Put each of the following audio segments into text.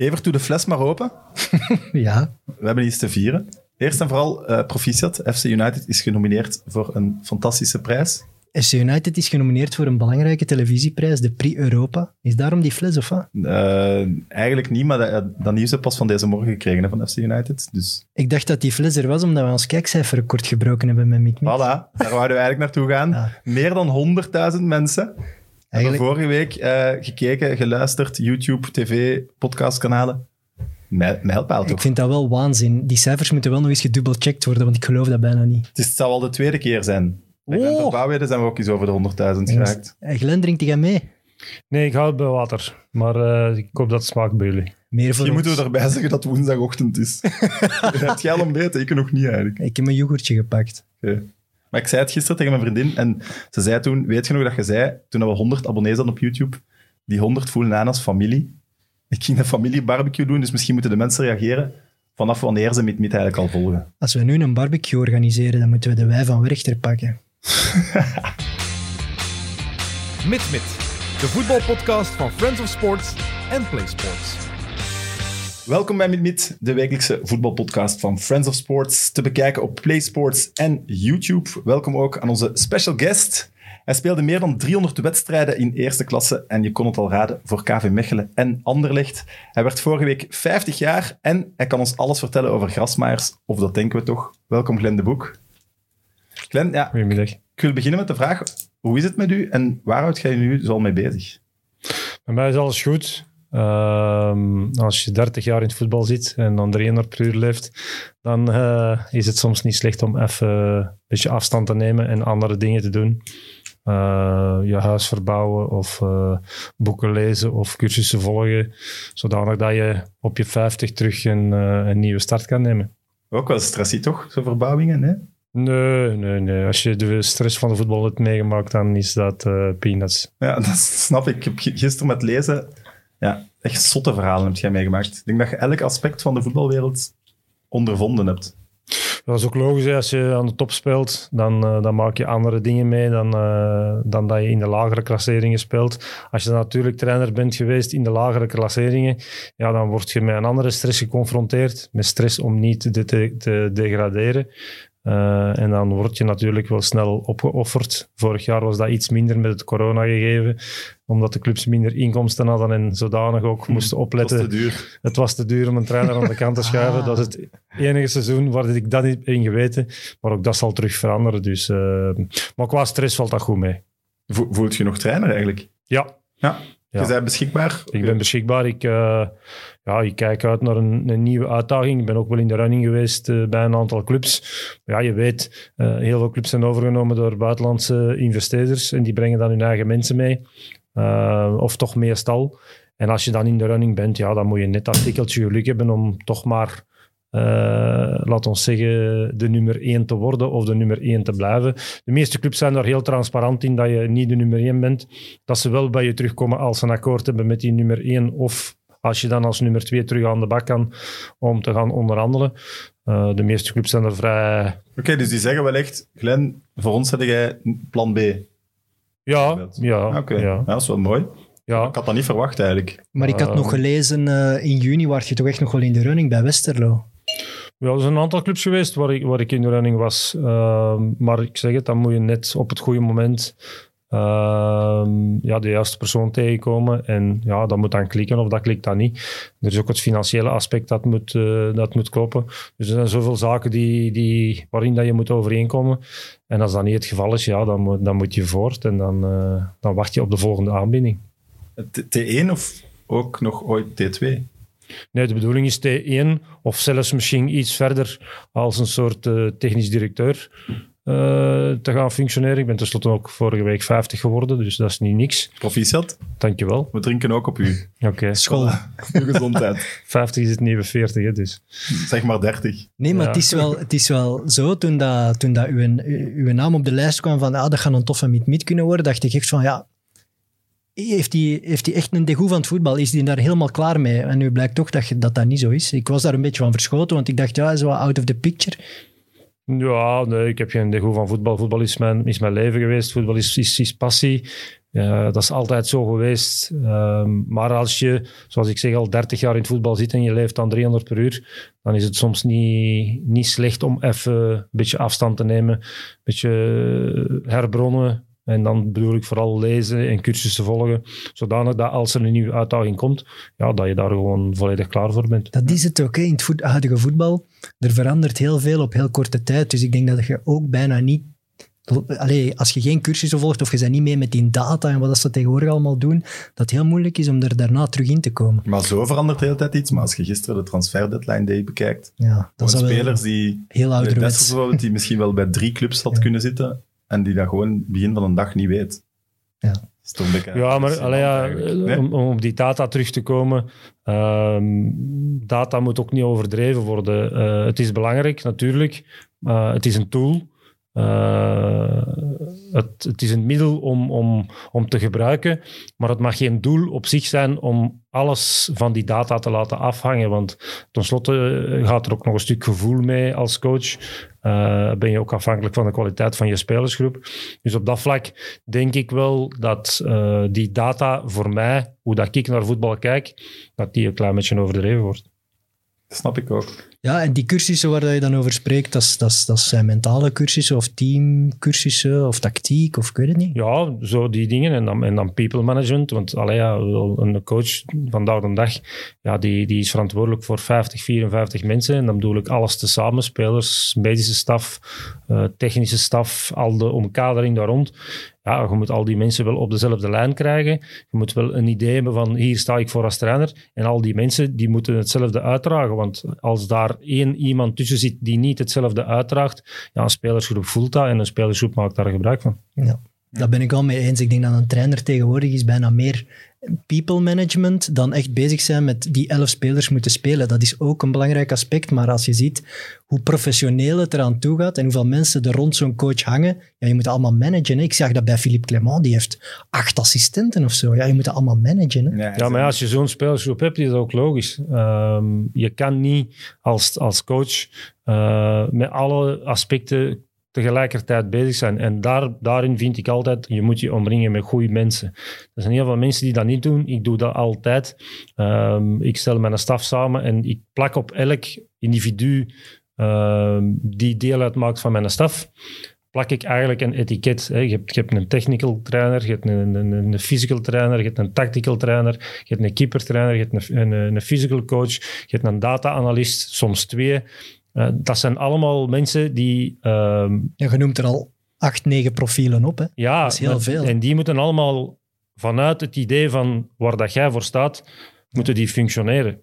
Evert, doe de fles maar open. Ja, We hebben iets te vieren. Eerst en vooral eh proficiat. FC United is genomineerd voor een fantastische prijs. FC United is genomineerd voor een belangrijke televisieprijs, de Prix Europa. Is daarom die fles of wat? Eh, eigenlijk niet, maar dat, dat nieuws heb pas van deze morgen gekregen hè, van FC United. Dus Ik dacht dat die fles er was omdat we ons kijkcijferrecord gebroken hebben met Mick voilà, daar wouden we eigenlijk naartoe gaan. Ja. Meer dan 100.000 mensen Eigenlijk, vorige week eh, gekeken, geluisterd, YouTube, tv, podcastkanalen. Mijl- Mijlpaal ik toch? vind dat wel waanzin. Die cijfers moeten wel nog eens gedubbelcheckt worden, want ik geloof dat bijna niet. Het, is, het zal al de tweede keer zijn. Oh. Op Bouwweide zijn we ook eens over de 100.000 geraakt. Eh, Glenn, drinkt hij mee? Nee, ik hou het bij water. Maar eh, ik hoop dat het smaakt bij jullie. Meer voor Je ons. moet erbij zeggen dat het woensdagochtend is. Heb jij al ontbeten? Ik nog niet eigenlijk. Ik heb mijn yoghurtje gepakt. Oké. Maar ik zei het gisteren tegen mijn vriendin en ze zei toen, weet je nog dat je zei, toen we 100 abonnees hadden op YouTube, die 100 voelen aan als familie. Ik ging een familiebarbecue doen, dus misschien moeten de mensen reageren vanaf wanneer ze Meet Meet eigenlijk al volgen. Als we nu een barbecue organiseren, dan moeten we de wij van Werchter pakken. Mit Mit, de voetbalpodcast van Friends of Sports en Play Sports. Welkom bij Meet, de wekelijkse voetbalpodcast van Friends of Sports, te bekijken op Play Sports en YouTube. Welkom ook aan onze special guest. Hij speelde meer dan 300 wedstrijden in eerste klasse en je kon het al raden voor KV Mechelen en Anderlecht. Hij werd vorige week 50 jaar en hij kan ons alles vertellen over grasmaaiers, of dat denken we toch. Welkom Glenn de Boek. Glenn, ja, Goedemiddag. ik wil beginnen met de vraag, hoe is het met u en waar houdt jij je nu zo al mee bezig? Bij mij is alles goed. Ehm, als je 30 jaar in het voetbal zit en dan 300 per uur leeft, dan eh, is het soms niet slecht om even een beetje afstand te nemen en andere dingen te doen. Eh, je huis verbouwen of eh, boeken lezen of cursussen volgen, zodanig dat je op je 50 terug een, een nieuwe start kan nemen. Ook wel stressie toch, zo'n verbouwingen, hè? Nee, nee, nee. Als je de stress van de voetbal hebt meegemaakt, dan is dat eh, peanuts. Ja, dat snap ik. Ik heb gi- gisteren met lezen ja, echt zotte verhalen heb jij meegemaakt. Ik denk dat je elk aspect van de voetbalwereld ondervonden hebt. Dat is ook logisch. Als je aan de top speelt, dan, eh, dan maak je andere dingen mee dan, eh, dan dat je in de lagere klasseringen speelt. Als je natuurlijk trainer bent geweest in de lagere klasseringen, ja, dan word je met een andere stress geconfronteerd. Met stress om niet te degraderen. Eh, en dan word je natuurlijk wel snel opgeofferd. Vorig jaar was dat iets minder met het corona gegeven, omdat de clubs minder inkomsten hadden en zodanig ook moesten Dat is opletten te duur. het was te duur om een trainer aan de kant te schuiven. Ah. Dat is het enige seizoen waar ik dat niet in geweten. Maar ook dat zal terug veranderen. Dus, eh, maar qua stress valt dat goed mee. Vo- Voelt je nog trainer eigenlijk? Ja, Ja. Je bent beschikbaar? ik ben beschikbaar. Ik, eh, ja, ik kijk uit naar een, een nieuwe uitdaging. Ik ben ook wel in de running geweest eh, bij een aantal clubs. Ja, je weet, eh, heel veel clubs zijn overgenomen door buitenlandse investeerders. En die brengen dan hun eigen mensen mee. Of toch meestal. En als je dan in de running bent, ja, dan moet je net dat tikkeltje geluk hebben om toch maar, laat ons zeggen, de nummer 1 te worden of de nummer 1 te blijven. De meeste clubs zijn daar heel transparant in dat je niet de nummer 1 bent. Dat ze wel bij je terugkomen als ze een akkoord hebben met die nummer 1 of als je dan als nummer 2 terug aan de bak kan om te gaan onderhandelen. Eh, de meeste clubs zijn er vrij... Oké, dus die zeggen wel echt, Glenn, voor ons heb jij plan B. Ja, ja, Oké, ja, Ja, dat is wel mooi. ja. Ik had dat niet verwacht eigenlijk. Maar ik had Eh. nog gelezen, eh, in juni was je toch echt nog wel in de running bij Westerlo. Ja, er zijn een aantal clubs geweest waar ik, waar ik in de running was. Ehm, maar ik zeg het, dan moet je net op het goede moment ehm, ja, de juiste persoon tegenkomen. En ja, dat moet dan klikken of dat klikt dan niet. Er is ook het financiële aspect dat moet, eh, dat moet kloppen. Dus er zijn zoveel zaken die, die, waarin dat je moet overeenkomen. En als dat niet het geval is, ja, dan, moet- dan moet je voort. En dan, eh, dan wacht je op de volgende aanbieding. T- T1 of ook nog ooit T2? Nee, de bedoeling is T1 of zelfs misschien iets verder als een soort eh, technisch directeur eh, te gaan functioneren. Ik ben tenslotte ook vorige week 50 geworden, dus dat is niet niks. Proficiat. Dankjewel. We drinken ook op u. Oké, School. Uw gezondheid. 50 is het nieuwe 40, hè, dus. zeg maar 30. Nee, maar Ja. het, is wel, het is wel zo, toen, dat, toen dat uw, uw naam op de lijst kwam van ah, dat gaat een toffe meet-meet kunnen worden, dacht ik echt van ja, heeft hij heeft echt een degoe van het voetbal? Is hij daar helemaal klaar mee? En nu blijkt toch dat dat, dat niet zo is. Ik was daar een beetje van verschoten, want ik dacht ja, hij is wel out of the picture. Ja, nee, ik heb geen degoe van voetbal. Voetbal is mijn, is mijn leven geweest. Voetbal is, is, passie. Dat is altijd zo geweest. Ehm, maar als je, zoals ik zeg, al 30 jaar in het voetbal zit en je leeft aan 300 per uur, dan is het soms niet, niet slecht om even een beetje afstand te nemen, een beetje herbronnen. En dan bedoel ik vooral lezen en cursussen volgen, zodanig dat als er een nieuwe uitdaging komt, ja, dat je daar gewoon volledig klaar voor bent. Dat is het ook, hè. in het voet- huidige voetbal. Er verandert heel veel op heel korte tijd. Dus ik denk dat je ook bijna niet... Allee, als je geen cursussen volgt of je bent niet mee met die data en wat ze tegenwoordig allemaal doen, dat het heel moeilijk is om er daarna terug in te komen. Maar zo verandert de hele tijd iets. Maar als je gisteren de transfer deadline day bekijkt, Ja, dat spelers die, heel ouderwets. bijvoorbeeld, die misschien wel bij drie clubs had kunnen zitten en die dat gewoon begin van een dag niet weet. Ja. Ja, maar allee, ja. Nee? om, om op die data terug te komen. ehm, data moet ook niet overdreven worden. Eh, het is belangrijk, natuurlijk. maar het is een tool. Eh, het, is een middel om, om, om te gebruiken, maar het mag geen doel op zich zijn om alles van die data te laten afhangen. Want tenslotte eh, gaat er ook nog een stuk gevoel mee als coach. Eh, ben je ook afhankelijk van de kwaliteit van je spelersgroep. Dus op dat vlak denk ik wel dat die data voor mij, hoe dat ik naar voetbal kijk, dat die een klein beetje overdreven wordt. Snap ik ook. Ja, en die cursussen waar je dan over spreekt, dat, dat, dat zijn mentale cursussen of teamcursussen of tactiek of ik weet het niet. Ja, zo die dingen. En dan, en dan people management. Want allee, ja, een coach vandaag de dag, ja, die, die is verantwoordelijk voor 50, 54 mensen. En dan bedoel ik alles tezamen. Spelers, medische staf, eh, technische staf, al de omkadering daar rond. Ja, je moet al die mensen wel op dezelfde lijn krijgen. Je moet wel een idee hebben van hier sta ik voor als trainer. En al die mensen die moeten hetzelfde uitdragen. Want als daar één iemand tussen zit die niet hetzelfde uitdraagt, ja, een spelersgroep voelt dat en een spelersgroep maakt daar gebruik van. Ja, daar ben ik al mee eens. Ik denk dat een trainer tegenwoordig is bijna meer people management dan echt bezig zijn met die elf spelers moeten spelen. Dat is ook een belangrijk aspect, maar als je ziet hoe professioneel het eraan toe gaat en hoeveel mensen er rond zo'n coach hangen, ja, je moet dat allemaal managen. Hè. Ik zag dat bij Philippe Clement, die heeft acht assistenten of zo. Ja, je moet dat allemaal managen. Hè. Ja, maar als je zo'n spelersgroep hebt, is dat ook logisch. Ehm, je kan niet als, als coach eh, met alle aspecten tegelijkertijd bezig zijn. En daar, daarin vind ik altijd, je moet je omringen met goede mensen. Er zijn heel veel mensen die dat niet doen. Ik doe dat altijd. Ehm, ik stel mijn staf samen en ik plak op elk individu ehm, die deel uitmaakt van mijn staf, plak ik eigenlijk een etiket. Je, hebt, je hebt een technical trainer, je hebt een, een, een physical trainer, je hebt een tactical trainer, je hebt een keeper trainer, je hebt een, een, een physical coach, je hebt een data-analyst, soms twee. Eh, dat zijn allemaal mensen die... ehm, Ja, je noemt er al acht, negen profielen op. Hè. ja, Dat is heel veel. En die moeten allemaal vanuit het idee van waar dat jij voor staat, moeten die functioneren.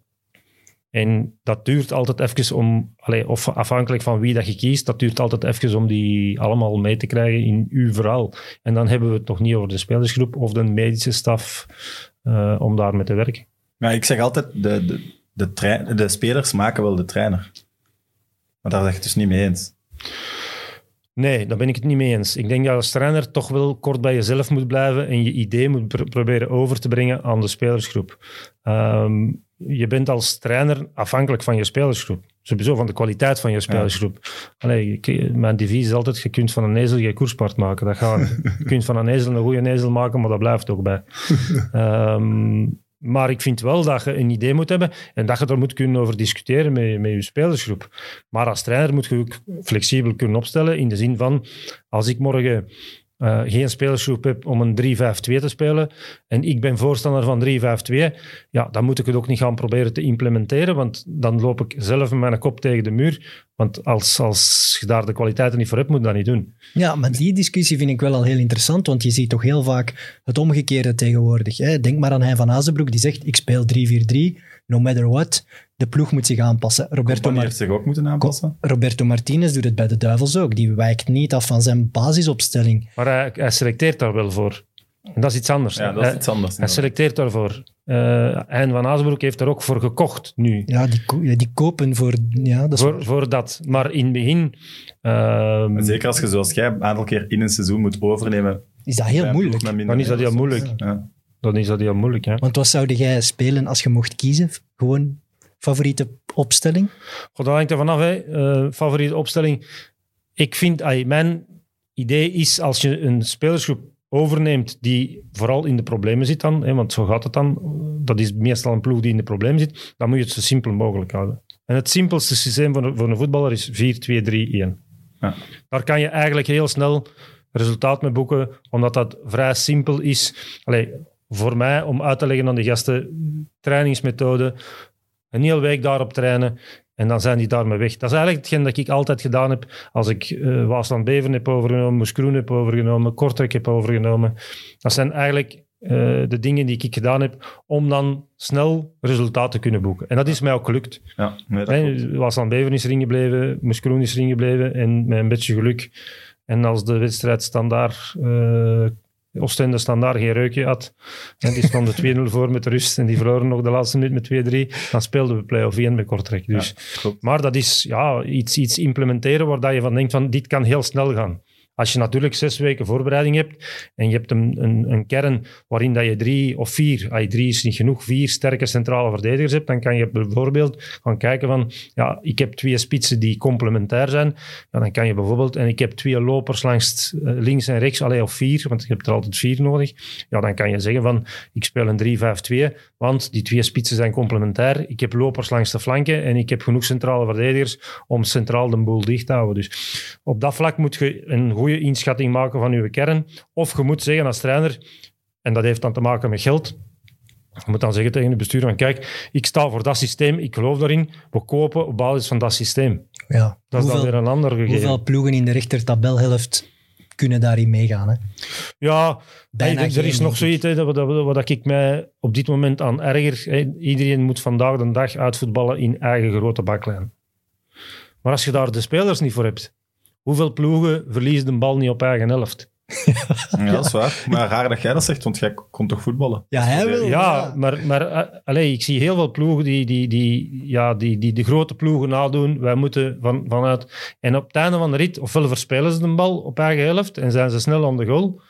En dat duurt altijd even om, allee, of afhankelijk van wie dat je kiest, dat duurt altijd even om die allemaal mee te krijgen in uw verhaal. En dan hebben we het nog niet over de spelersgroep of de medische staf eh, om daarmee te werken. Maar ik zeg altijd, de, de, de, de spelers maken wel de trainer. Maar daar zeg ik het dus niet mee eens. Nee, daar ben ik het niet mee eens. Ik denk dat je als trainer toch wel kort bij jezelf moet blijven en je idee moet pr- proberen over te brengen aan de spelersgroep. Ehm, je bent als trainer afhankelijk van je spelersgroep. Sowieso van de kwaliteit van je spelersgroep. Allee, mijn devies is altijd, je kunt van een ezel geen koerspaard maken. Dat gaat. Je kunt van een ezel een goede ezel maken, maar dat blijft ook bij. Ehm, maar ik vind wel dat je een idee moet hebben en dat je er moet kunnen over discussiëren met, met je spelersgroep. Maar als trainer moet je ook flexibel kunnen opstellen in de zin van, als ik morgen eh, geen spelersgroep heb om een 3-5-2 te spelen en ik ben voorstander van 3-5-2, ja, dan moet ik het ook niet gaan proberen te implementeren, want dan loop ik zelf met mijn kop tegen de muur. Want als, als je daar de kwaliteiten niet voor hebt, moet je dat niet doen. Ja, maar die discussie vind ik wel al heel interessant, want je ziet toch heel vaak het omgekeerde tegenwoordig. Hè? Denk maar aan Hein van Azenbroek, die zegt, ik speel 3-4-3, no matter what. De ploeg moet zich aanpassen. Roberto, Mar- heeft zich ook moeten aanpassen. Roberto Martinez doet het bij de Duivels ook. Die wijkt niet af van zijn basisopstelling. Maar hij, hij selecteert daar wel voor. En dat is iets anders. Ja, dat is Hij- iets anders. Hij selecteert daarvoor. Uh, en Van Azenbroek heeft er ook voor gekocht nu. Ja, die, ko- ja, die kopen voor... Ja, dat is Voor, voor dat. Maar in het begin... ehm, zeker als je zoals jij een aantal keer in een seizoen moet overnemen. is dat heel moeilijk. Dan is dat heel moeilijk. Ja. Dan is dat heel moeilijk. Hè? Want wat zou jij spelen als je mocht kiezen? Gewoon favoriete opstelling? God, dat hangt er vanaf. Hè. Eh, favoriete opstelling. Ik vind... ay, mijn idee is, als je een spelersgroep overneemt die vooral in de problemen zit dan, hè, want zo gaat het dan, dat is meestal een ploeg die in de problemen zit, dan moet je het zo simpel mogelijk houden. En het simpelste systeem voor een, voor een voetballer is 4-2-3-1. Ja. Daar kan je eigenlijk heel snel resultaat mee boeken, omdat dat vrij simpel is. Allee, voor mij, om uit te leggen aan de gasten, trainingsmethode, een hele week daarop trainen en dan zijn die daarmee weg. Dat is eigenlijk hetgeen dat ik altijd gedaan heb als ik eh Waasland Beveren heb overgenomen, Moeskroen heb overgenomen, Kortrek heb overgenomen. Dat zijn eigenlijk eh, de dingen die ik gedaan heb om dan snel resultaten te kunnen boeken. En dat is mij ook gelukt. Ja, nee, Waasland Beveren is erin gebleven, Moeskroen is erin gebleven en met een beetje geluk. En als de wedstrijd standaard, eh Oostende standaard geen reukje had, en die stonden 2-0 voor met de rust en die verloren nog de laatste minuut met 2-3, dan speelden we play-off 1 met Kortrek. Dus. maar dat is ja, iets, iets implementeren waar dat je van denkt van dit kan heel snel gaan. Als je natuurlijk zes weken voorbereiding hebt en je hebt een, een, een kern waarin dat je drie of vier, ah, drie is niet genoeg, vier sterke centrale verdedigers hebt, dan kan je bijvoorbeeld gaan kijken van, ja, ik heb twee spitsen die complementair zijn. Ja, dan kan je bijvoorbeeld, en ik heb twee lopers langs eh, links en rechts, alleen of vier, want je hebt er altijd vier nodig. Ja, dan kan je zeggen van, ik speel een 3-5-2, want die twee spitsen zijn complementair. Ik heb lopers langs de flanken en ik heb genoeg centrale verdedigers om centraal de boel dicht te houden. Dus op dat vlak moet je een goede inschatting maken van je kern. Of je moet zeggen als trainer, en dat heeft dan te maken met geld, je moet dan zeggen tegen de bestuur van kijk, ik sta voor dat systeem, ik geloof daarin, we kopen op basis van dat systeem. Ja. Dat is dan weer een ander gegeven. hoeveel ploegen in de rechtertabelhelft kunnen daarin meegaan? Hè? Ja, Bijna hey, er is nog zoiets hè, dat, dat, wat ik mij op dit moment aan erger. Hè. Iedereen moet vandaag de dag uitvoetballen in eigen grote baklijn. Maar als je daar de spelers niet voor hebt, hoeveel ploegen verliezen de bal niet op eigen helft? Ja, dat is waar. Maar raar dat jij dat zegt, want jij kon toch voetballen? Ja, hij wil. Ja, maar, maar eh, allee, ik zie heel veel ploegen die, die, die, ja, die, die de grote ploegen nadoen. Wij moeten van, vanuit... En op het einde van de rit, ofwel verspelen ze de bal op eigen helft en zijn ze snel aan de goal.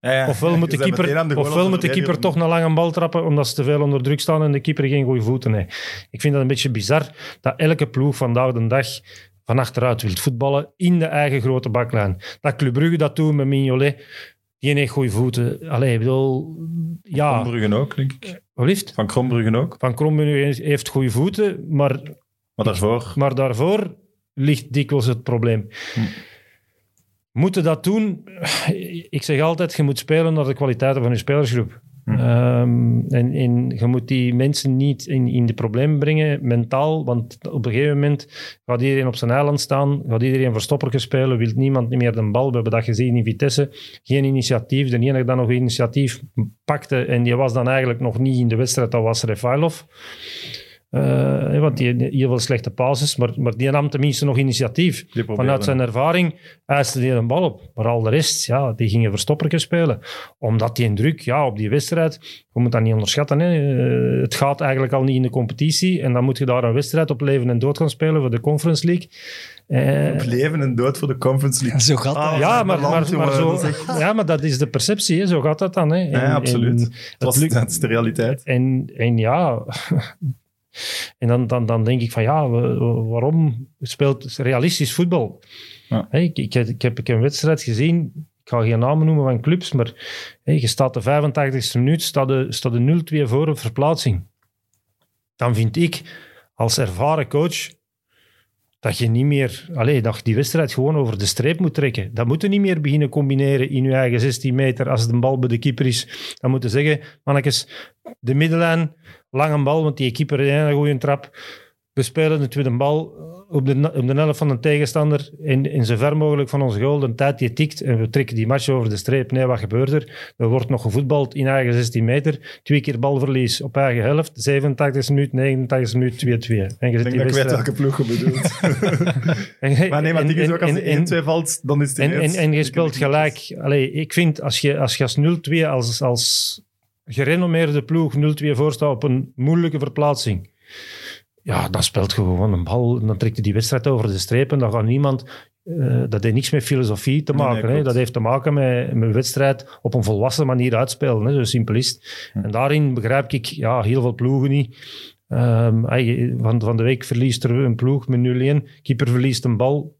Ja, ja. Ofwel moet de keeper, ofwel moet de keeper toch een lange bal trappen omdat ze te veel onder druk staan en de keeper geen goede voeten heeft. Ik vind dat een beetje bizar dat elke ploeg vandaag de dag van achteruit wil voetballen in de eigen grote baklijn. Dat Club Brugge dat doet met Mignolet, die heeft goede voeten. Allee, ik bedoel, ja, Krombruggen ook, denk ik. wat? Van Krombruggen ook. Van Krombrugge heeft goede voeten, maar, Maar daarvoor... maar daarvoor ligt dikwijls het probleem. Hm. Moeten dat doen? Ik zeg altijd, je moet spelen naar de kwaliteiten van je spelersgroep. Hm. Ehm, en, en je moet die mensen niet in, in de problemen brengen, mentaal, want op een gegeven moment gaat iedereen op zijn eiland staan, gaat iedereen verstoppertje spelen, wil niemand meer de bal. We hebben dat gezien in Vitesse. Geen initiatief. De enige dat nog initiatief pakte, en die was dan eigenlijk nog niet in de wedstrijd, dat was Refailov. Eh, want die heel veel slechte passes, maar, maar die nam tenminste nog initiatief. Vanuit zijn ervaring eiste hij een bal op. Maar al de rest, ja, die gingen verstoppertje spelen. Omdat die druk, ja, op die wedstrijd, je moet dat niet onderschatten. Hè. Eh, het gaat eigenlijk al niet in de competitie. En dan moet je daar een wedstrijd op leven en dood gaan spelen voor de Conference League. Eh, Op leven en dood voor de Conference League. Zo gaat Ah, dat. ja, maar, maar, zo, dat is echt- ja, maar dat is de perceptie, hè. zo gaat dat dan. Hè. En- Ja, absoluut. en Dat, was, lukt- dat is de realiteit. en, en ja, en dan, dan, dan denk ik van ja, wa- wa- waarom speelt realistisch voetbal? Ja. Hey, ik, ik, heb- ik heb ik heb een wedstrijd gezien, ik ga geen namen noemen van clubs, maar hey, je staat de 85e minuut, staat de, staat de 0-2 voor op verplaatsing. Dan vind ik als ervaren coach dat je niet meer, allez, dat die wedstrijd gewoon over de streep moet trekken. Dat moet je niet meer beginnen combineren in je eigen 16 meter als de bal bij de keeper is. Dan moet je zeggen, mannetjes, de middenlijn, lange bal, want die keeper heeft een goede trap. We spelen de tweede bal op de, op de helft van een tegenstander in, in zo ver mogelijk van onze goal. De tijd die tikt en we trekken die match over de streep. Nee, wat gebeurt er? Er wordt nog gevoetbald in eigen 16 meter. Twee keer balverlies op eigen helft. 87 minuut, 89 minuut, 2-2. En je zit Ik denk dat ik weet welke ploeg je bedoelt. en- maar nee, maar die is ook als en- er 1-2 valt, dan is het en, en, en je speelt gelijk. Allee, ik vind als je als, je als 0-2 als, als gerenommeerde ploeg 0-2 voorstaat op een moeilijke verplaatsing. Ja, dan speelt je gewoon een bal. Dan trekt je die wedstrijd over de streep. En dan gaat niemand. eh, dat heeft niks met filosofie te Nee, nee, maken. hè. klopt. Dat heeft te maken met, met wedstrijd op een volwassen manier uitspelen. Hè. Zo simpel is. Hm. En daarin begrijp ik ja, heel veel ploegen niet. Ehm, hey, van, van de week verliest er een ploeg met 0-1. Keeper verliest een bal.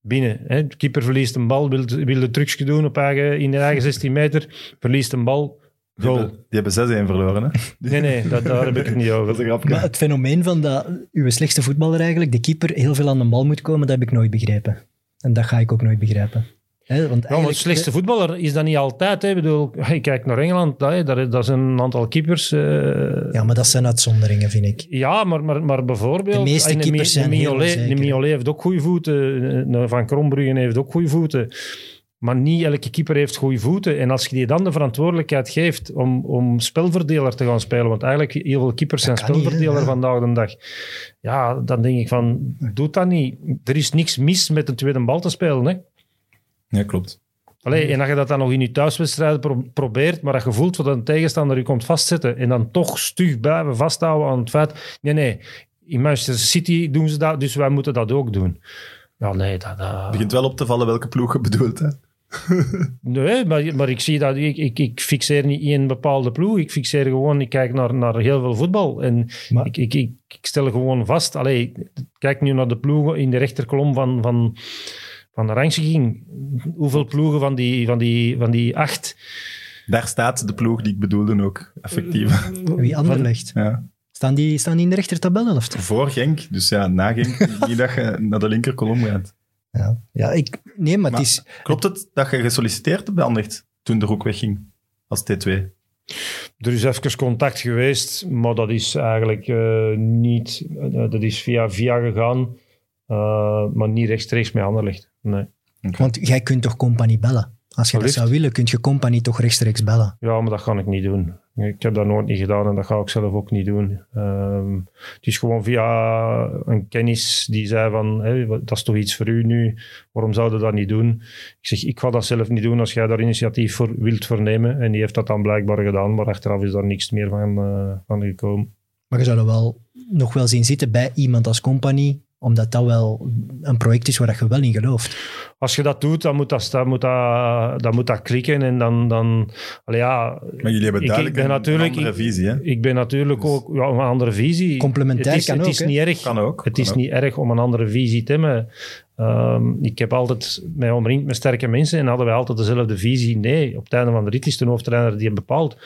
binnen. Hè. De keeper verliest een bal, wil, wil een trucje doen op eigen, in de eigen 16 meter, verliest een bal, Die goal. hebben, die hebben 6-1 verloren, hè? Nee, nee, dat, daar heb ik het niet over. Dat is een grapje. Maar het fenomeen van dat uw slechtste voetballer eigenlijk, de keeper, heel veel aan de bal moet komen, dat heb ik nooit begrepen. En dat ga ik ook nooit begrijpen. Hè, want Ja, maar slechtste voetballer is dat niet altijd. Hè. Ik bedoel, je kijkt naar Engeland, hè, daar, daar zijn een aantal keepers. eh, Ja, maar dat zijn uitzonderingen, vind ik. Ja, maar, maar, maar bijvoorbeeld... De meeste keepers zijn de de. Mignolet heeft ook goede voeten. eh, Van Krombruggen heeft ook goede voeten. Maar niet elke keeper heeft goede voeten. En als je die dan de verantwoordelijkheid geeft om, om spelverdeler te gaan spelen, want eigenlijk heel veel keepers zijn Dat spelverdeler vandaag de dag. Ja, dan denk ik van, doe dat niet. Er is niks mis met een tweede bal te spelen. Hè? Ja, klopt. Allee, en als je dat dan nog in je thuiswedstrijden pro- probeert, maar dat je voelt dat een tegenstander je komt vastzetten en dan toch stug blijven vasthouden aan het feit... Nee, nee, in Manchester City doen ze dat, dus wij moeten dat ook doen. Ja, nee, dat... dat- Het begint wel op te vallen welke ploeg je bedoelt, hè? nee maar, maar ik zie dat... Ik, ik, ik fixeer niet één bepaalde ploeg. Ik fixeer gewoon... Ik kijk naar, naar heel veel voetbal. En Maar- ik, ik, ik, ik stel gewoon vast... Allee, kijk nu naar de ploegen in de rechterkolom van... van van de rangschikking, hoeveel ploegen van die, van die, van die acht Daar staat de ploeg die ik bedoelde ook, effectief. Wie Anderlecht. Ja. Staan die, staan die in de rechter tabelhelft? Voor Genk, dus ja, na Genk, niet dat je naar de linkerkolom gaat. Ja, ja ik, nee, maar, Maar- het is... Klopt het dat je gesolliciteerd hebt bij Anderlecht toen de Roek wegging als T2? Er is even contact geweest, maar dat is eigenlijk eh, niet... eh, dat is via via gegaan, eh, maar niet rechtstreeks met Anderlecht. Nee. Want jij kunt toch compagnie bellen? Als je dat zou willen, kun je compagnie toch rechtstreeks bellen? Ja, maar dat ga ik niet doen. Ik heb dat nooit niet gedaan en dat ga ik zelf ook niet doen. Ehm, het is gewoon via een kennis die zei van, dat is toch iets voor u nu, waarom zouden dat niet doen? Ik zeg, ik ga dat zelf niet doen als jij daar initiatief voor wilt vernemen. En die heeft dat dan blijkbaar gedaan, maar achteraf is daar niks meer van, eh, van gekomen. Maar je zou er wel nog wel zien zitten bij iemand als compagnie, omdat dat wel een project is waar dat je wel in gelooft. Als je dat doet, dan moet dat, dan moet dat, dan moet dat klikken en dan... dan ja, Maar jullie hebben Ik- duidelijk ik ben een- natuurlijk- een andere visie, hè? Ik ben natuurlijk Dus- ook ja, een andere visie. Complementair het is, kan het ook, is niet erg. Kan ook. Het kan is ook. niet erg om een andere visie te hebben. Ehm, ik heb altijd mij omringd met sterke mensen en hadden wij altijd dezelfde visie. Nee, op het einde van de rit is de hoofdtrainer die het bepaalt.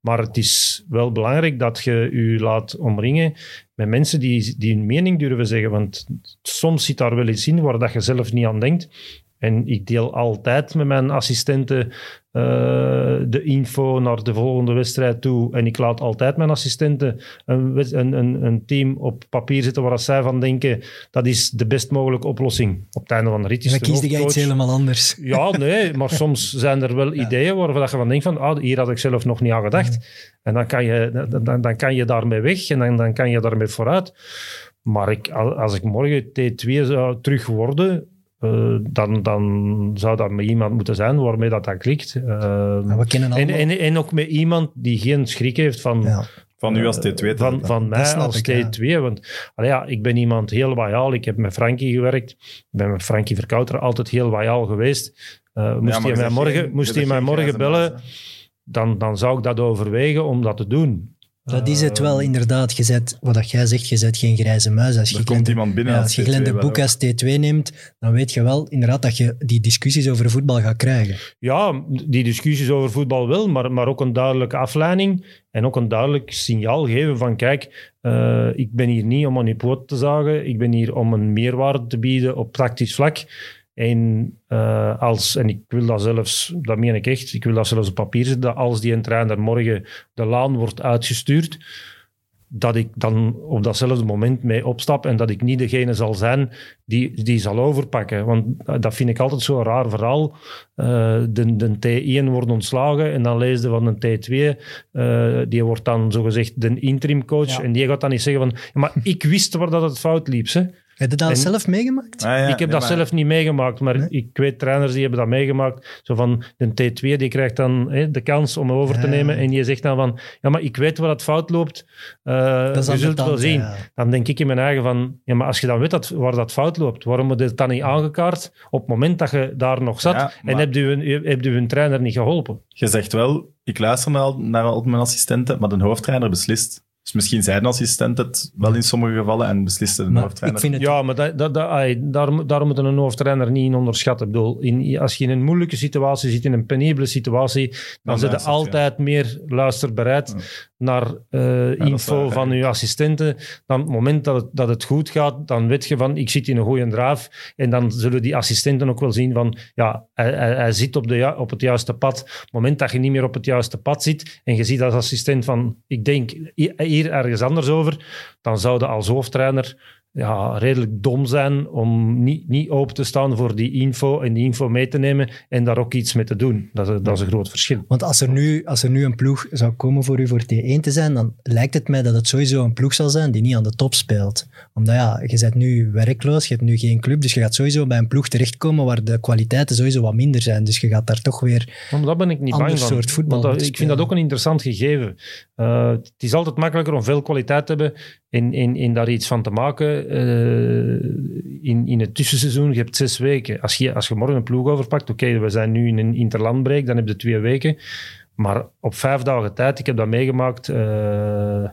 Maar het is wel belangrijk dat je je laat omringen met mensen die, die hun mening durven zeggen. Want soms zit daar wel iets in waar dat je zelf niet aan denkt. En ik deel altijd met mijn assistenten eh, de info naar de volgende wedstrijd toe. En ik laat altijd mijn assistenten een, een, een, team op papier zetten waar zij van denken dat is de best mogelijke oplossing. Op het einde van de rit is kies jij iets helemaal anders. ja, nee, maar soms zijn er wel ideeën waarvan dat je van denkt van, ah, hier had ik zelf nog niet aan gedacht. En dan kan je, dan, dan kan je daarmee weg en dan, dan kan je daarmee vooruit. Maar ik, al- als ik morgen T2 zou terug worden, eh, dan, dan zou dat met iemand moeten zijn waarmee dat, dat klikt. Eh, Maar we kennen en, en, en ook met iemand die geen schrik heeft van, ja. Van u als T2 te van, van mij als ik, ja. T2. Want allee, ja, ik ben iemand heel loyaal. Ik heb met Frankie gewerkt. Ik ben met Frankie Verkouter altijd heel loyaal geweest. Eh, moest hij je mij morgen, geen- moest je hij mij morgen bellen, dan, dan zou ik dat overwegen om dat te doen. Dat is het wel Eh, inderdaad. Je zet, wat dat jij zegt, je zet geen grijze muis. Als je komt Glenn- iemand binnen ja, als je T2 Glenn de wel Boek als T2 neemt, dan weet je wel inderdaad dat je die discussies over voetbal gaat krijgen. Ja, die discussies over voetbal wel, maar, maar ook een duidelijke afleiding en ook een duidelijk signaal geven van kijk, eh, ik ben hier niet om aan je poot te zagen, ik ben hier om een meerwaarde te bieden op tactisch vlak. En, eh, als, en ik wil dat zelfs, dat meen ik echt, ik wil dat zelfs op papier zetten, dat als die trainer morgen de laan wordt uitgestuurd, dat ik dan op datzelfde moment mee opstap en dat ik niet degene zal zijn die, die zal overpakken. Want dat vind ik altijd zo'n raar verhaal. Eh, de, de T1 wordt ontslagen en dan lees je van een T2, eh, die wordt dan zogezegd de interim coach Ja. en die gaat dan niet zeggen van, maar ik wist waar dat het fout liep. Hè. Heb je dat En- zelf meegemaakt? Ah, ja, ik heb nee, dat maar- zelf niet meegemaakt, maar Nee. ik weet trainers die hebben dat meegemaakt. Zo van, de T2 die krijgt dan hè, de kans om over te Ja. nemen en die zegt dan van, ja, maar ik weet waar het fout loopt. Eh, Dat is je zult wel zien. ja. Dan denk ik in mijn eigen van, ja, maar als je dan weet dat, waar dat fout loopt, waarom je het dan niet aangekaart op het moment dat je daar nog zat Ja, en heb je, een- heb je een trainer niet geholpen? Je zegt wel, ik luister naar al mijn assistenten, maar de hoofdtrainer beslist. Dus misschien zijn assistent het wel in sommige gevallen en besliste de hoofdtrainer. het Ja, maar dat, dat, dat, ai, daar, daar moet een hoofdtrainer niet in onderschatten. Ik bedoel, in, als je in een moeilijke situatie zit, in een penibele situatie, dan zit je altijd meer luisterbereid naar eh, info waar, van je assistenten. Dan op het moment dat het, dat het goed gaat, dan weet je van, ik zit in een goede draaf. En dan zullen die assistenten ook wel zien van, ja, hij, hij, hij zit op, de, op het juiste pad. Op het moment dat je niet meer op het juiste pad zit en je ziet als assistent van, ik denk hier ergens anders over, dan zou je als hoofdtrainer ja, redelijk dom zijn om niet, niet open te staan voor die info en die info mee te nemen en daar ook iets mee te doen. Dat is, dat is een groot verschil. Want als er, nu, als er nu een ploeg zou komen voor u voor T1 te zijn, dan lijkt het mij dat het sowieso een ploeg zal zijn die niet aan de top speelt. Omdat ja, je bent nu werkloos, je hebt nu geen club, dus je gaat sowieso bij een ploeg terechtkomen waar de kwaliteiten sowieso wat minder zijn. Dus je gaat daar toch weer... Maar daar ben ik niet Ander bang van. soort voetbal dat- ik vind dat ook een interessant gegeven. Uh, het is altijd makkelijker om veel kwaliteit te hebben en, en, en daar iets van te maken. Uh, in, in het tussenseizoen, je hebt zes weken. Als je, als je morgen een ploeg overpakt, oké, we zijn nu in een interlandbreek, dan heb je twee weken. Maar op vijf dagen tijd, ik heb dat meegemaakt uh,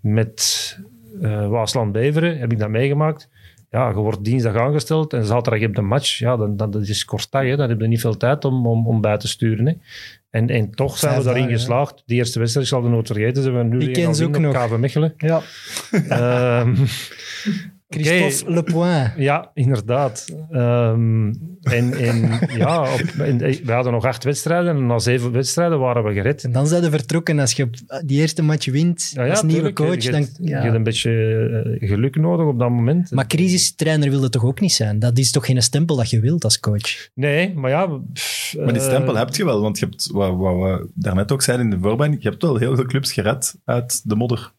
met uh, Waasland-Beveren, heb ik dat meegemaakt. Ja, je wordt dinsdag aangesteld en zaterdag heb je een match. Ja, dan, dan dat is kort dag, hè. dan heb je niet veel tijd om, om, om bij te sturen. Hè. En, en toch zijn Vijf we daarin dagen, geslaagd. De eerste wedstrijd, ik zal de nooit vergeten, ze hebben nu nog. KV Mechelen. Ja. um, Christophe okay. Lepoint. Ja, inderdaad. Um, en, en ja, op, en, we hadden nog acht wedstrijden en na zeven wedstrijden waren we gered. En dan zijn ze vertrokken. Als je die eerste match wint ja, ja, als nieuwe tuurlijk, coach, je, dan... Je, ja. je hebt een beetje uh, geluk nodig op dat moment. Maar crisistrainer wil het toch ook niet zijn? Dat is toch geen stempel dat je wilt als coach? Nee, maar ja... Pff, maar die stempel uh, heb je wel, want je hebt, wat, wat we daarnet ook zeiden in de voorbereiding, je hebt wel heel veel clubs gered uit de modder.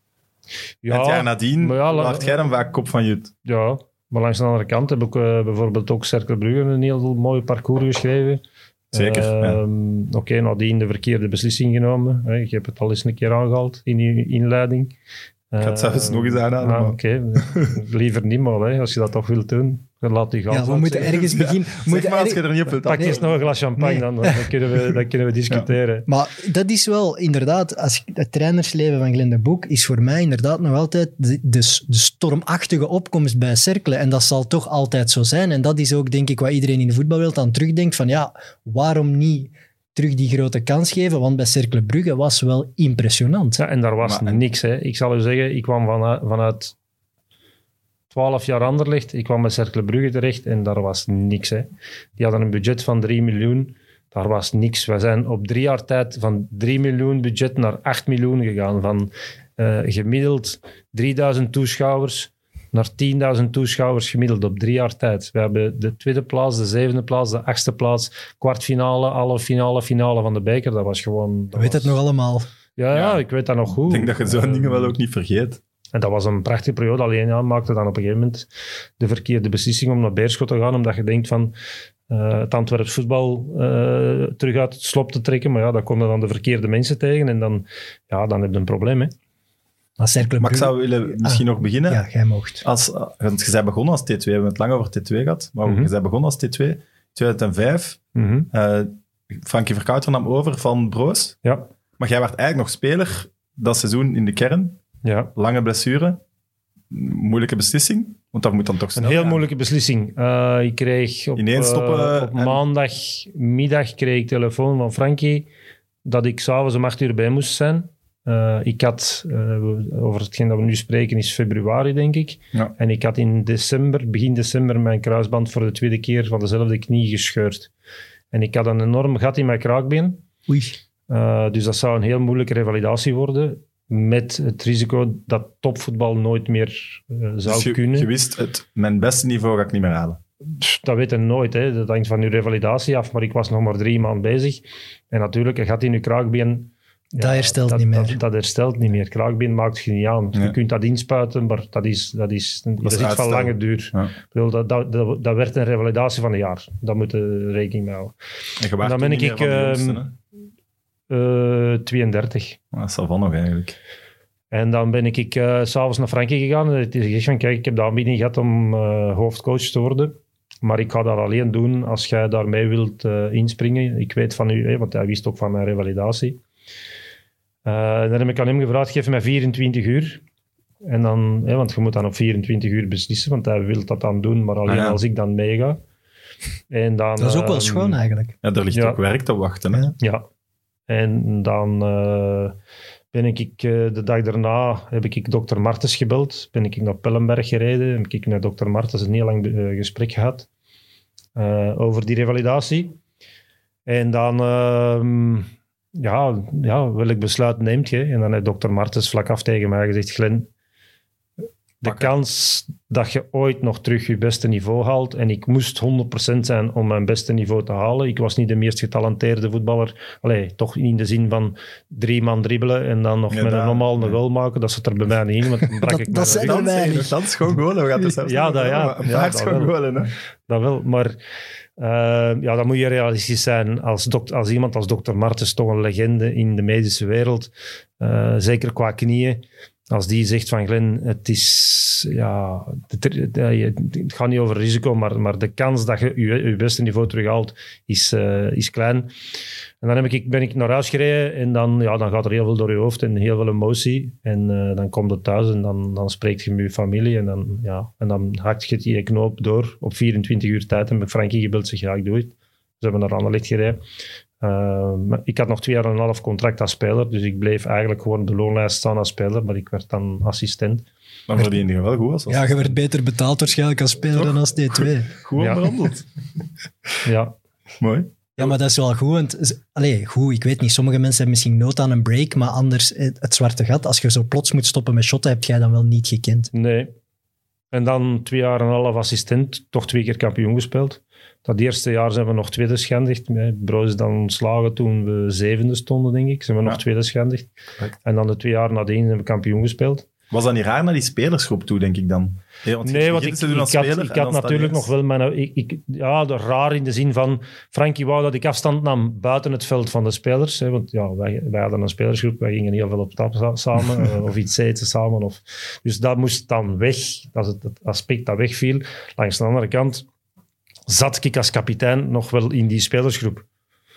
Ja, het jaar nadien ja, wacht jij dan vaak kop van Jut. Ja, maar langs de andere kant heb ik uh, bijvoorbeeld ook Cercle Brugge een heel mooi parcours geschreven. Zeker, uh, ja. Oké, okay, nadien de verkeerde beslissing genomen. Hè. Je hebt het al eens een keer aangehaald in je inleiding. Ik ga het zelfs nog eens aanhalen. Ah, Oké, okay. liever niet maar hè, als je dat toch wilt doen. Dan laat die gaan. Ja, we moeten ergens beginnen. Ja, zeg maar als je er niet op wilt. Pak eens nog een glas champagne, nee. dan, dan, kunnen we, dan kunnen we discussiëren. Ja. Maar dat is wel inderdaad, als het trainersleven van Glenn de Boek is voor mij inderdaad nog altijd de, de, de stormachtige opkomst bij Cercle. En dat zal toch altijd zo zijn. En dat is ook denk ik wat iedereen in de voetbalwereld aan terugdenkt van ja, waarom niet terug die grote kans geven, want bij Cercle Brugge was wel impressionant. Ja, en daar was maar, niks. Hè. Ik zal u zeggen, ik kwam vanuit, vanuit 12 jaar Anderlecht. Ik kwam bij Cercle Brugge terecht en daar was niks. Hè. Die hadden een budget van 3 miljoen. Daar was niks. We zijn op drie jaar tijd van 3 miljoen budget naar 8 miljoen gegaan. Van uh, gemiddeld 3000 toeschouwers naar 10.000 toeschouwers gemiddeld op drie jaar tijd. We hebben de tweede plaats, de zevende plaats, de achtste plaats, kwartfinale, alle finale, finale van de beker. Dat was gewoon... Dat weet was... het nog allemaal. Ja, ja, ja, ik weet dat nog goed. Ik denk dat je zo'n uh, dingen wel ook niet vergeet. En dat was een prachtige periode. Alleen ja, maakte dan op een gegeven moment de verkeerde beslissing om naar Beerschot te gaan, omdat je denkt van uh, het Antwerps voetbal uh, terug uit het slop te trekken. Maar ja, daar komen dan de verkeerde mensen tegen en dan, ja, dan heb je een probleem. Hè. Maar, maar ik zou willen misschien ah, nog beginnen. Ja, jij mocht. Als, want je bent begonnen als T2, we hebben het lang over T2 gehad, maar mm -hmm. je bent begonnen als T2. 2005, mm -hmm. uh, Frankie Verkouter nam over van Broos. Ja. Maar jij werd eigenlijk nog speler dat seizoen in de kern. Ja. Lange blessure. Moeilijke beslissing, want dat moet dan toch snel Een heel gaan. moeilijke beslissing. Uh, ik kreeg op, Ineens stoppen, uh, op en... maandagmiddag kreeg ik telefoon van Frankie dat ik s'avonds om acht uur bij moest zijn. Uh, ik had, uh, over hetgeen dat we nu spreken, is februari, denk ik. Ja. En ik had in december, begin december, mijn kruisband voor de tweede keer van dezelfde knie gescheurd. En ik had een enorm gat in mijn kraakbeen. Oei. Uh, dus dat zou een heel moeilijke revalidatie worden. Met het risico dat topvoetbal nooit meer zou dus je, kunnen. Je wist, het, mijn beste niveau ga ik niet meer halen. Dat weet je nooit. Hè. Dat hangt van je revalidatie af. Maar ik was nog maar drie maanden bezig. En natuurlijk, gat in je kraakbeen dat herstelt dat, niet meer. Dat, dat, herstelt niet meer. Kraakbeen maakt je niet aan. Ja. Je kunt dat inspuiten, maar dat is, dat is, dat is is iets van lange duur. Ja. Bedoel, dat, dat, dat, dat, werd een revalidatie van een jaar. Daar moet je rekening mee houden. En dan ben ik, jongste, uh, 32. Dat is al van nog eigenlijk. En dan ben ik uh, s'avonds naar Frankie gegaan en het is gezegd van kijk, ik heb de aanbieding gehad om uh, hoofdcoach te worden. Maar ik ga dat alleen doen als jij daarmee wilt uh, inspringen. Ik weet van u, hè, want hij wist ook van mijn revalidatie. Eh, dan heb ik aan hem gevraagd, geef mij 24 uur. En dan, hè, want je moet dan op 24 uur beslissen, want hij wil dat dan doen, maar alleen Ah, ja. als ik dan meega. En dan, Dat is ook wel ehm, schoon eigenlijk. Ja, er ligt Ja. ook werk te wachten. Hè? Ja. En dan eh, ben ik, eh, de dag daarna heb ik dokter Martens gebeld. Ben ik naar Pellenberg gereden. Heb ik met dokter Martens een heel lang eh, gesprek gehad eh, over die revalidatie. En dan, ehm, ja, ja, welk besluit neemt je? En dan heeft dokter Martens vlak af tegen mij gezegd, Glenn, de kans dat je ooit nog terug je beste niveau haalt, en ik moest 100% zijn om mijn beste niveau te halen. Ik was niet de meest getalenteerde voetballer. Allee, toch in de zin van drie man dribbelen en dan nog Ja, met een normaal ja. goal maken. Dat zit er bij mij niet in, want dan brak Dat- ik dat zijn weinig. Dat is gewoon golen. Zelfs Ja, dat- ja. Een Ja, dat wel. golen. Hè? Dat wel, maar eh, ja, dan moet je realistisch zijn. Als, dok- als iemand als dokter Martens, toch een legende in de medische wereld, eh, zeker qua knieën, als die zegt van Glenn, het is, ja, het, gaat niet over risico, maar, maar de kans dat je je, je beste niveau terughaalt is, eh, is klein. En dan heb ik, ben ik naar huis gereden en dan, ja, dan gaat er heel veel door je hoofd en heel veel emotie. En eh, dan komt het thuis en dan, dan spreekt je met je familie en dan, ja, en dan hakt je die knoop door op 24 uur tijd. En met Frankie gebeld zeg ja, ik doe het. Ze hebben naar Anderlecht gereden. Eh, maar ik had nog twee jaar en een half contract als speler, dus ik bleef eigenlijk gewoon op de loonlijst staan als speler, maar ik werd dan assistent. Dan verdiende je wel goed. Als Ja, je werd beter betaald waarschijnlijk als speler Toch? dan als T2. Goed Ja. onderhandeld. Ja, Mooi. Ja, maar dat is wel goed. Want, goed, ik weet niet. Sommige mensen hebben misschien nood aan een break, maar anders het, het zwarte gat. Als je zo plots moet stoppen met shotten, heb jij dan wel niet gekend. Nee. En dan twee jaar en een half assistent, toch twee keer kampioen gespeeld. Dat eerste jaar zijn we nog tweede schendigd. Bro is dan ontslagen toen we zevende stonden, denk ik. Zijn we nog tweede schendigd. Correct. En dan de twee jaar nadien hebben we kampioen gespeeld. Was dat niet raar naar die spelersgroep toe, denk ik dan? Want Nee, want ik, had, speler ik had natuurlijk nog wel mijn... Ik, ik, ja, de, raar in de zin van... Frankie wou dat ik afstand nam buiten het veld van de spelers. Hè, want ja, wij, wij hadden een spelersgroep, wij gingen heel veel op stap sa- samen. eh, of iets eten samen. Of, dus dat moest dan weg. Dat is het, het aspect dat wegviel. Langs de andere kant zat ik als kapitein nog wel in die spelersgroep.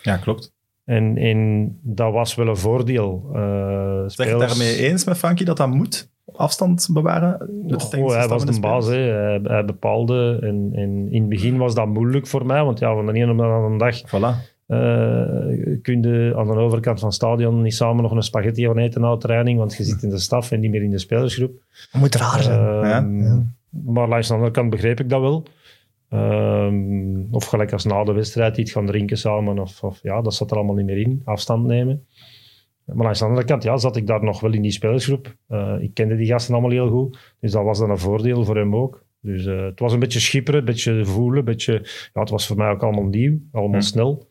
Ja, klopt. En, en dat was wel een voordeel. Eh, Zeg je daarmee eens met Frankie dat dat moet? Afstand bewaren? Technische hij was de baas. Hè. Hij, hij bepaalde. En, en in het begin was dat moeilijk voor mij. Want ja, van de ene op de andere dag Voilà. eh kun je aan de overkant van het stadion niet samen nog een spaghetti gaan eten na de training. Want je zit in de staf en niet meer in de spelersgroep. Dat moet raar zijn. Ehm, Ja. Maar langs de andere kant begreep ik dat wel. Ehm, of gelijk als na de wedstrijd iets gaan drinken samen. Of, of, ja, dat zat er allemaal niet meer in. Afstand nemen. Maar langs de andere kant ja, zat ik daar nog wel in die spelersgroep. Eh, ik kende die gasten allemaal heel goed. Dus dat was dan een voordeel voor hem ook. Dus eh, het was een beetje schipperen, een beetje voelen. Een beetje, ja, het was voor mij ook allemaal nieuw. Allemaal Hm. snel.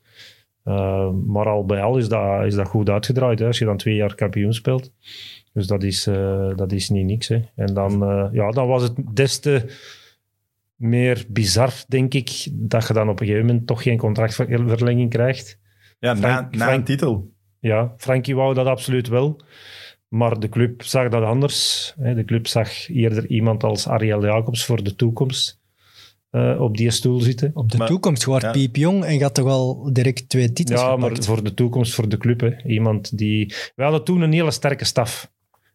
Eh, maar al bij al is dat, is dat goed uitgedraaid. Hè, als je dan twee jaar kampioen speelt. Dus dat is, dat is niet niks. Hè. En dan, ja, dan was het des te meer bizar, denk ik, dat je dan op een gegeven moment toch geen contractverlenging krijgt. Ja, na, Frank- na een Frank- titel. Ja, Frankie wou dat absoluut wel. Maar de club zag dat anders. hè. De club zag eerder iemand als Ariel Jacobs voor de toekomst eh, op die stoel zitten. Op de Maar- toekomst, wordt ja. piepjong en gaat toch al direct twee titels Ja, maar voor de toekomst, voor de club. Hè. Iemand die... We hadden toen een hele sterke staf.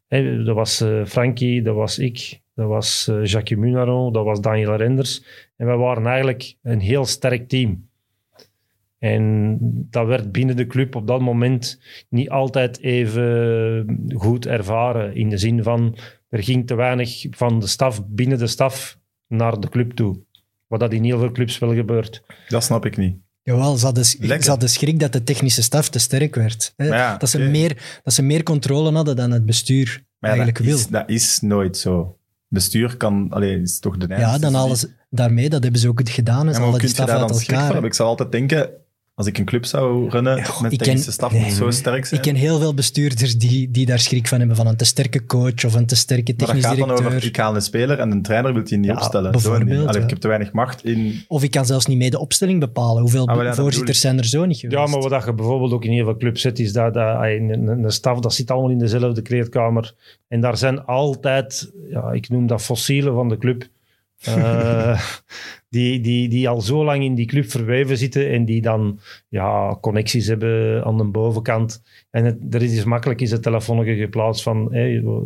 Hè, dat was eh, Frankie, dat was ik, dat was eh, Jacques Munaron, dat was Daniel Renders. En wij waren eigenlijk een heel sterk team. En dat werd binnen de club op dat moment niet altijd even goed ervaren. In de zin van, er ging te weinig van de staf, binnen de staf, naar de club toe. Wat dat in heel veel clubs wel gebeurt. Dat snap ik niet. Jawel, ze hadden, ze hadden schrik dat de technische staf te sterk werd. hè. Maar ja, dat, ze meer, dat ze meer controle hadden dan het bestuur Maar ja, eigenlijk dat, wil. is, dat is nooit zo. Bestuur kan... Allee, is toch de ja, dan alles daarmee, dat hebben ze ook gedaan. Ja, Ze maar hoe hadden kun je daar dan schrik van hebben? Ik zou altijd denken, als ik een club zou runnen, Ja, met technische ken- staf moet nee. zo sterk zijn. Ik ken heel veel bestuurders die, die daar schrik van hebben, van een te sterke coach of een te sterke maar dat technisch gaat dan directeur. over, ik haal een speler en een trainer wil die niet Ja, opstellen. Bijvoorbeeld, niet. Allee, ja. Ik heb te weinig macht in... Of ik kan zelfs niet mee de opstelling bepalen. Hoeveel Ah, ja, voorzitters zijn er zo niet geweest? Ja, maar wat dat je bijvoorbeeld ook in heel veel clubs zit, is dat, dat een, een, een staf, dat zit allemaal in dezelfde kleedkamer. En daar zijn altijd, ja, ik noem dat fossielen van de club. Eh, die, die, die al zo lang in die club verweven zitten en die dan ja, connecties hebben aan de bovenkant. En het, er is dus makkelijk is het telefoonnetje geplaatst van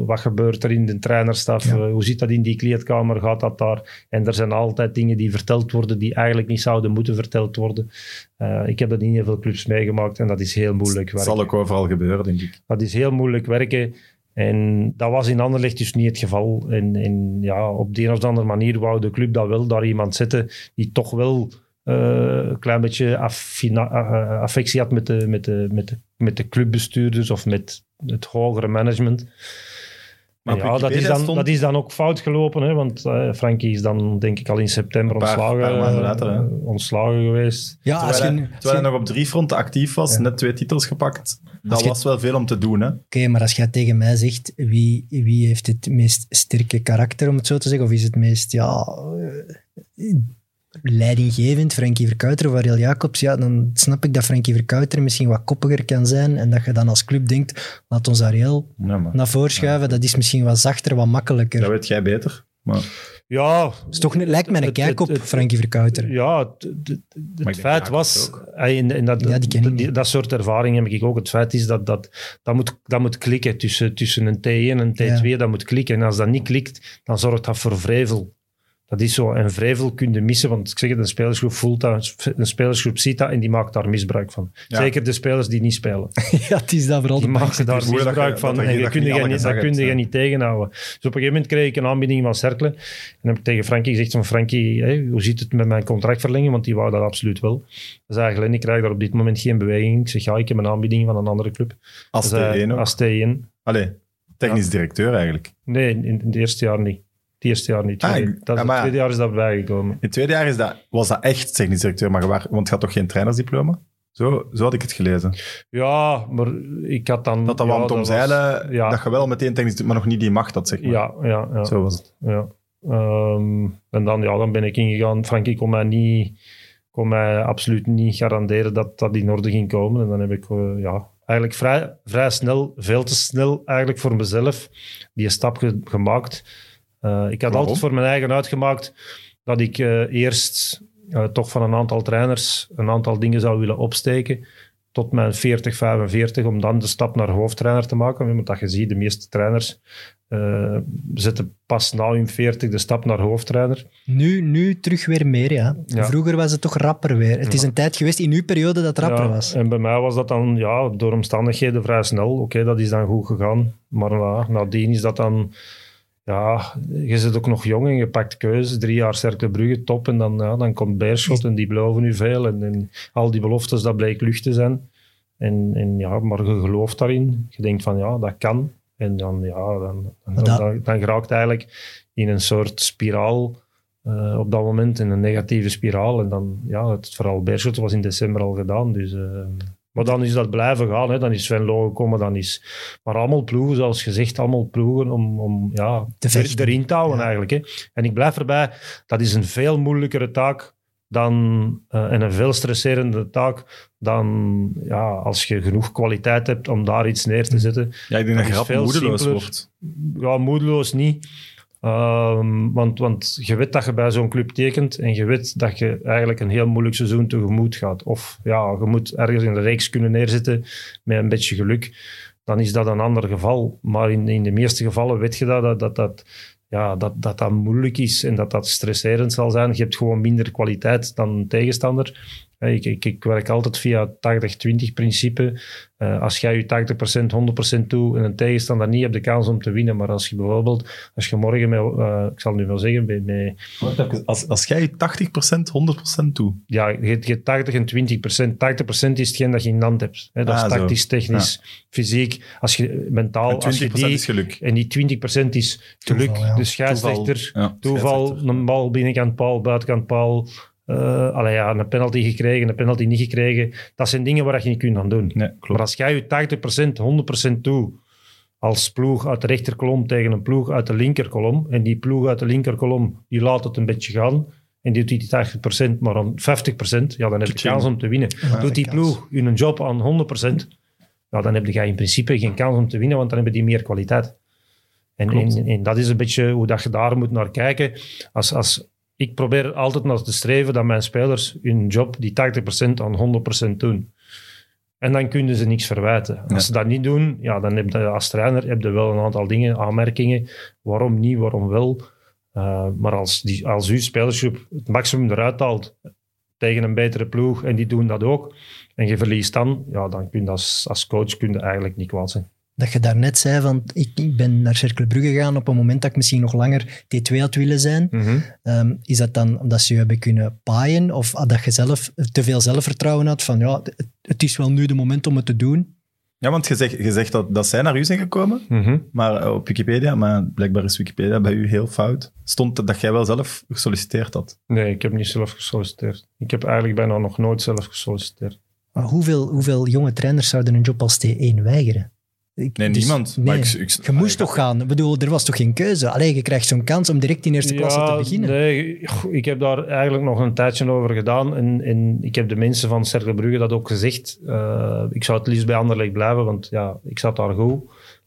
wat gebeurt er in de trainerstaf? Ja. Eh, hoe zit dat in die kleedkamer? Gaat dat daar? En er zijn altijd dingen die verteld worden die eigenlijk niet zouden moeten verteld worden. Eh, ik heb dat in heel veel clubs meegemaakt en dat is heel moeilijk werken. zal ook overal gebeuren, denk ik. Dat is heel moeilijk werken. En dat was in Anderlecht dus niet het geval. En, ja, op de een of andere manier wou de club dat wel, daar iemand zetten die toch wel eh, een klein beetje affina- eh, affectie had met de, met, de, met, de, met de clubbestuurders of met het hogere management. Maar ja, dat is, dan, stond- dat is dan ook fout gelopen, hè, want eh Frankie is dan denk ik al in september paar- ontslagen, paar later, hè. eh, ontslagen geweest. Ja, als je, Terwijl, hij, terwijl hij nog op drie fronten actief was, Ja. net twee titels gepakt. Dat je- was wel veel om te doen, hè? Oké, maar als jij tegen mij zegt wie, wie heeft het meest sterke karakter, om het zo te zeggen, of is het meest ja, eh, leidinggevend, Frankie Verkouter of Ariel Jacobs, ja, dan snap ik dat Frankie Verkouter misschien wat koppiger kan zijn en dat je dan als club denkt, laat ons Ariel Ja, maar naar voren schuiven, dat is misschien wat zachter, wat makkelijker. dat weet jij beter. Maar Ja, Het is toch, niet- lijkt mij een kijk op het- het- Frankie Verkouter. Ja, het, het- het- ik het denk feit was, en, en dat, Ja, die ken ik dat, soort ervaring heb ik ook. Het feit is dat dat, dat, moet, dat moet klikken tussen, tussen een T1 en een T2. Dat moet klikken. En als dat niet klikt, dan zorgt dat voor vrevel. Dat is zo. En vrevel kun je missen, want ik zeg het, een spelersgroep voelt dat, een spelersgroep ziet dat en die maakt daar misbruik van. Ja. Zeker de spelers die niet spelen. ja, het is dat vooral Die de maken daar dat misbruik je- van dat en je dat je kunt niet je alle niet, dat gezag kun hebt, je ja. niet tegenhouden. Dus op een gegeven moment kreeg ik een aanbieding van Cercle. En heb ik tegen Frankie gezegd van Frankie, hé, hoe zit het met mijn contractverlenging? Want die wou dat absoluut wel. Ze zei, Glenn, ik krijg daar op dit moment geen beweging. Ik zeg, ja, ik heb een aanbieding van een andere club. als Ze zei, T1 ook. Als T1. Allee, technisch directeur eigenlijk. Nee, in, in het eerste jaar niet. Het eerste jaar niet. Ah, Tweede- dat, ah, maar- het tweede jaar is dat bijgekomen. In het tweede jaar is dat, was dat echt technisch directeur, maar waar- want je had toch geen trainersdiploma? Zo, zo had ik het gelezen. Ja, maar ik had dan... Dat dat ja, omzeilen, ja. dat je wel meteen technisch, maar nog niet die macht had, zeg maar. Ja, ja, ja. Zo was het. Ja. Ehm, en dan, ja, dan ben ik ingegaan. Frankie kon mij, niet, kon mij absoluut niet garanderen dat dat in orde ging komen. En dan heb ik eh, ja, eigenlijk vrij, vrij snel, veel te snel eigenlijk voor mezelf, die stap ge- gemaakt. Eh, ik had Waarom? altijd voor mijn eigen uitgemaakt dat ik eh, eerst eh, toch van een aantal trainers een aantal dingen zou willen opsteken tot mijn 40, 45, om dan de stap naar hoofdtrainer te maken. Want dat je ziet, de meeste trainers eh, zetten pas na hun 40 de stap naar hoofdtrainer. Nu, nu terug weer meer, ja. Ja. Vroeger was het toch rapper weer. Het is een tijd geweest in uw periode dat het rapper Ja, was. En bij mij was dat dan ja, door omstandigheden vrij snel. Oké, dat is dan goed gegaan. Maar nadien is dat dan... Ja, je zit ook nog jong en je pakt keuzes. Drie jaar Cercle Brugge, top. En dan, ja, dan komt Beerschot en die beloven nu veel. En, en al die beloftes, dat bleek lucht te zijn. En, en ja, maar je gelooft daarin. Je denkt van, ja, dat kan. En dan, ja, dan, dan, dan, dan geraakt eigenlijk in een soort spiraal eh, op dat moment, in een negatieve spiraal. En dan, ja, het verhaal Beerschot was in december al gedaan. Dus, eh, maar dan is dat blijven gaan. Hè. Dan is Sven Loh gekomen. Dan is, maar allemaal ploegen, zoals gezegd, allemaal ploegen om, om ja, Te er- erin te houden Ja. eigenlijk. Hè. En ik blijf erbij, dat is een veel moeilijkere taak dan, eh, en een veel stresserende taak dan ja, als je genoeg kwaliteit hebt om daar iets neer te zetten. Ja, ik denk dat is je veel moedeloos simpeler. wordt. Ja, moedeloos niet. Ehm, want, want je weet dat je bij zo'n club tekent en je weet dat je eigenlijk een heel moeilijk seizoen tegemoet gaat. Of ja, je moet ergens in de reeks kunnen neerzitten met een beetje geluk. Dan is dat een ander geval. Maar in, in de meeste gevallen weet je dat dat, dat, ja, dat, dat dat moeilijk is en dat dat stresserend zal zijn. Je hebt gewoon minder kwaliteit dan een tegenstander. Ik, ik, ik werk altijd via het 80-20 principe. Eh, als jij je 80%, 100% toe en een tegenstander niet, heb je de kans om te winnen. Maar als je bijvoorbeeld, als je morgen met, eh, ik zal nu wel zeggen, met, Als, als jij je 80%, 100% toe. ja, je hebt je 80 en 20 procent. 80 procent is hetgeen dat je in de hand hebt. Hè, dat Ah, is zo. tactisch, technisch, fysiek. Als je mentaal, En 20% als je die, is geluk. en die 20 procent is geluk, Toeval, ja. de scheidsrechter, Ja, toeval, een bal binnenkant paal, buitenkant paal. Eh allee, ja, een penalty gekregen, een penalty niet gekregen. Dat zijn dingen waar je niet kunt aan doen. Nee, Maar als jij je 80%, 100% toe als ploeg uit de rechterkolom tegen een ploeg uit de linkerkolom en die ploeg uit de linkerkolom die laat het een beetje gaan en die doet die 80% maar aan 50%, ja, dan heb je kans om te winnen. doet die ploeg hun job aan 100%, ja, dan heb je in principe geen kans om te winnen, want dan hebben die meer kwaliteit. En, en, en dat is een beetje hoe dat je daar moet naar kijken. Als, als, ik probeer altijd naar te streven dat mijn spelers hun job die 80% aan 100% doen. En dan kunnen ze niks verwijten. Als Ja. ze dat niet doen, ja, dan heb je als trainer heb je wel een aantal dingen, aanmerkingen. Waarom niet, waarom wel. Uh, maar als, die, als uw spelersgroep het maximum eruit haalt tegen een betere ploeg en die doen dat ook, en je verliest dan, ja, dan kun je als, als coach kun je eigenlijk niet kwaad zijn. Dat je daarnet zei van, ik, ik ben naar Cercle Brugge gegaan op een moment dat ik misschien nog langer T2 had willen zijn. Um, is dat dan omdat ze je hebben kunnen paaien of dat je zelf te veel zelfvertrouwen had van ja, het, het is wel nu de moment om het te doen? Ja, want je zegt, je zegt dat, dat zij naar u zijn gekomen, Mm maar eh, op Wikipedia, maar blijkbaar is Wikipedia bij u heel fout, stond dat jij wel zelf gesolliciteerd had. Nee, ik heb niet zelf gesolliciteerd. Ik heb eigenlijk bijna nog nooit zelf gesolliciteerd. Maar hoeveel, hoeveel jonge trainers zouden een job als T1 weigeren? Ik, nee, dus, niemand. Nee. Maar ik, ik, je moest toch gaan. Ik bedoel, er was toch geen keuze? Alleen je krijgt zo'n kans om direct in eerste klasse ja, te beginnen. Nee, ik heb daar eigenlijk nog een tijdje over gedaan. En, en ik heb de mensen van Cercle Brugge dat ook gezegd. Uh, ik zou het liefst bij Anderlecht blijven, want ja, ik zat daar goed.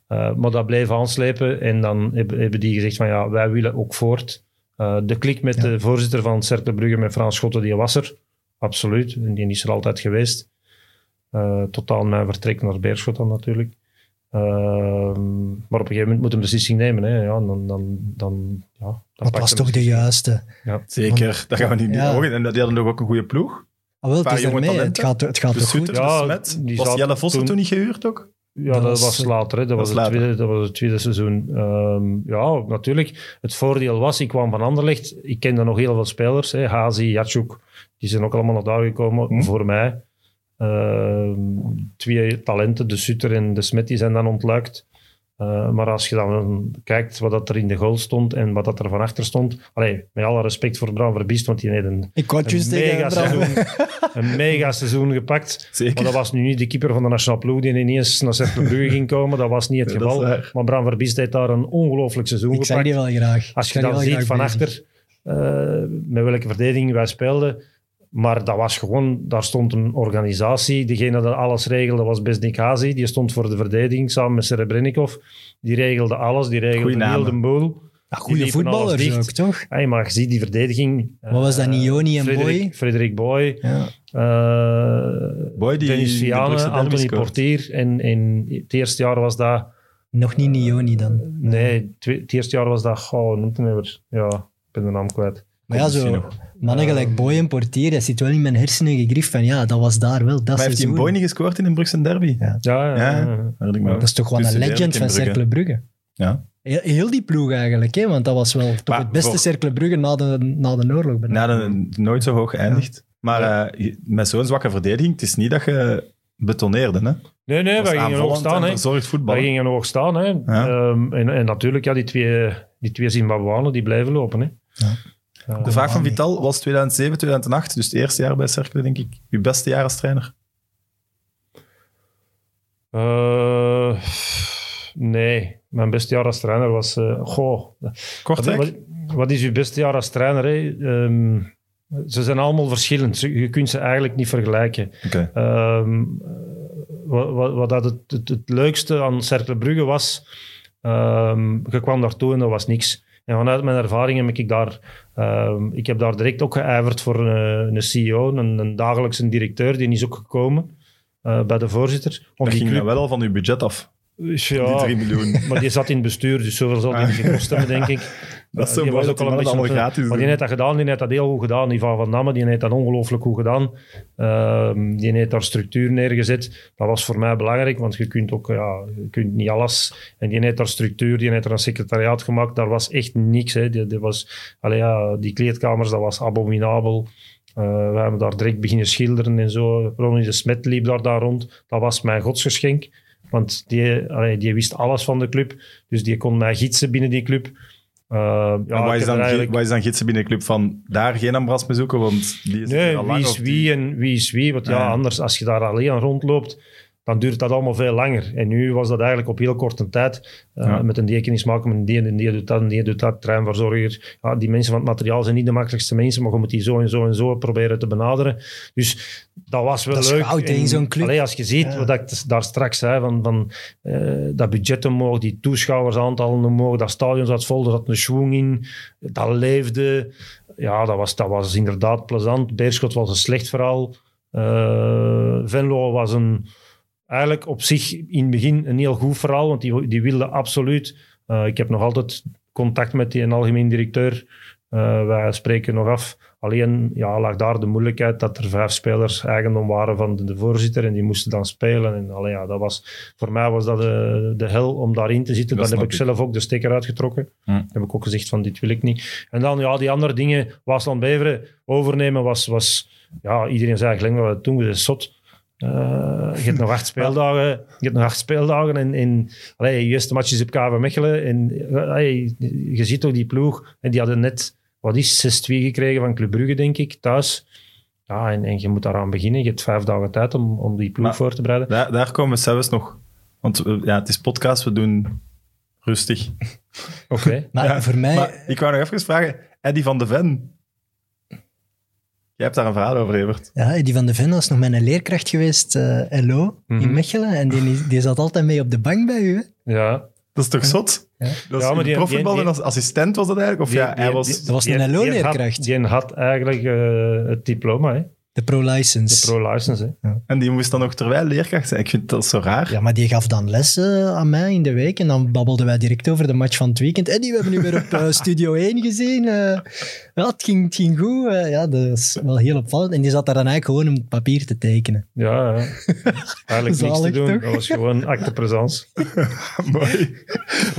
Uh, maar dat bleef aanslepen. En dan hebben, hebben die gezegd van ja, wij willen ook voort. Uh, de klik met ja. de voorzitter van Cercle Brugge, met Frans Schotten, die was er. Absoluut. En die is er altijd geweest. Tot aan mijn vertrek naar Beerschot dan natuurlijk. Uh, maar op een gegeven moment moet een beslissing nemen. Hè. Ja, dan, dan, dan, ja, dan dat was toch de juiste? Ja. Zeker, Want, daar gaan we niet ja. over. En die hadden nog ook een goede ploeg. Ah, wel, het is ermee. Het gaat, het gaat toch goed? Ja. Was Jelle Vossen toen... toen niet gehuurd ook? Ja, dat, dat was later. Hè. Dat, was, was het tweede, dat was het tweede seizoen. Um, ja, natuurlijk. Het voordeel was, ik kwam van Anderlecht. Ik kende nog heel veel spelers. Hè. Hazi, Jatschuk, die zijn ook allemaal nog daar gekomen Hm. voor mij. Uh, twee talenten, de Sutter en de Smet, die zijn dan ontluikt. Uh, maar als je dan kijkt wat dat er in de goal stond en wat dat er van achter stond. Allee, met alle respect voor Bram Verbiest, want die heeft een, Ik een, mega seizoen, een mega seizoen gepakt. Zeker. Maar dat was nu niet de keeper van de nationale ploeg die ineens naar Cercle Brugge ging komen. Dat was niet het Ja, geval. Maar Bram Verbiest heeft daar een ongelooflijk seizoen Ik gepakt. zag die wel graag. Als je dan ziet van achter uh, met welke verdediging wij speelden. Maar dat was gewoon, daar stond een organisatie. Degene dat alles regelde was Besnik Hazi. Die stond voor de verdediging samen met Serebrennikov. Die regelde alles, die regelde heel de boel. Ja, goede voetballers ook, toch? Hey, maar je ziet die verdediging. Wat was dat niet, Joni en Frederik, Boy? Frederik Boy. Ja. Uh, Boy die Dennis Viane, Anthony. Portier. En, en het eerste jaar was dat... Nog niet Nioni dan? Nee, het eerste jaar was dat... Oh, noemt het? Ja, ik ben de naam kwijt. Maar ja, zo mannen gelijk Boy en Portier, dat zit wel in mijn hersenen gegrift van ja, dat was daar wel, dat Maar heeft hij een Boy niet gescoord in een Brugse derby? Ja. Ja, ja, ja. ja. ja. Dat is toch gewoon een legend van Cercle Brugge. Ja. Heel, heel die ploeg eigenlijk, hè? want dat was wel toch Maar het beste voor... Cercle Brugge na de, na de oorlog. Na de, nooit zo hoog geëindigd. Maar uh, met zo'n zwakke verdediging, het is niet dat je betoneerde, hè? Nee, nee, wij gingen hoog staan. Wij gingen hoog staan. Hè. Ja. Um, en, en, natuurlijk, ja, die twee, die twee Zimbabwanen, die blijven lopen. Hè. Ja. De vraag van Vital was 2007, 2008, dus het eerste jaar bij Cercle, denk ik. Uw beste jaar als trainer? Uh, nee, mijn beste jaar als trainer was... Uh, goh, Kortrijk? Wat, wat, is uw beste jaar als trainer? Hè? Um, ze zijn allemaal verschillend. Je kunt ze eigenlijk niet vergelijken. Okay. Um, wat, wat, wat dat het, het, het, leukste aan Cercle Brugge was, um, je kwam daartoe en dat was niks. En vanuit mijn ervaring heb ik daar, um, ik heb daar direct ook geijverd voor een, een CEO, een, een, dagelijkse directeur, die is ook gekomen uh, bij de voorzitter. Om dat ging club... wel al van uw budget af. Ja, die 3 miljoen. maar die zat in het bestuur, dus zoveel zal die niet gekost hebben, denk ik. Dat is zo uh, mooi dat al een allemaal gratis Maar die heeft dat gedaan, die heeft dat heel goed gedaan. Ivan van Damme, die heeft dat ongelooflijk goed gedaan. Uh, die heeft daar structuur neergezet. Dat was voor mij belangrijk, want je kunt ook, ja, je kunt niet alles. En die heeft daar structuur, die heeft er een secretariaat gemaakt. Daar was echt niks. Hè. Die, die, was, allee, ja, die kleedkamers, dat was abominabel. Uh, we hebben daar direct beginnen schilderen en zo. Ronnie de Smet liep daar, daar rond. Dat was mijn godsgeschenk. Want die, allee, die wist alles van de club. Dus die kon mij gidsen binnen die club. Uh, ja, wat, is dan, eigenlijk... is dan gidsen binnen de club van daar geen Ambras mee zoeken? Want die is nee, al wie lang is wie die... en wie is wie? Want ja, Ah, anders als je daar alleen aan rondloopt, dan duurt dat allemaal veel langer. En nu was dat eigenlijk op heel korte tijd. Uh, Ja. Met een die maken, met een die en die doet dat, en die doet dat, treinverzorger. Ja, die mensen van het materiaal zijn niet de makkelijkste mensen, maar je moet die zo en zo en zo proberen te benaderen. Dus dat was wel Dat is leuk. goud, hè, in zo'n club. allee, als je ziet Ja. wat ik daar straks zei, van, van eh, dat budget omhoog, die toeschouwersaantallen omhoog, dat stadion zat vol, er zat een schwung in, dat leefde. Ja, dat was, dat was inderdaad plezant. Beerschot was een slecht verhaal. Eh, Venlo was een, eigenlijk op zich in het begin een heel goed verhaal, want die, die wilde absoluut. eh, ik heb nog altijd contact met die algemeen directeur. Eh, wij spreken nog af. Alleen ja, lag daar de moeilijkheid dat er vijf spelers eigendom waren van de, de voorzitter en die moesten dan spelen. En allee, ja, dat was, voor mij was dat de, de hel om daarin te zitten. Dat dan heb ik zelf ook de stekker uitgetrokken. Hm. Heb ik ook gezegd van dit wil ik niet. En dan ja, die andere dingen, Waasland Beveren overnemen was, was ja, iedereen zei wat doen we, dat is zot. Eh, je hebt nog acht speeldagen. Je hebt nog acht speeldagen. En, en allee, je eerste match is op KV Mechelen. En eh, allee, je ziet toch die ploeg. En die hadden net, wat is 6-2 gekregen van Club Brugge, denk ik, thuis. Ja, en, en je moet daaraan beginnen. Je hebt vijf dagen tijd om, om die ploeg Maar- voor te bereiden. Daar, daar komen we zelfs nog. Want we- ja, het is podcast, we doen rustig. Oké. Maar Ja, voor mij... Maar ik wou nog even vragen, Eddie van de Ven. Jij hebt daar een verhaal over, Evert. Ja, die van de Ven was nog mijn leerkracht geweest, eh LO, in Mhm. Mechelen. En die, die zat altijd mee op de bank bij u. Hè? Ja. Dat is toch zot? Ja. Dat is Ja, maar die- profvoetbal en als assistent was dat eigenlijk? Of Die- ja, hij die- was... die- Dat was die- een die LO-leerkracht. had- Die had eigenlijk eh, het diploma, hè? De pro-license. de pro-license. hè. En die moest dan nog terwijl leerkracht zijn. Ik vind dat zo raar. Ja, maar die gaf dan lessen aan mij in de week. En dan babbelden wij direct over de match van het weekend. En die we hebben nu weer op eh, Studio 1 gezien. eh. ja, het ging, het ging goed. eh. ja, dat is wel heel opvallend. En die zat daar dan eigenlijk gewoon om het papier te tekenen. Ja, ja. Eigenlijk niks te doen. toch? Dat was gewoon acte présence. Mooi.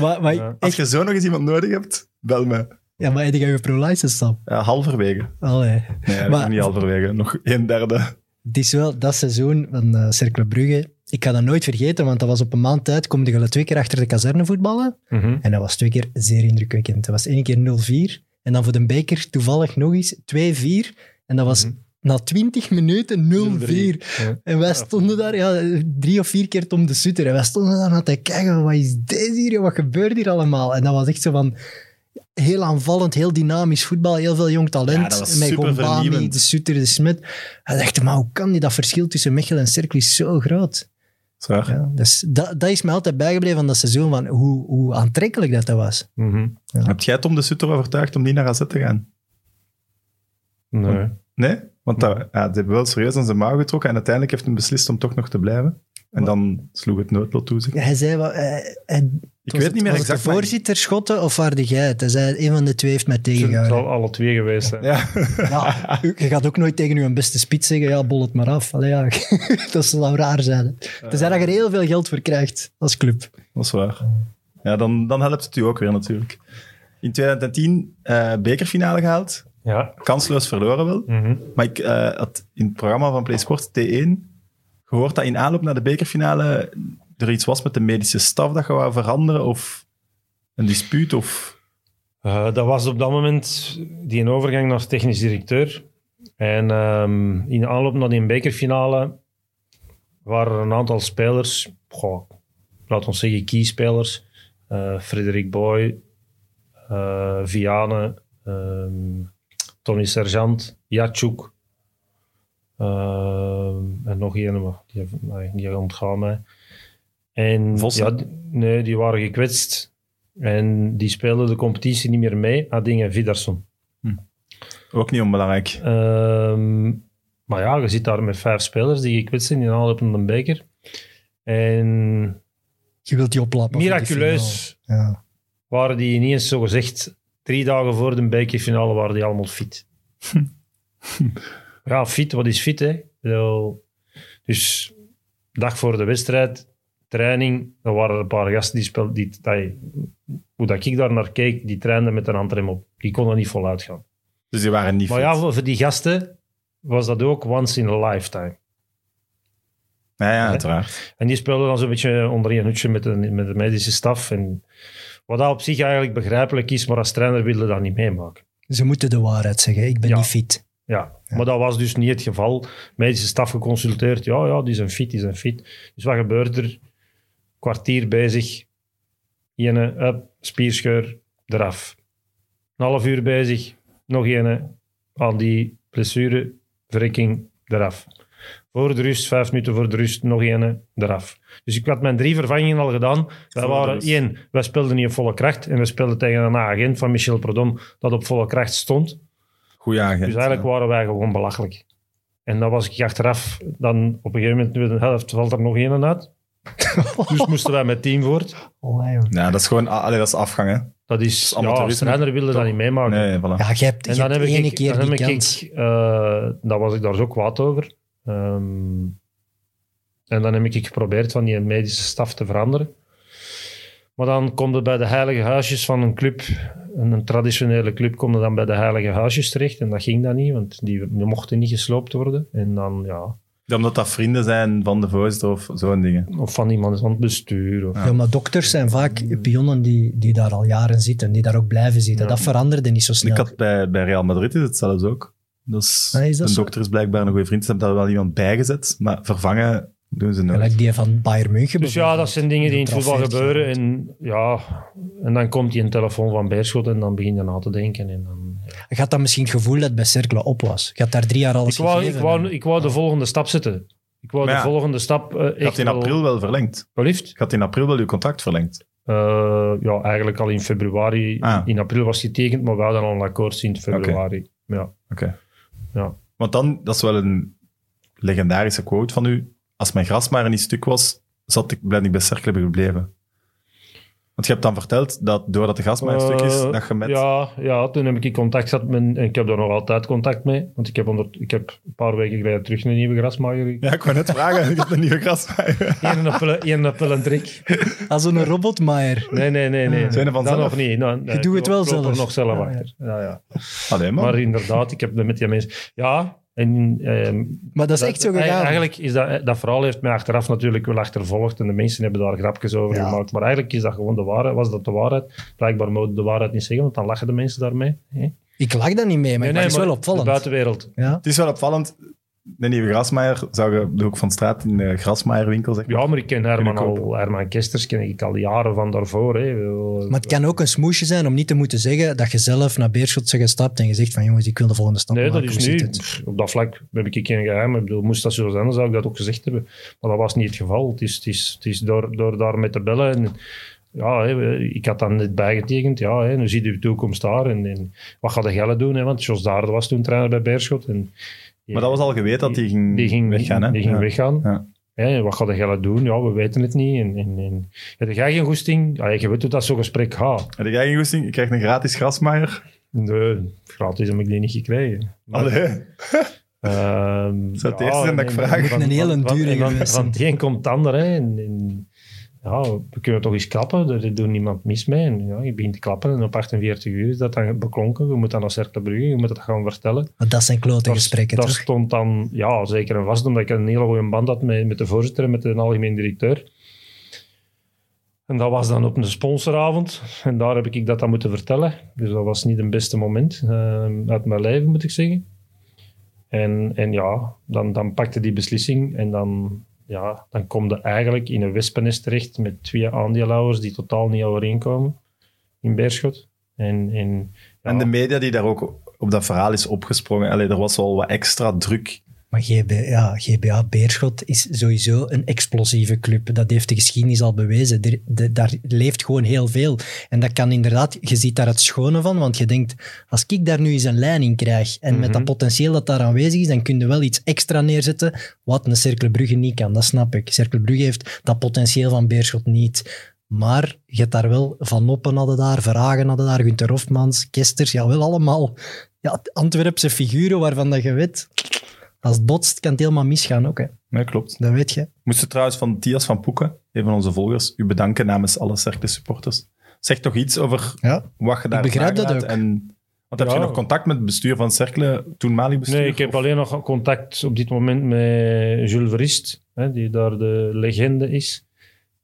Maar, maar, Ja. Als je zo nog eens iemand nodig hebt, bel me. Ja, maar heb je je pro-license stap? Ja, halverwege. Allee. Nee, Maar- niet halverwege. Nog een derde. Het is wel dat seizoen van uh, Cercle Brugge. Ik ga dat nooit vergeten, want dat was op een maand tijd. Kom je twee keer achter de kazerne voetballen. Mhm. En dat was twee keer zeer indrukwekkend. Dat was één keer 0-4. En dan voor de beker toevallig nog eens 2-4. En dat was Mhm. na 20 minuten 0-4. Ja. En wij stonden daar ja, drie of vier keer Tom de Sutter. En wij stonden daar naar te kijken. Wat is deze hier? Wat gebeurt hier allemaal? En dat was echt zo van... Heel aanvallend, heel dynamisch voetbal. Heel veel jong talent. Ja, dat was Met vernieuwend. de Sutter, de Smit. Hij dacht, maar hoe kan die? Dat verschil tussen Mechelen en Cercle is zo groot. Zwaar. Ja, dus dat, dat is mij altijd bijgebleven van dat seizoen. Van hoe, hoe aantrekkelijk dat, dat was. Mhm. Heb jij Tom de Sutter overtuigd om niet naar AZ te gaan? Nee. Nee? Want dat, ja, die hebben wel serieus aan zijn mouw getrokken en uiteindelijk heeft hij beslist om toch nog te blijven. En dan sloeg het noodlot toe. zeg. Hij zei... wat- hij- hij- Ik weet niet meer het- was exact. het de maar- voorzitter schotten of waar de jij het? Hij zei, een van de twee heeft mij Het tegengehouden. zal alle twee geweest zijn. Ja. Je gaat ook nooit tegen uw beste spits zeggen, ja, bol het maar af. Allee, ja, dat zou raar zijn. Tenzij dat je er heel veel geld voor krijgt als club. Dat is waar. Ja, dan, dan helpt het u ook weer natuurlijk. In 2010 eh bekerfinale gehaald. Ja. Kansloos verloren wel. Mhm. Maar ik eh, had in het programma van PlaySport T1 gehoord dat in aanloop naar de bekerfinale er iets was met de medische staf dat je wou veranderen of een dispuut of... Eh, dat was op dat moment die overgang naar technisch directeur. En ehm, in aanloop naar die bekerfinale waren er een aantal spelers, goh, laat ons zeggen keyspelers, eh Frederik Boy, eh Viane, ehm, Tony Sergeant, ehm, en nog een, maar die, nee, die ontgaan mij. En Vossen? ja, die- nee, die waren gekwetst. En die speelden de competitie niet meer mee. Adingen Vidarsson. Ook niet onbelangrijk. Ehm, maar ja, je zit daar met vijf spelers die gekwetst zijn in aanloop naar een beker. En Je wilt die oplappen. miraculeus finale. Ja. waren die ineens zo gezegd drie dagen voor de bekerfinale waren die allemaal fit. ja, fit, wat is fit hè? Dus dag voor de wedstrijd, training, er waren een paar gasten die speelden, die, die, hoe dat ik daar naar keek, die trainden met een handrem op. Die konden niet voluit gaan. Dus die waren niet Maar fit. ja, voor, voor die gasten was dat ook once in a lifetime. Ja, ja, uiteraard. En die speelden dan zo'n beetje onder één hoedje met de, met de medische staf. En wat dat op zich eigenlijk begrijpelijk is, maar als trainer wilde dat niet meemaken. Ze moeten de waarheid zeggen. Ik ben Ja. niet fit. Ja. maar dat was dus niet het geval. Medische staf geconsulteerd. Ja, ja, die zijn fit, die zijn fit. Dus wat gebeurt er? Kwartier bezig. Ene, up, spierscheur, eraf. Een half uur bezig. Nog ene. Aan die blessure, verrekking, eraf. Voor de rust, vijf minuten voor de rust, nog ene, eraf. Dus ik had mijn drie vervangingen al gedaan. De waren één, wij speelden niet op volle kracht. En we speelden tegen een agent van Michel Prodom dat op volle kracht stond. Goeie agent. Dus eigenlijk ja. waren wij gewoon belachelijk. En dan was ik achteraf, dan op een gegeven moment, de helft valt er nog één uit. dus moesten wij met team voort. Oh. Ja, dat is gewoon allee, dat is afgang, hè. Dat is, ja, als trainer wilde dat niet meemaken. Nee, voilà. Ja, je hebt, En dan hebt heb ene ik, keer dan die heb kans. ik eh, dan was ik daar zo kwaad over. Ehm, en dan heb ik geprobeerd van die medische staf te veranderen. Maar dan komt het bij de heilige huisjes van een club, een, traditionele club, komt het dan bij de heilige huisjes terecht. En dat ging dan niet, want die, die mochten niet gesloopt worden. En dan, ja, Omdat dat vrienden zijn van de voorzitter of zo'n dingen. of van iemand van het bestuur. Of, Ja, maar dokters zijn vaak pionnen die, die daar al jaren zitten, die daar ook blijven zitten. Ja. Dat veranderde niet zo snel. Ik had bij, bij Real Madrid is het zelfs ook. Dat is, Ah, is dat een zo? dokter is blijkbaar een goede vriend. Ze hebben daar wel iemand bijgezet, maar vervangen doen ze nooit. Gelijk die van Bayern München. Dus ja, dat zijn dingen die in het voetbal gebeuren. En, ja, en dan komt die een telefoon van Beerschot en dan begin je na te denken. En dan, Je had dan misschien het gevoel dat het bij Cercle op was. Je had daar drie jaar alles ik, wou, ik, gegeven. wou, ik wou de volgende stap zetten. Ik wou de volgende stap eh, Ik had echt in wel- april wel verlengd. Liefst? Ik had in april wel uw contract verlengd. Eh, ja, eigenlijk al in februari. Ah. In april was getekend, maar we hadden al een akkoord sinds februari. Ja. Oké. Ja. Want dan, dat is wel een legendarische quote van u. Als mijn gras maar niet stuk was, zat ik, ben ik bij Cercle gebleven. Want je hebt dan verteld dat doordat de gras maar een stuk is, Eh, dat je met... Ja, ja, toen heb ik in contact gehad met... En ik heb daar nog altijd contact mee. Want ik heb, onder, ik heb een paar weken geleden terug een nieuwe grasmaaier Ja, ik wou net vragen. Ik heb een nieuwe grasmaaier. Eén appel, en trick. Als een robotmaaier. Nee, nee, nee. nee. Zijn er dat vanzelf? nog niet. Nou, nee, Je doet het wel ik loop er zelf. nog zelf Ja, ja. achter. Ja, ja. Allee. Maar inderdaad, ik heb met die mensen... Ja, en... ehm, Maar dat is echt zo gegaan. Eigenlijk is dat... Dat verhaal heeft mij achteraf natuurlijk wel achtervolgd en de mensen hebben daar grapjes over Ja. gemaakt. Maar eigenlijk is dat gewoon de waarheid. Was dat de waarheid? Blijkbaar mogen de waarheid niet zeggen, want dan lachen de mensen daarmee. hè? Ik lag daar niet mee, maar het is wel opvallend. De buitenwereld. Ja. Het is wel opvallend. De nieuwe grasmaaier zou je de hoek van de straat in de grasmaaierwinkel zeg maar. Ja, maar ik ken Herman, al, Herman Kesters ken ik al jaren van daarvoor. Hè. Maar het kan ook een smoesje zijn om niet te moeten zeggen dat je zelf naar Beerschot bent gestapt en je zegt van jongens, ik wil de volgende stap Nee, dat maken. is nu. pff, Op dat vlak heb ik geen geheim. Ik bedoel, moest dat zo zijn, dan zou ik dat ook gezegd hebben. Maar dat was niet het geval. Het is, het is, het is door, door daar met te bellen. En, ja, ik had dan net bijgetekend. Ja, hè, nu ziet u de toekomst daar. En, en wat gaat de Gelle doen? Hè? Want Jos Daarde was toen trainer bij Beerschot. En, Maar dat was al geweten dat die ging, die ging weggaan. Hè? Die ging Ja. weggaan. Ja. Ja, wat gaat de Gelle doen? Ja, we weten het niet. En, en, en, heb jij geen goesting? Ja, je weet hoe dat zo'n gesprek gaat. Heb jij geen goesting? Je krijgt een gratis grasmaaier. Nee, gratis heb ik die niet gekregen. Maar, Allee. Ehm, Zou het eerste zijn dat ik vraag? van- Een hele van- van- dure van, van zijn. het een komt het ander. Hè. En, en, ja, we kunnen toch eens klappen. Er doet niemand mis mee. En, ja, je begint te klappen en op 48 uur is dat dan beklonken. We moeten dan naar Cercle Brugge. Je moet dat gaan vertellen. Want dat zijn klote Daar- gesprekken, daar toch? stond dan, ja, zeker en vast, omdat ik een hele goede band had met, met de voorzitter en met de algemeen directeur. En dat was dan op een sponsoravond. En daar heb ik dat dan moeten vertellen. Dus dat was niet het beste moment eh, uit mijn leven, moet ik zeggen. En, en ja, dan, dan pakte die beslissing en dan, ja, dan kom je eigenlijk in een wespennest terecht met twee aandeelhouders die totaal niet overeenkomen in Beerschot. En, en, En de media die daar ook op dat verhaal is opgesprongen. Allee, er was wel wat extra druk. Maar GB, ja, GBA Beerschot is sowieso een explosieve club. Dat heeft de geschiedenis al bewezen. Er, de- daar leeft gewoon heel veel. En dat kan inderdaad, je ziet daar het schone van, want je denkt, als ik daar nu eens een lijn in krijg en met Mhm. dat potentieel dat daar aanwezig is, dan kun je wel iets extra neerzetten wat een Cercle Brugge niet kan. Dat snap ik. Cercle Brugge heeft dat potentieel van Beerschot niet. Maar je hebt daar wel Van Noppen hadden daar, Verhagen hadden daar, Gunther Hofmans, Kesters, ja, wel allemaal ja, Antwerpse figuren waarvan dat je weet, als het botst, kan het helemaal misgaan ook. Hè. Nee, klopt. Dat weet je. Moesten trouwens van Thias van Poeken, een van onze volgers, u bedanken namens alle Cercle supporters. Zeg toch iets over Ja. wat je daar begrijp dat ook. En, want heb Ja. je nog contact met het bestuur van Cercle, toenmalig bestuur? Nee, ik heb of- alleen nog contact op dit moment met Jules Verist, hè, die daar de legende is.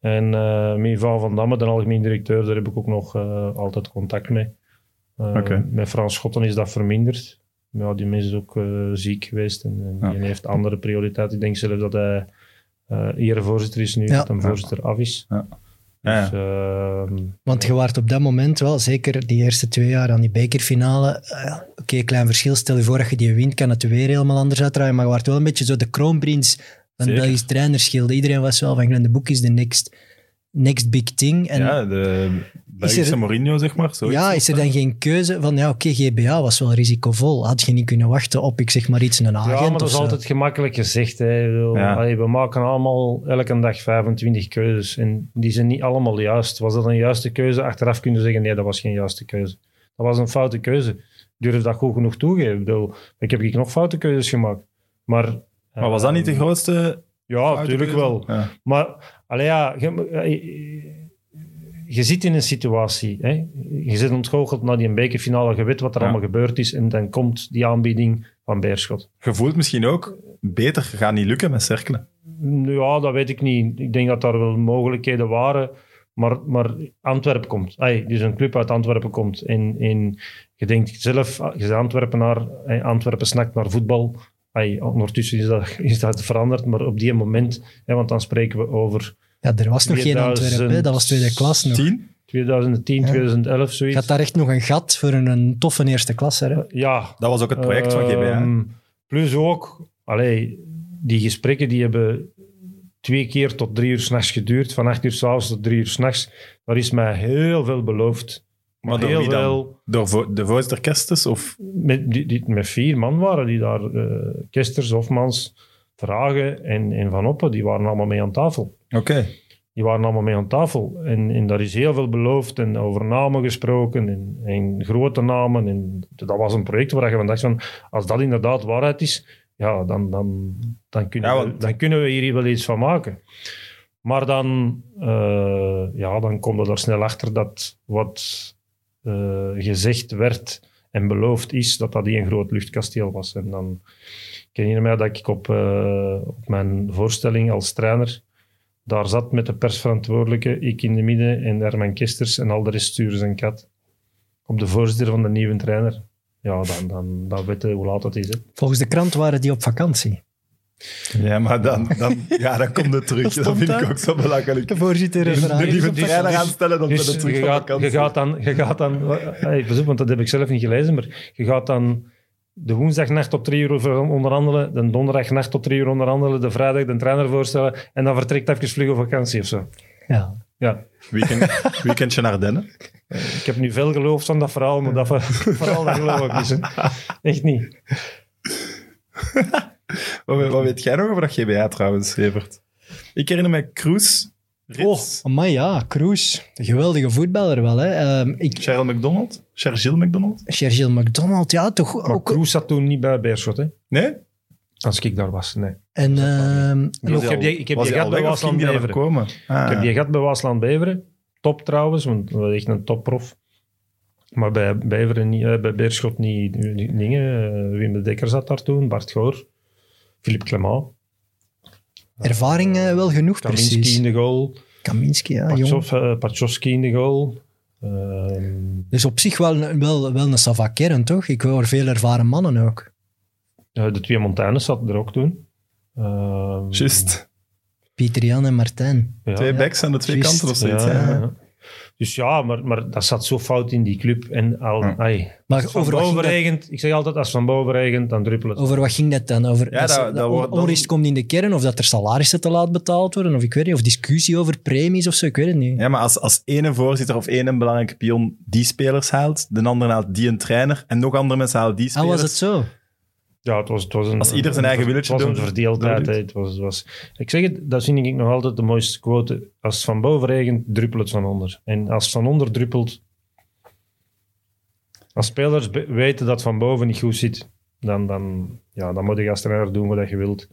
En eh met Ivan van Damme, de algemeen directeur, daar heb ik ook nog eh, altijd contact mee. Oké. Met Frans Schotten is dat verminderd. Ja, die mens is ook eh, ziek geweest en, en Ja. die heeft andere prioriteiten. Ik denk zelf dat hij eh erevoorzitter is nu, Ja. dat een voorzitter af is. Ja. Ja, Dus, ehm, Want je waart op dat moment wel, zeker die eerste twee jaar aan die bekerfinale. eh, Oké, klein verschil. Stel je voor dat je die wint, kan het weer helemaal anders uitdraaien. Maar je waart wel een beetje zo de kroonprins van Zeker. Belgisch trainerschilde. Iedereen was wel van, Glenn de Boek is de next, next big thing. En ja, de Belgische er- Mourinho, zeg maar. zoiets. ja, is er dan geen keuze van, ja, oké, GBA was wel risicovol. Had je niet kunnen wachten op, ik zeg maar iets, een agent ja, maar dat is zo. altijd gemakkelijk gezegd. Hè. Ik bedoel, Ja. allee, we maken allemaal elke dag 25 keuzes en die zijn niet allemaal juist. Was dat een juiste keuze? Achteraf kunnen we zeggen, nee, dat was geen juiste keuze. Dat was een foute keuze. Ik durf dat goed genoeg toegeven. Ik, bedoel, ik heb hier nog foute keuzes gemaakt. Maar, Maar was dat niet de grootste Ja, natuurlijk wel. Ja. Maar allee, ja, je, je- zit in een situatie. Hè? Je zit ontgoocheld naar die bekerfinale. Je weet wat er Ja. allemaal gebeurd is. En dan komt die aanbieding van Beerschot. Je voelt misschien ook, beter gaat niet lukken met cirkelen. Ja, dat weet ik niet. Ik denk dat daar wel mogelijkheden waren. Maar, maar Antwerpen komt. Ay, dus een club uit Antwerpen komt. En, en je denkt zelf, je bent Antwerpenaar. Antwerpen snakt naar voetbal. Ay, ondertussen is dat, is dat veranderd. Maar op die moment, hè, want dan spreken we over Ja, er was nog geen 2000 Antwerpen, dat was tweede klas nog. Tien? 2010, Ja. 2011, Je zoiets. had daar echt nog een gat voor een, een toffe eerste klasse. Hè? Ja, Dat was ook het project van GBA. Ehm, plus ook, allee, die gesprekken die hebben twee keer tot drie uur s'nachts geduurd. Van acht uur s'avonds tot drie uur s'nachts. Daar is mij heel veel beloofd. Maar door heel wie dan? veel. Door vo- de voorzitter? Of... Met, die, die, met vier man waren die daar. eh Kesters, Hofmans, Vragen en, en Van Oppen. Die waren allemaal mee aan tafel. Oké. Die waren allemaal mee aan tafel. En, en daar is heel veel beloofd en over namen gesproken en, en grote namen. En dat was een project waar je van dacht van, als dat inderdaad waarheid is, ja, dan, dan, dan, kunnen, Ja, we, dan kunnen we hier wel iets van maken. Maar dan, eh, ja, dan kom je er snel achter dat wat eh, gezegd werd en beloofd is, dat dat een groot luchtkasteel was. En dan ik herinner mij dat ik op, eh, op mijn voorstelling als trainer daar zat met de persverantwoordelijke, ik in de midden en Herman Kesters en al de rest sturen zijn kat. Op de voorzitter van de nieuwe trainer. Ja, dan, dan, dan weet je hoe laat het is. Hè. Volgens de krant waren die op vakantie. Ja, maar dan, dan, ja, dan komt het terug. Dat Dat, vind ik ook zo belangrijk. De voorzitter Dus- nieuwe dus- trainer dus- aanstellen, dan Dus terug je van gaat, vakantie. je gaat dan, je gaat dan hey, want dat heb ik zelf niet gelezen, maar je gaat dan de woensdagnacht tot drie uur over- onderhandelen, de donderdagnacht tot drie uur onderhandelen, de vrijdag de trainer voorstellen en dan vertrekt even vlug op vakantie of zo. Ja. Ja, Weekend, weekendje naar Dennen. ik heb nu veel geloofd van dat verhaal, maar dat ver- verhaal dat geloof ik niet. hè. Echt niet. Wat, wat weet jij nog over dat GBA trouwens, Evert? Ik herinner me Kroes, Oh, maar ja, Kroes. Een geweldige voetballer wel. Hè. Ehm, ik, Cheryl McDonald, Cheryl McDonald. McDonald, ja, toch Maar ook. Kroes zat toen niet bij Beerschot, hè? Nee? Als ik daar was, nee. En, ehm, en ook- Ik heb die, ik heb Was die al bij Waasland er Beveren. komen? Ah. Ik heb die bij Waasland Beveren. Top trouwens, want dat was echt een topprof. Maar bij Beveren niet, eh, bij Beerschot niet, niet dingen. Eh, Wim de Dekker zat daar toen, Bart Goor, Philippe Clement, ervaring eh, wel genoeg, Kaminski precies. in de goal, Kaminski, ja, jong. Pachov, eh, Pachowski in de goal. Ehm, Dus op zich wel, een- wel, wel een sava kern, toch? Ik hoor veel ervaren mannen ook. eh, de twee Montanes zaten er ook toen. Ehm, Juist. Pieter Jan en Martijn. ja. Twee backs aan de twee kanten of zoiets. Ja, Ja, ja, ja. Dus ja, maar, maar dat zat zo fout in die club. En al, Ja. ai, Maar van over boven dat, ik zeg altijd, als van boven regent, dan druppelt het. over wat ging dat dan? Over Ja, dat, dat- dat on- onrust komt in de kern, of dat er salarissen te laat betaald worden, of ik weet niet, of discussie over premies of zo, ik weet het niet. Ja, maar als, als ene voorzitter of ene belangrijke pion die spelers haalt, de andere haalt die een trainer en nog andere mensen halen die Ah, spelers. was het zo? Ja, het was, het was een, Als ieder zijn eigen willetje Het was een verdeeldheid. Het was, het was, ik zeg het, dat vind ik nog altijd de mooiste quote. Als het van boven regent, druppelt het van onder. En als het van onder druppelt... Als spelers weten dat het van boven niet goed zit, dan, dan, ja, dan moet je als trainer doen wat je wilt.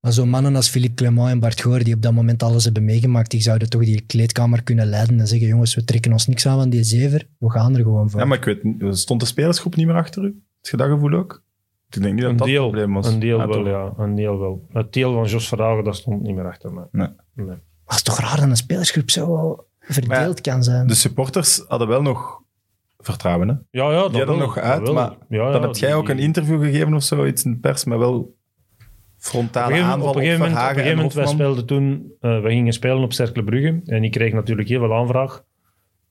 Maar zo'n mannen als Philippe Clement en Bart Goor, die op dat moment alles hebben meegemaakt, die zouden toch die kleedkamer kunnen leiden en zeggen, jongens, we trekken ons niks aan van die zever, we gaan er gewoon voor. Ja, maar ik weet stond de spelersgroep niet meer achter u? Heb je dat gevoel ook? Ik denk niet dat Een dat het deel, probleem was. een deel Ah, wel, toch? ja. Een deel wel. Het deel van Jos Verhagen, dat stond niet meer achter mij. Nee. Nee. Maar het is toch raar dat een spelersgroep zo verdeeld kan zijn. De supporters hadden wel nog vertrouwen. Hè? Ja, ja, dat Die er wel, nog uit, wel. maar ja, ja, Dan heb jij die- ook een interview gegeven of zo, iets in de pers, maar wel Op frontale gegeven, aanval op een gegeven moment, op een gegeven en moment wij speelden toen, eh, we gingen spelen op Cercle Brugge en ik kreeg natuurlijk heel veel aanvraag.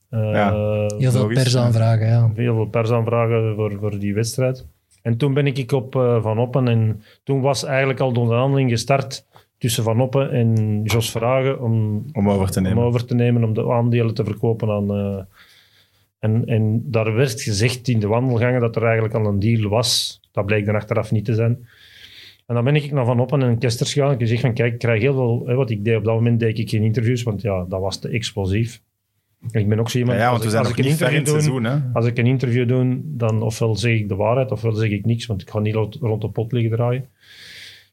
Eh, Ja. Heel veel persaanvragen, ja. heel veel persaanvragen voor, voor die wedstrijd. En toen ben ik op eh, Van Oppen en toen was eigenlijk al de onderhandeling gestart tussen Van Oppen en Jos Verhagen om, Om over te nemen. om over te nemen, om de aandelen te verkopen aan... eh, en, en daar werd gezegd in de wandelgangen dat er eigenlijk al een deal was. Dat bleek dan achteraf niet te zijn. En dan ben ik naar Van Oppen en Kesters gegaan. Ik zeg van, kijk, ik krijg heel veel... Hè, wat ik deed op dat moment deed ik geen interviews, want ja, dat was te explosief. Ik ben ook zo Ja, iemand... ja, als want we ik- zijn als nog ik een niet ver in het interview doe, seizoen. Hè? als ik een interview doe, dan ofwel zeg ik de waarheid, ofwel zeg ik niks, want ik ga niet rond- de pot liggen draaien.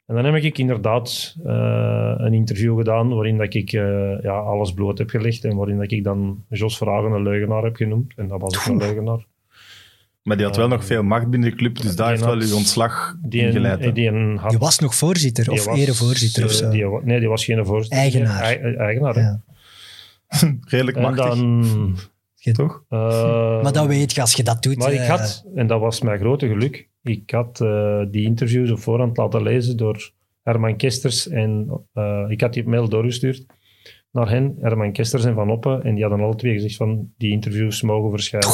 En dan heb ik inderdaad eh, een interview gedaan waarin dat ik eh, ja, alles bloot heb gelegd en waarin dat ik dan Jos Vragen een leugenaar heb genoemd. En dat was ook een leugenaar. Maar die had wel nog veel macht binnen de club, dus daar Die heeft wel uw ontslag Die, ingeleid. die een had- Je was nog voorzitter die of erevoorzitter of eh, zo. die nee, die was geen voorzitter. Eigenaar. Eigenaar. Ja. Redelijk En machtig, dan... toch? eh, Maar dat weet je, als je dat doet... Maar ik eh, had, en dat was mijn grote geluk, ik had eh, die interviews op voorhand laten lezen door Herman Kesters en eh, ik had die mail doorgestuurd naar hen, Herman Kesters en Van Oppen, en die hadden alle twee gezegd van die interviews mogen verschijnen.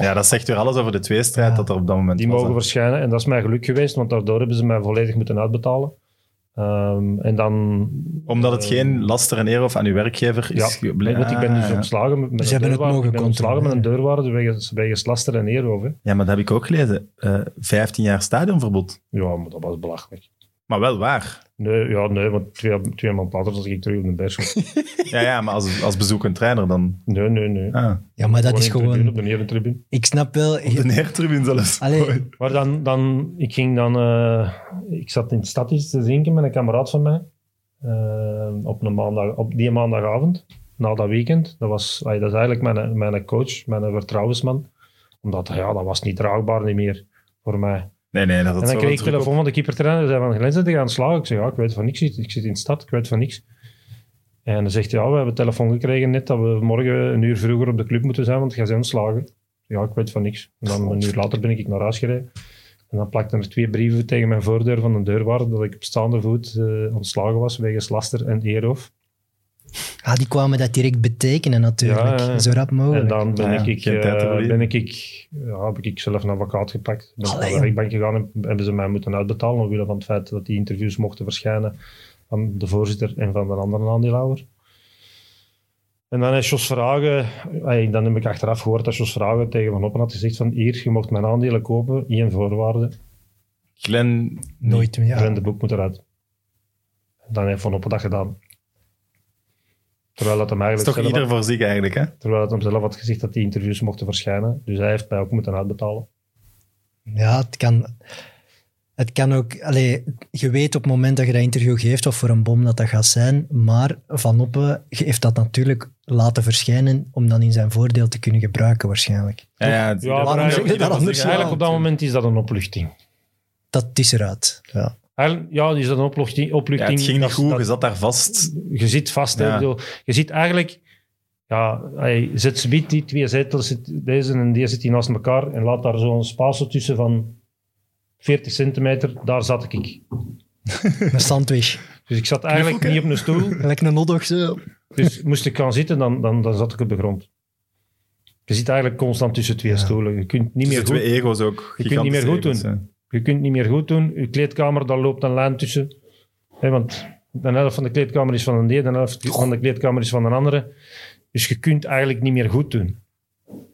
Ja, dat zegt weer alles over de tweestrijd Ja. dat er op dat moment Die was. mogen hè. verschijnen en dat is mijn geluk geweest, want daardoor hebben ze mij volledig moeten uitbetalen. Ehm, en dan... Omdat het eh, geen laster en eer of aan uw werkgever is Ja, nee, want ik ben dus Ah, ontslagen met, met Ze een hebben het deurwaarde. mogen Ik ben ontslagen met een deurwaarde wegens, wegens laster en eer. Ja, maar dat heb ik ook gelezen. Eh 15 jaar stadionverbod. Ja, maar dat was belachelijk. Maar wel waar. Nee, ja, nee, want twee, twee maanden later zat ik terug op de berg. Ja, ja maar als, als bezoekend trainer dan... Nee, nee, nee. Ah, Ja, maar dat is tribune, gewoon... op de nerentribune. Ik snap wel... op de neertribune zelfs. Allee. Maar dan, dan, ik ging dan, eh, ik zat in het stad iets te zinken met een kameraad van mij. eh, op, een maandag, op die maandagavond, na dat weekend. Dat, was, allee, dat is eigenlijk mijn, mijn coach, mijn vertrouwensman. Omdat, ja, dat was niet draagbaar niet meer voor mij. Nee, nee, dat En dan kreeg ik telefoon van de keepertrainer. Die zei van, Glenn, zit je aan het slagen? Ik zeg, ja, ik weet van niks. Ik zit- in de stad, ik weet van niks. En dan zegt hij, ja, we hebben telefoon gekregen net dat we morgen een uur vroeger op de club moeten zijn, want jij bent ontslagen. Ja, ik weet van niks. En dan een uur later ben ik naar huis gereden. En dan plakten er twee brieven tegen mijn voordeur van een deurwaarde dat ik op staande voet eh, ontslagen was wegens laster en eeroof. Ah, die kwamen dat direct betekenen natuurlijk. Ja, ja. Zo rap mogelijk. En dan ben Ah, ja, ik, geen eh, ben ik, ja, heb ik zelf een advocaat gepakt. Ben Allee, naar de rechtbank gegaan en hebben ze mij moeten uitbetalen omwille van het feit dat die interviews mochten verschijnen van de voorzitter en van de andere aandeelhouder. En dan is Jos Vragen, ey, dan heb ik achteraf gehoord dat Jos Vragen tegen Van Oppen had gezegd van hier, je mocht mijn aandelen kopen, één voorwaarde, Glenn... Nooit meer. ja. Ja. de boek moet eruit. Dan heeft Van Oppen dat gedaan. Terwijl dat hem Dat is eigenlijk toch ieder voor zich eigenlijk, hè? Terwijl het hem zelf had gezegd dat die interviews mochten verschijnen. Dus hij heeft mij ook moeten uitbetalen. Ja, het kan, het kan ook... Allee, je weet op het moment dat je dat interview geeft of voor een bom dat dat gaat zijn, maar Van Oppen heeft dat natuurlijk laten verschijnen om dan in zijn voordeel te kunnen gebruiken waarschijnlijk. Ja, ja, zeg je dat anders? zich. Eigenlijk op dat moment is dat een opluchting. Dat is eruit. Ja. Ja, is dat een opluchting. Ja, het ging niet dat- goed, dat- je zat daar vast. je zit vast. Ja. Bedoel, je zit eigenlijk... Ja, hij zet subiet die twee zetels, zit- deze en die zit hier naast elkaar en laat daar zo'n spaarsel tussen van 40 centimeter. Daar zat ik. Een sandwich. Dus ik zat eigenlijk niet op een stoel. Lekker een hotdog zo. Dus moest ik gaan zitten, dan, dan, dan zat ik op de grond. Je zit eigenlijk constant tussen twee Ja. stoelen. Je kunt niet meer Tussen goed twee ego's ook. Je kunt niet meer goed doen. Je kunt niet meer goed doen. Je kleedkamer, daar loopt een lijn tussen. Want de helft van de kleedkamer is van een de, de helft van de kleedkamer is van een andere. Dus je kunt eigenlijk niet meer goed doen.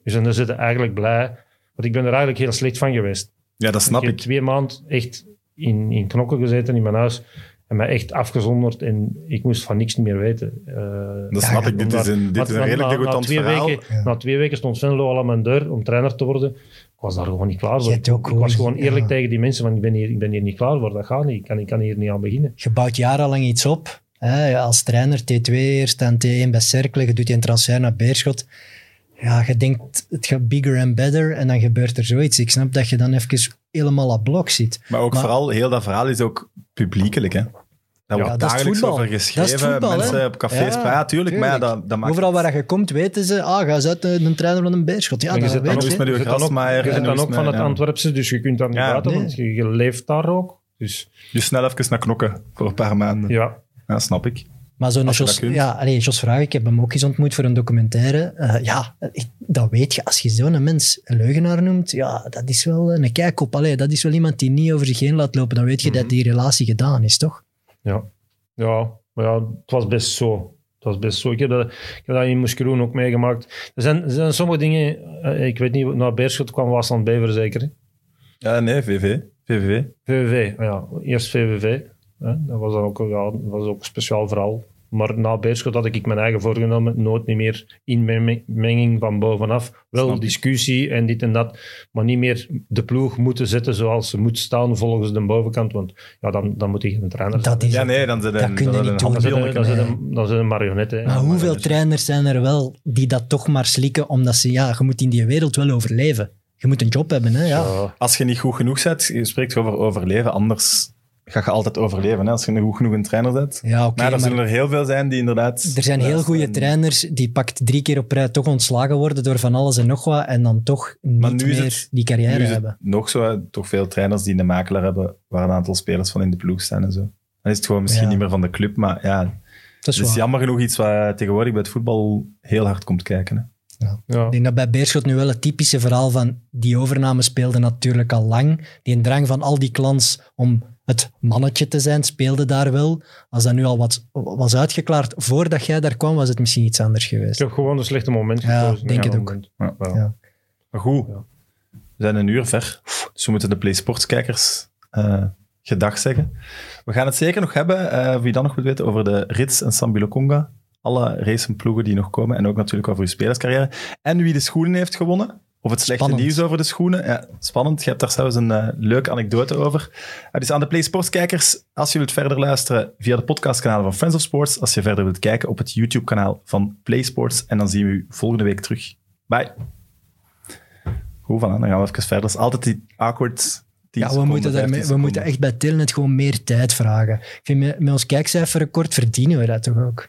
Dus dan zit je eigenlijk blij. Want ik ben er eigenlijk heel slecht van geweest. Ja, dat snap ik heb ik. twee maanden echt in, in knokken gezeten in mijn huis. En mij echt afgezonderd. En ik moest van niks meer weten. Eh, Dat snap ja, ik. Dit is een, dit want- is een want redelijk verhaal. Weken, Ja. Na twee weken stond Venlo al aan mijn deur om trainer te worden. Ik was daar gewoon niet klaar voor. Je Ik, ook ik was gewoon- eerlijk ja. tegen die mensen, van ik ben, hier, ik ben hier niet klaar voor. Dat gaat niet. Ik kan, ik kan hier niet aan beginnen. Je bouwt jarenlang iets op. Hè, als trainer T2 eerst en T1 bij Cercle. Je doet die een transfer naar Beerschot. Ja, je denkt het gaat bigger and better en dan gebeurt er zoiets. Ik snap dat je dan even helemaal op blok zit. Maar ook Maar- vooral, heel dat verhaal is ook publiekelijk. Hè? Daar Ja, wordt dat is dagelijks voetbal. over Dat is geschreven. voetbal, hè? mensen op cafés. Ja, Ja, tuurlijk. Maar ja, dat, dat maakt Overal waar je komt weten ze, ah, ga eens uit de, de trainer van een beerschot. Ja, En je dat zit dan weet ook je. met je zit dan ook, je zit dan van het. Antwerpse, dus je kunt daar niet Ja, buiten, nee. want je, je leeft daar ook. Dus Dus snel even naar knokken voor een paar maanden. Ja, ja, snap ik. Maar zo'n Jos, dat ja, allee, Jos Vraag, ik heb hem ook eens ontmoet voor een documentaire. Eh, ja, ik- dat weet je. Als je zo'n mens een leugenaar noemt, ja, dat is wel een kijkop. Allee, dat is wel iemand die niet over zich heen laat lopen. Dan weet je Mhm. dat die relatie gedaan is, toch? Ja. ja, maar ja, het was best zo. Het was best zo. Ik heb dat, ik heb dat in Moeskeroen ook meegemaakt. Er zijn, er zijn sommige dingen, eh, ik weet niet, naar Beerschot kwam Waasland Bever zeker. hè? Ja, nee, VV. VVV. VVV, ah ja, eerst VVV. Hè? Dat was dan ook, ja, dat was ook een speciaal verhaal. Maar na Beerschot had ik mijn eigen voorgenomen. Nooit niet meer inmenging van bovenaf. Wel discussie en dit en dat. Maar niet meer de ploeg moeten zetten zoals ze moet staan volgens de bovenkant. Want ja, dan, dan moet hij een trainer Dat zijn. is Ja, nee, dan zit Dat een, kun je dan niet doen. Dan zit handjonnetje. een, dan een, marionet. Maar hoeveel trainers zijn er wel die dat toch maar slikken, omdat ze, ja, je moet in die wereld wel overleven. Je moet een job hebben, hè. Ja. Ja. Als je niet goed genoeg bent, je spreekt over overleven, anders ga je altijd overleven. Hè? Als je een goed genoeg een trainer bent. Ja, oké, maar er maar zullen er heel veel zijn die inderdaad... er zijn heel goede en- trainers die pakt drie keer op rij toch ontslagen worden door van alles en nog wat en dan toch Maar niet nu is meer het- die Nu carrière is het hebben. nog zo, hè, toch veel trainers die een makelaar hebben, waar een aantal spelers van in de ploeg staan en zo. Dan is het gewoon misschien Ja. niet meer van de club, maar ja, Dat is het is waar. jammer genoeg iets wat tegenwoordig bij het voetbal heel hard komt kijken. Hè. Ja. Ik denk dat bij Beerschot nu wel het typische verhaal van die overname speelde natuurlijk al lang. Die een drang van al die clans om het mannetje te zijn speelde daar wel. Als dat nu al wat was uitgeklaard voordat jij daar kwam, was het misschien iets anders Ik geweest. heb gewoon een slechte moment Ja, gekozen. denk het Ja, ook. Ja. Ja. Ja. Maar goed, Ja. we zijn een uur ver, dus we moeten de Play Sports kijkers eh, gedag zeggen. We gaan het zeker nog hebben, eh, wie dan nog wil weten, over de Rits en Sambilo Conga. Alle racenploegen die nog komen en ook natuurlijk over uw spelerscarrière. En wie de schoenen heeft gewonnen. Of het slechte Spannend. nieuws over de schoenen. Ja, spannend. Je hebt daar zelfs een eh, leuke anekdote over. Eh, dus aan de Play Sports kijkers, als je wilt verder luisteren via de podcastkanalen van Friends of Sports, als je verder wilt kijken op het YouTube-kanaal van Play Sports. En dan zien we u volgende week terug. Bye. Goed, van, dan gaan we even verder. Dat is altijd die awkward 10 Ja, we seconden, moeten, daarmee, 15 we moeten echt bij Telnet gewoon meer tijd vragen. Ik vind met, met ons kijkcijferrecord verdienen we dat toch ook?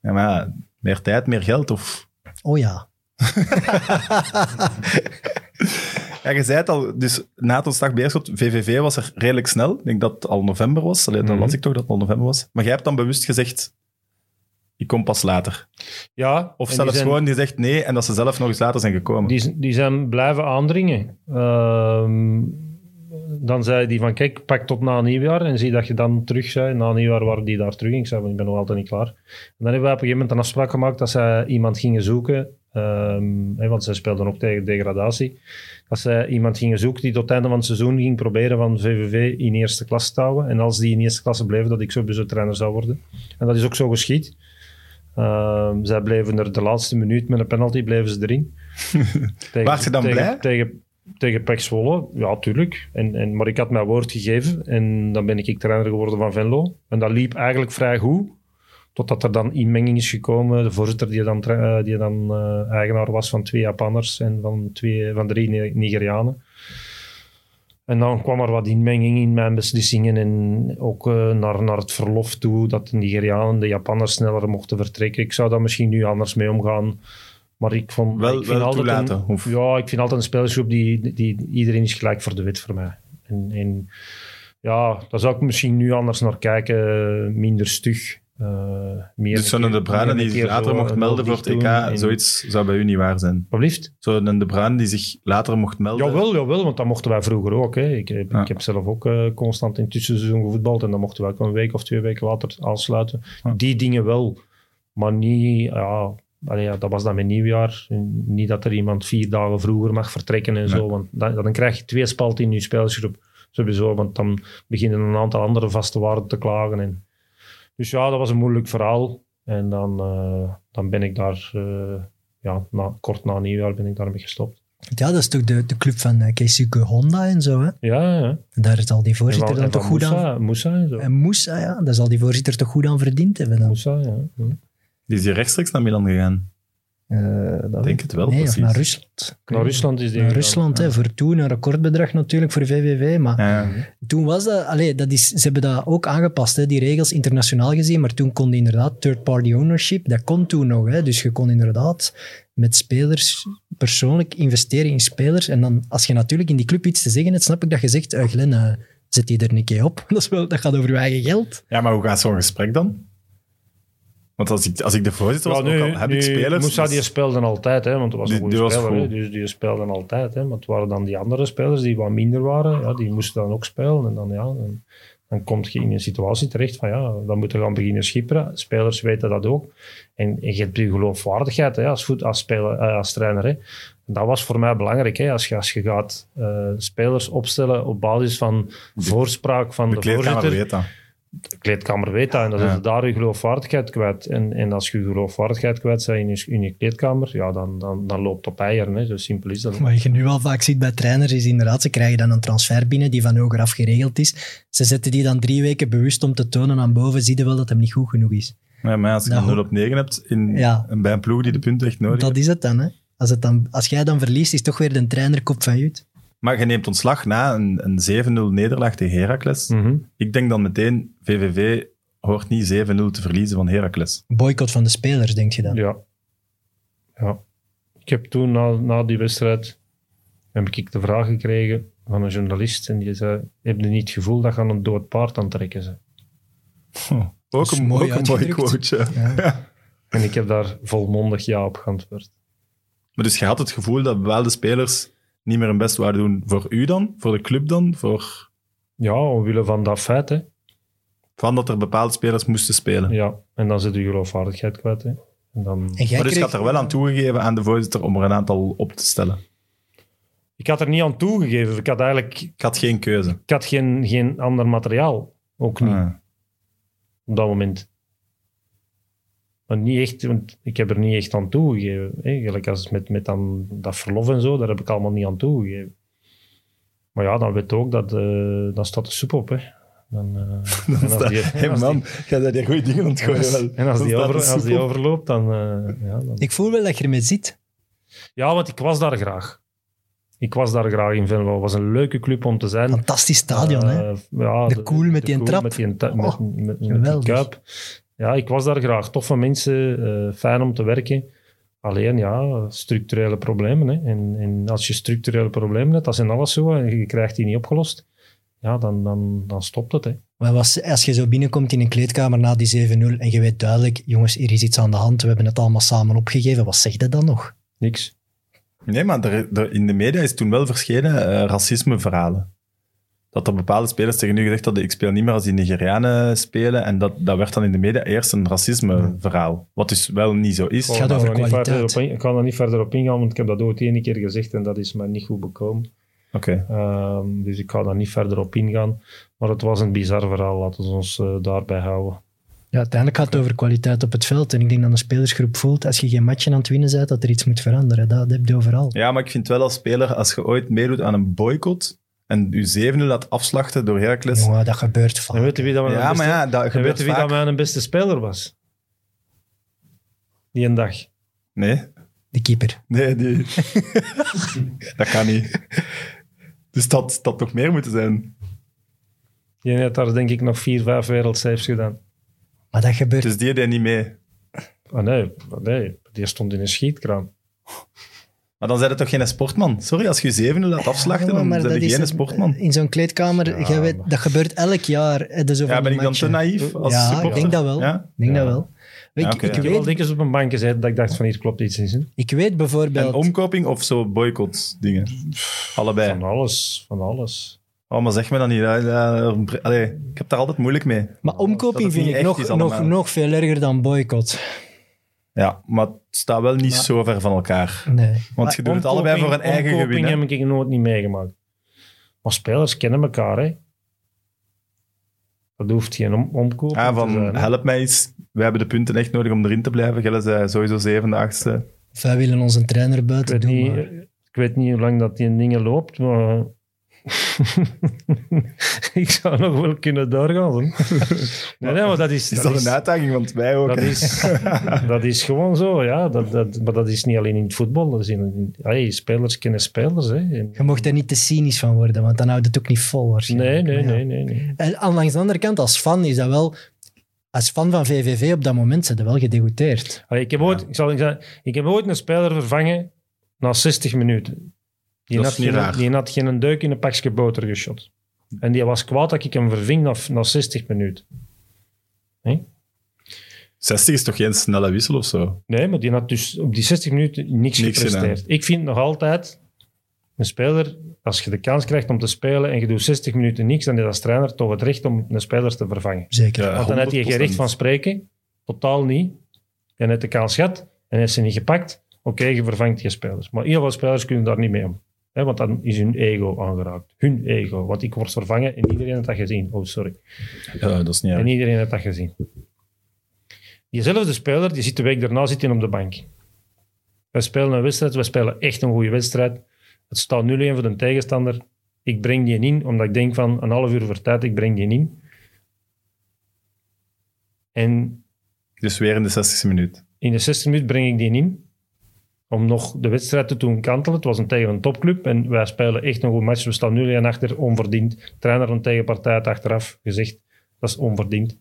Ja, maar meer tijd, meer geld of... Oh ja. Ja, je zei het al, dus na het ontslag Beerschot, VVV was er redelijk snel. Ik denk dat het al november was. Allee, Dan Mhm. las ik toch dat het al november was. Maar jij hebt dan bewust gezegd, ik kom pas later. Ja, Of zelfs die zijn- gewoon gezegd nee en dat ze zelf nog eens later zijn gekomen. Die, die zijn blijven aandringen. Ehm, dan zei die van, kijk, pak tot na nieuwjaar en zie dat je dan terug bent. Na nieuwjaar waren die daar terug. Ik zei, van, ik ben nog altijd niet klaar. En dan hebben we op een gegeven moment een afspraak gemaakt dat zij iemand gingen zoeken. Ehm, want zij speelden ook tegen degradatie. Dat zij iemand gingen zoeken die tot het einde van het seizoen ging proberen van VVV in eerste klasse te houden. En als die in eerste klasse bleven, dat ik sowieso trainer zou worden. En dat is ook zo geschied. Ehm, zij bleven er de laatste minuut met een penalty bleven ze erin. tegen, Waart je dan tegen, blij? Tegen, tegen Pek Zwolle, ja, tuurlijk. En, en, maar ik had mijn woord gegeven en dan ben ik trainer geworden van Venlo. En dat liep eigenlijk vrij goed. Totdat er dan inmenging is gekomen. De voorzitter die dan, eh, die dan eh, eigenaar was van twee Japanners en van, twee, van drie Ni- Nigerianen. En dan kwam er wat inmenging in mijn beslissingen en ook eh, naar, naar het verlof toe, dat de Nigerianen, de Japanners sneller mochten vertrekken. Ik zou daar misschien nu anders mee omgaan. Maar ik vond... Wel- ik vind wel altijd toelaten, Een, of? Ja, ik vind altijd een spelersgroep die, die... Iedereen is gelijk voor de wet voor mij. En, en ja, daar zou ik misschien nu anders naar kijken. Minder stug. Eh meer dus zo'n De een die keer later mocht een melden voor het EK, en- zoiets zou bij u niet waar zijn. Wat blieft? Zo'n De Bruyne die zich later mocht melden. Jawel, jawel, want dat mochten wij vroeger ook. Hè. Ik, heb, Ja. ik heb zelf ook eh, constant in het tussenseizoen gevoetbald en dan mochten we ook een week of twee weken later aansluiten. Ja. Die dingen wel, maar niet... Ja, allee, ja, dat was dan met nieuwjaar. Niet dat er iemand vier dagen vroeger mag vertrekken en zo, want dan, dan krijg je twee spalten in je spelersgroep. Sowieso, want dan beginnen een aantal andere vaste waarden te klagen. En, dus ja, dat was een moeilijk verhaal. En dan, eh, dan ben ik daar... eh, ja, na, kort na nieuwjaar ben ik daarmee gestopt. Ja, dat is toch de, de club van uh, Keisuke Honda en zo. Hè? Ja, ja. En daar zal die voorzitter En van- dan toch goed aan... Moussa, Moussa en zo. En Moussa, ja, daar zal die voorzitter toch goed aan verdiend hebben dan. Moussa, ja. Ja. Die is hier rechtstreeks naar Milan gegaan. Eh, dat Ik denk het wel, nee, of precies. naar Rusland. Naar. Rusland is die Naar. Rusland, hè, voor toen een recordbedrag natuurlijk voor VVV. Maar Ja. toen was dat, allee, dat is, ze hebben dat ook aangepast, hè, die regels internationaal gezien. Maar toen kon inderdaad third-party ownership, dat kon toen nog. Hè, dus je kon inderdaad met spelers persoonlijk investeren in spelers. En dan, als je natuurlijk in die club iets te zeggen hebt, snap ik dat je zegt, eh, Glenn, eh, zet die er een keer op. Dat, is wel, dat gaat over je eigen geld. ja, maar hoe gaat zo'n gesprek dan? Want als ik, als ik de voorzitter was, Ja, ook nu, al heb nu, ik spelers... Moussa die dus- speelde altijd, hè, want het was Die- een goede die speler. hè, dus die speelden altijd. Hè, maar het waren dan die andere spelers die wat minder waren. Ja, die moesten dan ook spelen. En dan, ja, dan, dan kom je in een situatie terecht van ja, dan moeten we gaan beginnen schipperen. Spelers weten dat ook. En, en je hebt je geloofwaardigheid hè, als, voet, als, speler, eh, als trainer. Hè. Dat was voor mij belangrijk. Hè, als, je, als je gaat eh, spelers opstellen op basis van voorspraak van De de, voorzitter weet dat. De kleedkamer weet dat en dan Ja. is het daar je geloofwaardigheid kwijt. En, en als je je geloofwaardigheid kwijt bent in je, in je kleedkamer, ja, dan, dan, dan loopt het op eieren. Hè. Zo simpel is dat. Wat je nu al vaak ziet bij trainers is inderdaad, ze krijgen dan een transfer binnen die van hoger af geregeld is. Ze zetten die dan drie weken bewust om te tonen aan boven, zie je wel dat hem niet goed genoeg is. Ja, maar als je Dat een 0 ho- op 9 hebt in, Ja. bij een ploeg die de punten echt nodig Dat heeft. is het dan, hè. Als, het dan, als jij dan verliest, is toch weer de trainer kop van Jut. Maar je neemt ontslag na een, een 7-0 nederlaag tegen Heracles. Mhm. Ik denk dan meteen, VVV hoort niet 7-0 te verliezen van Heracles. Boycott van de spelers, denk je dan. Ja. ja. Ik heb toen, na, na die wedstrijd, heb ik de vraag gekregen van een journalist en die zei, heb je niet het gevoel dat je aan een dood paard aan het trekken? Ook een, mooi ook een mooi uitgedrukt. quote. Ja. En ik heb daar volmondig ja op geantwoord. Maar dus je had het gevoel dat bepaalde spelers niet meer hun best waren doen voor u dan, voor de club dan, voor Ja, omwille van dat feit. Hè. van dat er bepaalde spelers moesten spelen. Ja. En dan zit je geloofwaardigheid kwijt. Hè. En dan... En jij Maar dus kreeg- had er wel aan toegegeven aan de voorzitter om er een aantal op te stellen. Ik had er niet aan toegegeven. Ik had eigenlijk Ik had geen keuze. ik had geen, geen ander materiaal. Ook niet Ah. op dat moment. Maar niet echt, want ik heb er niet echt aan toegegeven. Hè. Gelijk als met, met dan, dat verlof en zo, daar heb ik allemaal niet aan toegegeven. Maar ja, dan weet je ook dat eh, dan staat de soep op. Hè. Dan, eh, en als die- als man, die- jij bent hier goede dingen aan het gooien. wel. En als Dan die, staat over, als overloopt, dan, eh, ja, dan... Ik voel wel dat je ermee zit. Ja, want ik was daar graag. Ik was daar graag in Venlo. Het was een leuke club om te zijn. Fantastisch stadion, hè. Ja, De Koel met die trap. Met die, met, Oh, met, met die geweldig. kuip. Ja, ik was daar graag. Toffe mensen, eh, fijn om te werken. Alleen, ja, structurele problemen. Hè. En, en als je structurele problemen hebt, dat in alles zo, en je krijgt die niet opgelost, ja, dan, dan, dan stopt het. Hè. Maar was, als je zo binnenkomt in een kleedkamer na die 7-0 en je weet duidelijk, jongens, hier is iets aan de hand, we hebben het allemaal samen opgegeven, wat zeg je dan nog? Niks. Nee, maar er, er- in de media is toen wel verschenen eh, racismeverhalen. Dat er bepaalde spelers tegen u gezegd hadden, ik speel niet meer als die Nigerianen spelen. En dat, dat werd dan in de media eerst een racismeverhaal. Wat dus wel niet zo is. Het gaat Ik over ga daar niet kwaliteit. verder op in- Ik ga daar niet verder op ingaan, want ik heb dat ooit één keer gezegd en dat is mij niet goed bekomen. Oké. Ehm, dus ik ga daar niet verder op ingaan. Maar het was een bizar verhaal, laten we ons eh, daarbij houden. Ja, uiteindelijk gaat het over kwaliteit op het veld. En ik denk dat een spelersgroep voelt, als je geen matchen aan het winnen bent, dat er iets moet veranderen. Dat heb je overal. Ja, maar ik vind wel als speler, als je ooit meedoet aan een boycott en je 7-0 laat afslachten door Heracles. Jongen, dat gebeurt vaak. En weet je wie dat mijn Ja, beste, maar ja, dat gebeurt weet je wie vaak. dat mijn beste speler was? Die een dag. Nee, De keeper. nee, die... dat kan niet. Dus dat dat toch meer moeten zijn. Die heeft daar denk ik nog vier, vijf wereldcijfers gedaan. Maar dat gebeurt... Dus die deed niet mee. Ah nee, nee, die stond in een schietkraan. Maar dan zijn het toch geen sportman? Sorry, als je 7-0 laat afslachten, Ja, dan maar ben je geen sportman. In zo'n kleedkamer, Ja, weet, dat gebeurt elk jaar. zo Ja, ben ik dan te naïef als Ja, supporter? ik denk dat wel. Ja? Denk Ja. dat wel. Ik, ja. Ik heb wel dikwijls op een bank gezeten dat ik dacht van hier klopt iets niet. Hè. ik weet En bijvoorbeeld... omkoping of zo boycott dingen? Allebei. Van alles, van alles. Oh, maar zeg me dan niet. Allee, ik heb daar altijd moeilijk mee. maar omkoping vind ik nog, nog, nog veel erger dan boycott. Ja, maar het staat wel niet Maar- zo ver van elkaar. Nee. Want je doet het allebei voor een eigen gewin. Heb ik nooit niet meegemaakt. Maar spelers kennen elkaar, hè. Dat hoeft geen om Ah, te van zijn. help mij eens. Wij hebben de punten echt nodig om erin te blijven. Gelle zei sowieso zevende, achtste. Of wij willen onze trainer buiten doen, niet, maar... ik weet niet hoe lang dat die dingen loopt, maar ik zou nog wel kunnen doorgaan. nee, nee, maar dat is... Is dat is- een uitdaging? Want wij ook. Dat hè. is, dat is gewoon zo, ja. Dat, dat, maar dat is niet alleen in het voetbal. Dat is in, in- allee, spelers kennen spelers. Hè. En- Je mocht er niet te cynisch van worden, want dan houdt het ook niet vol waarschijnlijk. nee, nee, ja. nee, nee, nee. En aan langs de andere kant, als fan is dat wel... Als fan van VVV op dat moment zijn ze wel gedegoûteerd. Allee, ik, heb ooit, ik, zal zeggen, ik heb ooit een speler vervangen na 60 minuten. Die Dat had, is niet geen, raar. die had geen deuk in een pakje boter geschot. En die was kwaad dat ik hem verving na, na 60 minuten. 60 is toch geen snelle wissel of zo? Nee, maar die had dus op die 60 minuten niks, Niks gepresteerd. Ik vind nog altijd, een speler, als je de kans krijgt om te spelen en je doet 60 minuten niks, dan is als trainer toch het recht om een speler te vervangen. Zeker. Ja. Want dan heeft hij geen 100%. recht van spreken. Totaal niet. En heeft de kans gehad en heeft ze niet gepakt. Oké, je vervangt je spelers. Maar heel veel spelers kunnen daar niet mee om. Want dan is hun ego aangeraakt. Hun ego. Want ik word vervangen en iedereen heeft dat gezien. Oh, sorry. Ja, dat is niet En iedereen heeft dat gezien. Diezelfde speler, die zit de week daarna zit op de bank. We spelen een wedstrijd, we spelen echt een goede wedstrijd. Het staat 0-1 voor de tegenstander. Ik breng die in, omdat ik denk van een half uur voor tijd, ik breng die in. En Dus weer in de 60e minuut. in de 60 minuten breng ik die in. Om nog de wedstrijd te doen kantelen. Het was een tegen een topclub. En wij spelen echt een goed match. We staan 0-1 achter, onverdiend. Trainer van tegenpartij achteraf gezegd, dat is onverdiend.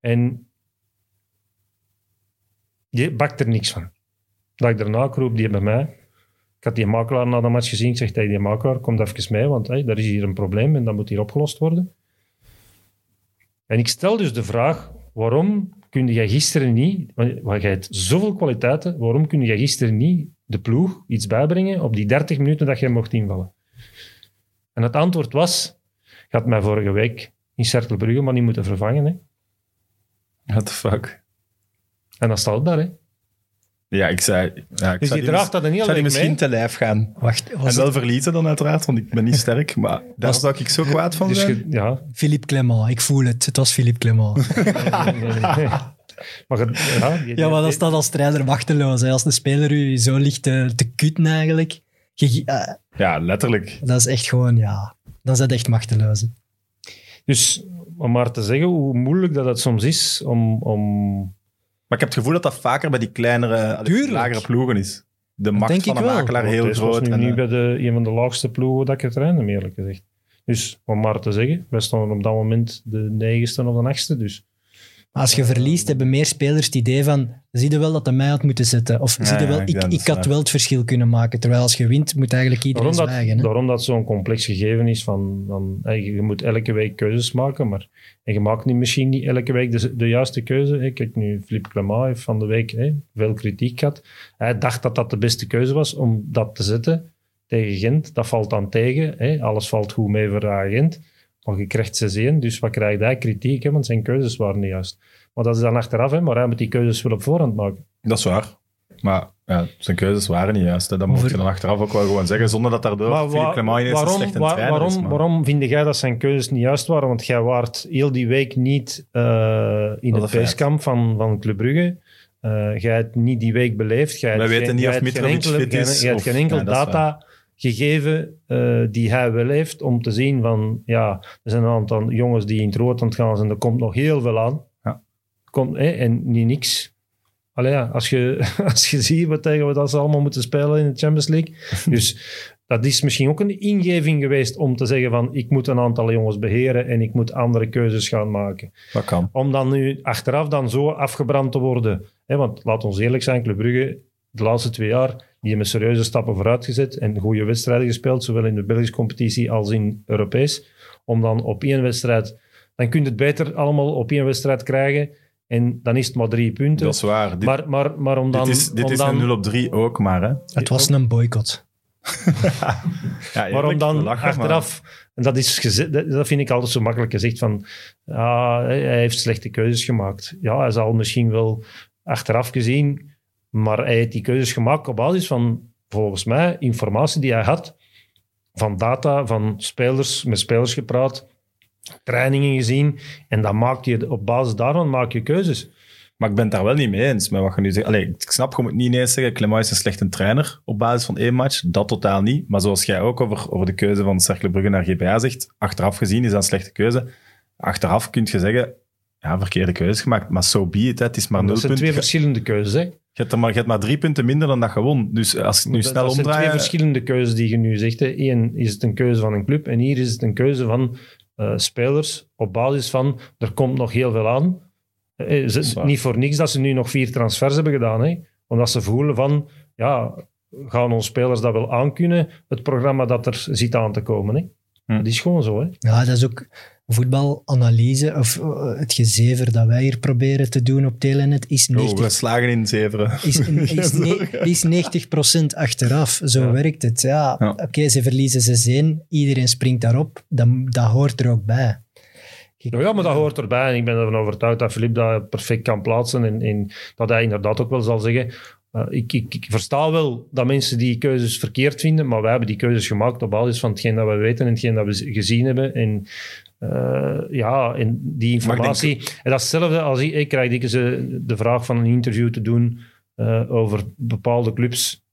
En je bakt er niks van. Dat ik daarna kroop die bij mij. Ik had die makelaar na de match gezien. Ik zeg tegen die makelaar, kom even mee, want er is hier een probleem en dat moet hier opgelost worden. En ik stel dus de vraag, waarom kun jij gisteren niet, want jij hebt zoveel kwaliteiten, waarom kun jij gisteren niet de ploeg iets bijbrengen op die 30 minuten dat jij mocht invallen? En het antwoord was, je had mij vorige week in Cerkelbrugge maar niet moeten vervangen. Hè? What the fuck? En dat staat daar. Hè? Ja, ik zei... Ja, ik Dus die draagt dat een heel zou die week misschien mee. te lijf gaan. Wacht, En wel het verliezen dan uiteraard, want ik ben niet sterk. Maar daar Was- zou ik zo kwaad van Dus zijn. ja, Philippe Clement? Ik voel het. Het was Philippe Clement. Maar je- ja, ja, maar dat staat als trainer machteloos. Hè. Als een speler u zo ligt te, te kutten eigenlijk. Je- eh, Ja, letterlijk. dat is echt gewoon, ja... Dan is dat echt machteloos. hè. Dus om maar te zeggen hoe moeilijk dat het soms is om... om Maar ik heb het gevoel dat dat vaker bij die kleinere, lagere ploegen is. De macht van een makelaar heel Deze was groot. nu En, niet eh, bij de, een van de laagste ploegen dat ik het trainde, eerlijk gezegd. Dus om maar te zeggen, wij stonden op dat moment de negende of de achtste. Dus Maar als je verliest, hebben meer spelers het idee van... Zie je wel dat hij mij had moeten zetten? Of zie je wel, ik ik, dat had wel het verschil kunnen maken. Terwijl als je wint, moet eigenlijk iedereen daarom dat, zwijgen. Hè? daarom dat zo'n complex gegeven is van, van hey, je moet elke week keuzes maken, maar en je maakt niet, misschien niet elke week de, de juiste keuze. Hey, Kijk nu, Philippe Clement heeft van de week hey, veel kritiek gehad. Hij dacht dat dat de beste keuze was om dat te zetten tegen Gent. Dat valt dan tegen. Hey, alles valt goed mee voor Gent. Maar je krijgt 6-1, dus wat krijgt hij? Kritiek, hè, want zijn keuzes waren niet juist. Maar dat is dan achteraf, hè, maar hij moet die keuzes wel op voorhand maken. Dat is waar. Maar ja, zijn keuzes waren niet juist. hè. Dat moet je dan achteraf ook wel gewoon zeggen, zonder dat daardoor Maar Philippe Clement ineens een waarom, slechte wa- trainer waarom, is. maar- waarom vind jij dat zijn keuzes niet juist waren? Want jij waart heel die week niet eh, in Dat het is een basekamp van, van Club Brugge. Eh, jij hebt niet die week beleefd. Jij weten geen- niet of Mitrovic fit is jij hebt geen enkel Ja, data gegeven eh, die hij wel heeft om te zien van, ja, er zijn een aantal jongens die in het rood aan het gaan zijn. Er komt nog heel veel aan. Ja. Komt, eh, en niet niks. Allee, ja, als, je, als je ziet wat tegen wat ze allemaal moeten spelen in de Champions League. dus dat is misschien ook een ingeving geweest om te zeggen van ik moet een aantal jongens beheren en ik moet andere keuzes gaan maken. Dat kan. Om dan nu achteraf dan zo afgebrand te worden. Hè, want laat ons eerlijk zijn, Club Brugge, de laatste twee jaar, die hebben serieuze stappen vooruit gezet en goede wedstrijden gespeeld, zowel in de Belgische competitie als in Europees. Om dan op één wedstrijd, dan kun je het beter allemaal op één wedstrijd krijgen en dan is het maar drie punten. Dat is waar. Dit, maar, maar, maar om dan... dit is, dit om is dan, een 0 op 3 ook maar. Hè. Het was een boycott. Ja, Waarom dan maar- achteraf, en dat, is dat vind ik altijd zo makkelijk gezegd van, ja, hij heeft slechte keuzes gemaakt. Ja, hij zal misschien wel achteraf gezien, maar hij heeft die keuzes gemaakt op basis van, volgens mij, informatie die hij had, van data, van spelers, met spelers gepraat, trainingen gezien, en dan maak je, op basis daarvan maak je keuzes. Maar ik ben het daar wel niet mee eens met wat je nu zegt. Allee, ik snap, moet niet ineens zeggen, Clement is een slechte trainer op basis van één match. Dat totaal niet. Maar zoals jij ook over, over de keuze van Cercle Brugge naar GPA zegt, achteraf gezien is dat een slechte keuze. Achteraf kun je zeggen, ja, verkeerde keuze gemaakt. Maar so be it, hè. het is maar nul Dat zijn punten. twee verschillende keuzes. Hè? je hebt er maar, je hebt maar drie punten minder dan dat je won. Dus als ik nu dat, snel dat zijn twee omdraai... verschillende keuzes die je nu zegt. Hè. Eén is het een keuze van een club en hier is het een keuze van eh, spelers op basis van er komt nog heel veel aan. Eh, ze- waar. niet voor niks dat ze nu nog vier transfers hebben gedaan. Hè. Omdat ze voelen van, ja, gaan onze spelers dat wel aankunnen, het programma dat er zit aan te komen. Hè. Hm. Dat is gewoon zo. Hè. Ja, dat is ook voetbalanalyse, of eh, het gezever dat wij hier proberen te doen op Telenet, is Oh, 90, we slagen in zeveren. is, is, ne- is 90% achteraf. Zo Ja. werkt het. Ja, Ja. oké, ze verliezen 6-1, iedereen springt daarop, dat, dat hoort er ook bij. Nou ja, maar dat hoort erbij. En ik ben ervan overtuigd dat Filip dat perfect kan plaatsen. En, en dat hij inderdaad ook wel zal zeggen. eh, ik, ik, ik versta wel dat mensen die keuzes verkeerd vinden, maar wij hebben die keuzes gemaakt op basis van hetgeen dat we weten en hetgeen dat we gezien hebben. En eh, ja, en die informatie. En dat is hetzelfde als ik, ik krijg dikwijls eh, de vraag van een interview te doen eh, over bepaalde clubs.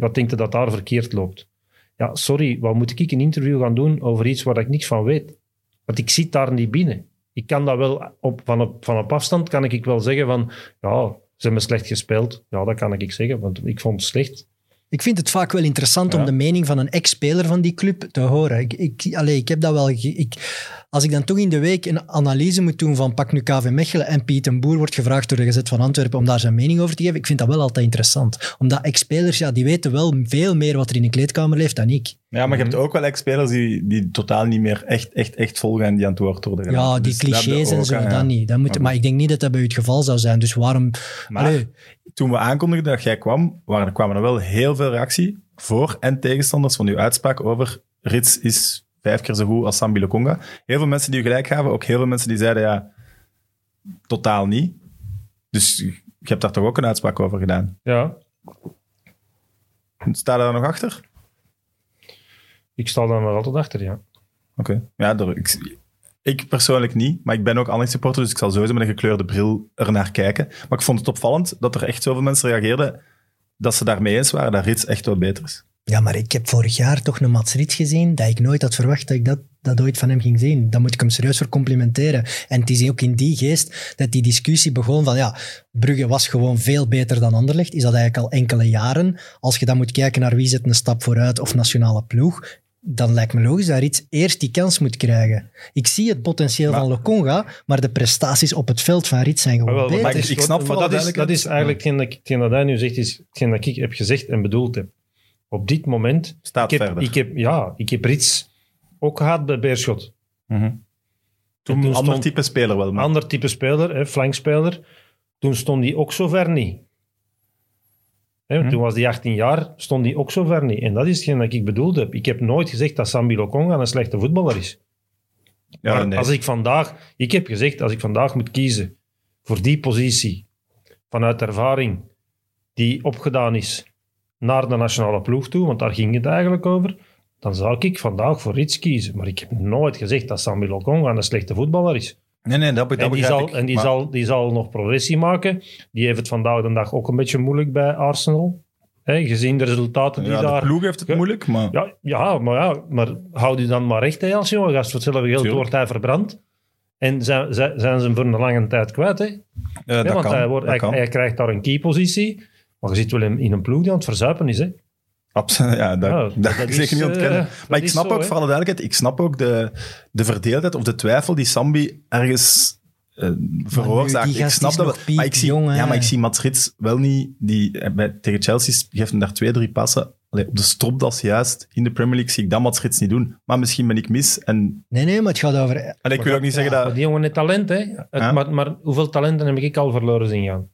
Wat denkt je dat daar verkeerd loopt? Ja, sorry, wat moet ik een interview gaan doen over iets waar ik niks van weet? Want ik zit daar niet binnen. Ik kan dat wel op, van, op, van op afstand kan ik wel zeggen van ja, ze hebben slecht gespeeld. Ja, dat kan ik zeggen, want ik vond het slecht. Ik vind het vaak wel interessant om de mening van een ex-speler van die club te horen. Ik, ik, allee, ik heb dat wel... Ik, als ik dan toch in de week een analyse moet doen van pak nu KV Mechelen en Piet en Boer wordt gevraagd door de Gezet van Antwerpen om daar zijn mening over te geven, ik vind dat wel altijd interessant. Omdat ex-spelers, ja, die weten wel veel meer wat er in de kleedkamer leeft dan ik. Ja, maar je hebt ook wel ex-spelers die, die totaal niet meer echt, echt, echt volgen en die aan het woord worden gedaan. Ja, die Dus clichés en zo, ja. dat niet. Dat moet, Maar maar ik denk niet dat dat bij u het geval zou zijn. Dus waarom... Maar Allee, toen we aankondigden dat jij kwam, waren, kwamen er wel heel veel reactie voor en tegenstanders van uw uitspraak over Rits is vijf keer zo goed als Sambi Lokonga. Heel veel mensen die u gelijk gaven, ook heel veel mensen die zeiden ja, totaal niet. Dus je hebt daar toch ook een uitspraak over gedaan. Ja, Sta je daar nog achter? ik sta daar nog altijd achter, ja. Oké. Ja, ik, ik persoonlijk niet, maar ik ben ook Anderlecht supporter, dus ik zal sowieso met een gekleurde bril ernaar kijken. Maar ik vond het opvallend dat er echt zoveel mensen reageerden dat ze daarmee eens waren dat Rits echt wel beter is. Ja, maar ik heb vorig jaar toch een Mats Rit gezien dat ik nooit had verwacht dat ik dat, dat ooit van hem ging zien. Daar moet ik hem serieus voor complimenteren. En het is ook in die geest dat die discussie begon van ja, Brugge was gewoon veel beter dan Anderlecht. Is dat eigenlijk al enkele jaren. Als je dan moet kijken naar wie zet een stap vooruit of nationale ploeg, dan lijkt me logisch dat Rits eerst die kans moet krijgen. Ik zie het potentieel Maar- van Lokonga, maar de prestaties op het veld van Rits zijn gewoon Maar wel, beter. maar ik- ik snap maar dat is, dat is eigenlijk hetgeen dat, ik- hetgeen dat hij nu zegt, is hetgeen dat ik heb gezegd en bedoeld heb. Op dit moment, Staat ik heb, verder. ik heb, ja, ik heb Rits ook gehad bij Beerschot. Mhm. En Toen ander type speler wel. Maar. Ander type speler, hè, flankspeler. Toen stond hij ook zo ver niet. Hè, Hm. Toen was hij 18 jaar, stond hij ook zo ver niet. En dat is hetgeen dat ik bedoeld heb. Ik heb nooit gezegd dat Sambi Lokonga een slechte voetballer is. ja, maar nee. als ik vandaag... Ik heb gezegd, als ik vandaag moet kiezen voor die positie, vanuit ervaring die opgedaan is naar de nationale ploeg toe, want daar ging het eigenlijk over, dan zou ik vandaag voor iets kiezen. Maar ik heb nooit gezegd dat Sambi Lokonga een slechte voetballer is. nee, nee, dat, dat En, die zal, ik. en die, Maar- zal, die zal nog progressie maken. Die heeft het vandaag de dag ook een beetje moeilijk bij Arsenal. Gezien de resultaten die ja, daar... de ploeg heeft het moeilijk, maar... Ja, ja, maar ja, maar houd u dan maar recht hè, als jonge gast. Voor hetzelfde geld wordt hij verbrand. En zijn, zijn, zijn ze hem voor een lange tijd kwijt. Hè? Ja, Ja, dat want kan. hij, wordt, hij, krijgt daar een key-positie. Maar je zit wel in, in een ploeg die aan het verzuipen is. Hè? Absoluut, ja, dat, Ja, dat, is, zeker niet eh, ontkennen. maar ik snap zo, ook, voor alle duidelijkheid, ik snap ook de, de verdeeldheid of de twijfel die Sambi ergens eh veroorzaakt. Ik snap dat wel. Maar ik, zie, hè. ja, maar ik zie Mats Rits wel niet... Die, eh, bij, tegen Chelsea geeft hem daar twee, drie passen. Allee, op de stropdas juist. In de Premier League zie ik dat Mats Rits niet doen. Maar misschien ben ik mis. En, Nee, nee, maar het gaat over... en ik wil ook niet zeggen dat... die jongen heeft talent. Hè? Het- Ja. maar, maar hoeveel talenten heb ik al verloren zien gaan?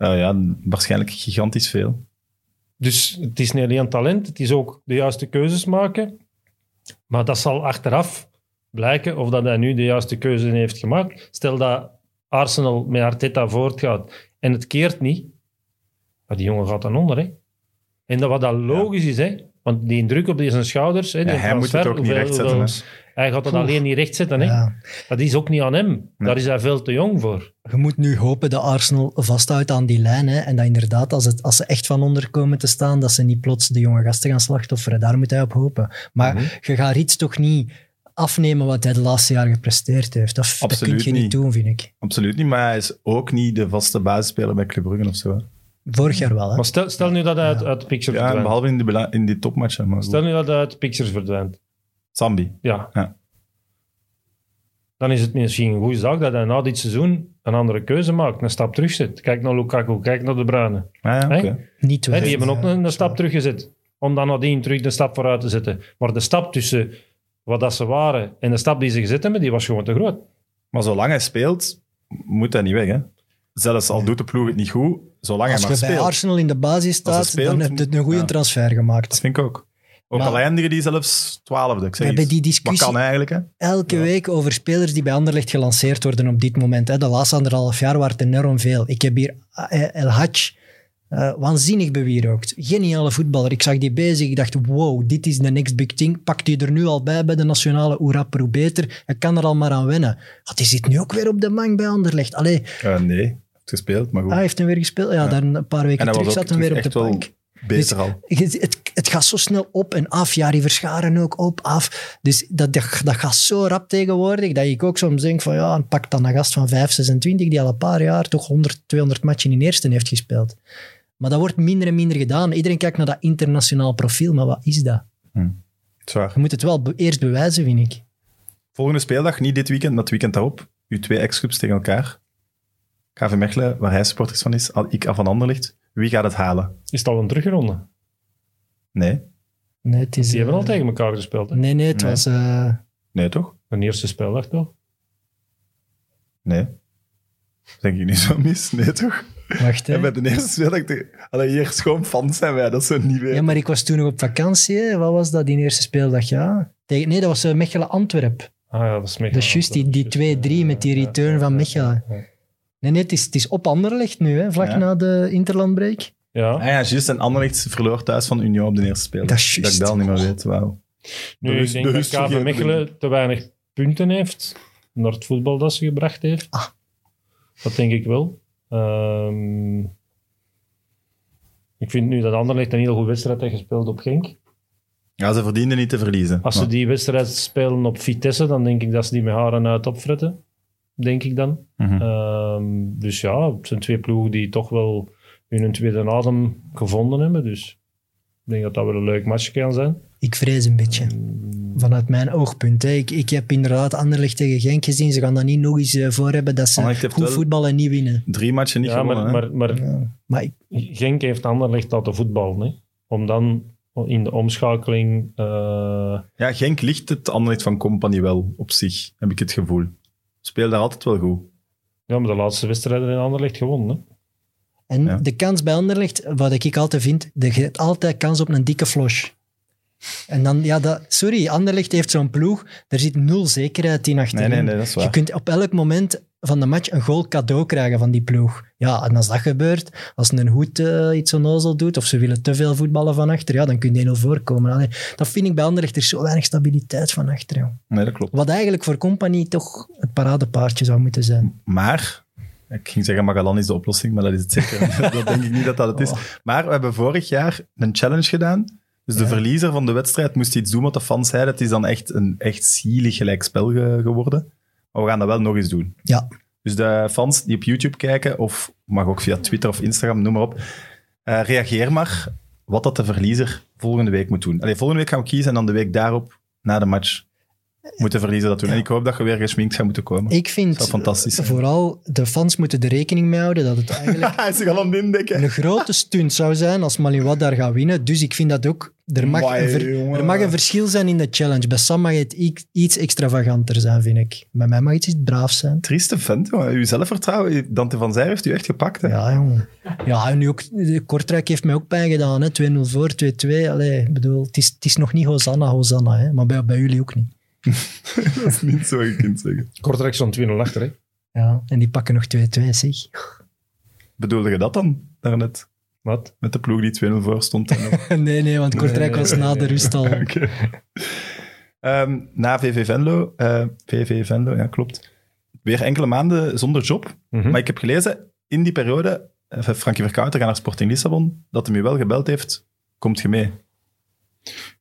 Nou ja, waarschijnlijk gigantisch veel. Dus het is niet alleen talent, het is ook de juiste keuzes maken. Maar dat zal achteraf blijken of dat hij nu de juiste keuze heeft gemaakt. Stel dat Arsenal met Arteta voortgaat en het keert niet, maar die jongen gaat dan onder. Hè? En dat wat dat logisch is, hè? want die druk op die zijn schouders... Hè, die Ja, hij moet het ook niet rechtzetten, hoeveel- Hij gaat dat Oeh. alleen niet rechtzetten. Hè? Ja. Dat is ook niet aan hem. Nee. Daar is hij veel te jong voor. Je moet nu hopen dat Arsenal vasthoudt aan die lijn. Hè, en dat inderdaad, als, het, als ze echt van onder komen te staan, dat ze niet plots de jonge gasten gaan slachtofferen. Daar moet hij op hopen. Maar Mhm. je gaat iets toch niet afnemen wat hij de laatste jaren gepresteerd heeft. Dat, dat kun je niet niet. doen, vind ik. Absoluut niet, maar hij is ook niet de vaste basisspeler bij Club Brugge of zo. hè. Vorig jaar wel, hè. Maar stel, stel nu dat hij uit, uit de picture Ja, verdwijnt. behalve in die, in die topmatchen. Maar Stel nu dat hij uit de pictures verdwijnt. Sambi. Ja. Ja. Dan is het misschien een goede zaak dat hij na dit seizoen een andere keuze maakt. Een stap terugzet. Kijk naar Lukaku, kijk naar De Bruyne. Ah, ja. Niet Hè, wel. die hebben ook een, een stap teruggezet. Om dan nadien terug de stap vooruit te zetten. Maar de stap tussen wat dat ze waren en de stap die ze gezet hebben, die was gewoon te groot. Maar zolang hij speelt, moet hij niet weg. Hè? Zelfs al doet de ploeg het niet goed, zolang Als hij je maar bij speelt. Arsenal in de basis staat, speelt, dan heb je een goede ja. transfer Dat gemaakt. vind ik ook. Ook al eindigen die zelfs twaalfde. Ik We zeg hebben iets. die Wat discussie kan eigenlijk, hè? elke week over spelers die bij Anderlecht gelanceerd worden op dit moment. Hè. De laatste anderhalf jaar waren het enorm veel. Ik heb hier eh, El Hadj eh, waanzinnig bewierookt. Geniale voetballer. Ik zag die bezig. Ik dacht, wow, dit is de next big thing. Pakt hij er nu al bij bij de nationale hoe rapper, hoe beter. Hij kan er al maar aan wennen. Ah, die zit nu ook weer op de bank bij Anderlecht. Allee, Eh, nee, hij heeft gespeeld, maar goed. ah, hij heeft hem weer gespeeld. Ja, Ja. dan een paar en weken hij terug zat hem weer op de bank. Beter Dus- al. Het, het gaat zo snel op en af. Ja, die verscharen ook op, af. Dus dat, dat, dat gaat zo rap tegenwoordig, dat ik ook soms denk van ja, pak dan een gast van 5, 26 die al een paar jaar toch 100, 200 matchen in eerste heeft gespeeld. Maar dat wordt minder en minder gedaan. Iedereen kijkt naar dat internationaal profiel, maar wat is dat? Zwaar. Je moet het wel be- eerst bewijzen, vind ik. Volgende speeldag, niet dit weekend, maar het weekend daarop. Uw twee ex-clubs tegen elkaar. KV Mechelen, waar hij supporters van is, al ik af van Anderlicht. Wie gaat het halen? Is het al een terugronde? Nee. Nee, het is, Die hebben al eh, tegen elkaar gespeeld. Hè? Nee, nee, het Nee. was... eh, Nee, toch? Een eerste speeldag toch? Nee. Denk ik niet zo mis? Nee, toch? wacht, hè. En bij de eerste speeldag... te- Allee, hier schoon fans zijn wij, dat is zo niet weer. Ja, maar ik was toen nog op vakantie. hè. Wat was dat, die eerste speeldag? Ja. Tegen, nee, dat was eh, Mechelen-Antwerp. Ah ja, dat is Mechelen. Dat is juist die- die 2-3 met die return van Mechelen. Nee, nee, het is, het is op Anderlecht nu, hè, vlak Ja. na de Interlandbreak. Ja. Ah ja, juist. En Anderlecht verloor thuis van Union op de eerste speeldag. Dat is Dat ik dat al niet meer weet. Wauw. Nu, De ik denk de dat KV Mechelen te weinig punten heeft naar het voetbal dat ze gebracht heeft. Ah. Dat denk ik wel. Ehm, ik vind nu dat Anderlecht een heel goede wedstrijd heeft gespeeld op Genk. Ja, ze verdienden niet te verliezen. Als ze die wedstrijd spelen op Vitesse, dan denk ik dat ze die met haren uit opfretten. Denk ik dan. Mhm. Ehm, dus ja, het zijn twee ploegen die toch wel hun tweede adem gevonden hebben. Dus ik denk dat dat wel een leuk match kan zijn. Ik vrees een beetje. Vanuit mijn oogpunt. Hè. Ik, ik heb inderdaad Anderlecht tegen Genk gezien. Ze gaan dat niet nog eens eh, voor hebben dat ze goed voetballen en niet winnen. Drie matchen niet ja, gewonnen. maar, hè? maar, maar Ja. Maar ik, Genk heeft Anderlecht laten voetballen. Hè? Om dan in de omschakeling... eh, Ja, Genk ligt het Anderlecht van Company wel op zich, heb ik het gevoel. Speelt daar altijd wel goed. ja, maar de laatste wedstrijden in Anderlecht gewonnen. Hè? En Ja. de kans bij Anderlecht, wat ik altijd vind, je hebt altijd kans op een dikke flosh. En dan, ja, dat, sorry, Anderlecht heeft zo'n ploeg, er zit nul zekerheid in achterin. Nee, nee, nee, dat is waar. Je kunt op elk moment van de match een goal cadeau krijgen van die ploeg. Ja, en als dat gebeurt, als een hoed eh, iets onnozel doet, of ze willen te veel voetballen van achter, ja, dan kun je 1-0 voorkomen. Allee, dat vind ik bij Anderlecht, er is zo weinig stabiliteit van achter. joh. Nee, dat klopt. Wat eigenlijk voor Compagnie toch het paradepaardje zou moeten zijn. Maar, ik ging zeggen Magalan is de oplossing, maar dat is het zeker. dat denk ik niet dat dat het is. Oh. Maar we hebben vorig jaar een challenge gedaan. Dus de verliezer van de wedstrijd moest iets doen wat de fans zeiden. Het is dan echt een echt zielig gelijkspel ge- geworden. Maar we gaan dat wel nog eens doen. Ja, Dus de fans die op YouTube kijken, of mag ook via Twitter of Instagram, noem maar op, eh, reageer maar wat dat de verliezer volgende week moet doen. Allee, volgende week gaan we kiezen en dan de week daarop, na de match, moet de verliezer dat doen. En ik hoop dat je weer geschminkt gaat moeten komen. ik vind zou fantastisch zijn. vooral de fans moeten er rekening mee houden dat het eigenlijk Hij is al aan het indekken. een grote stunt zou zijn als Maliwad daar gaat winnen. Dus ik vind dat ook... Er mag, Amai, een, ver- er mag een verschil zijn in de challenge. Bij Sam mag het iets extravaganter zijn, vind ik. Bij mij mag het iets braaf zijn. Trieste vent, jongen. Uw zelfvertrouwen, Dante van Zijr heeft u echt gepakt. Hè? Ja, jongen. Ja, en nu ook... de Kortrijk heeft mij ook pijn gedaan. hè. 2-0 voor, 2-2. Allee, ik bedoel, het is, het is nog niet Hosanna, Hosanna. Hè. Maar bij, bij jullie ook niet. Dat is niet zo je kunt zeggen. Kortrijk stond 2-0 achter. Hè? Ja, en die pakken nog 2-2, zeg. Bedoelde je dat dan, daarnet? Wat? Met de ploeg die 2-0 voor stond? Nee, nee, want Kortrijk nee, was na de rust al... Oké. Ehm, na VV Venlo, eh, VV Venlo, ja klopt. Weer enkele maanden zonder job. Mhm. Maar ik heb gelezen, in die periode, eh, Frankie Verkouter gaat naar Sporting Lissabon, dat hij me wel gebeld heeft, komt je mee?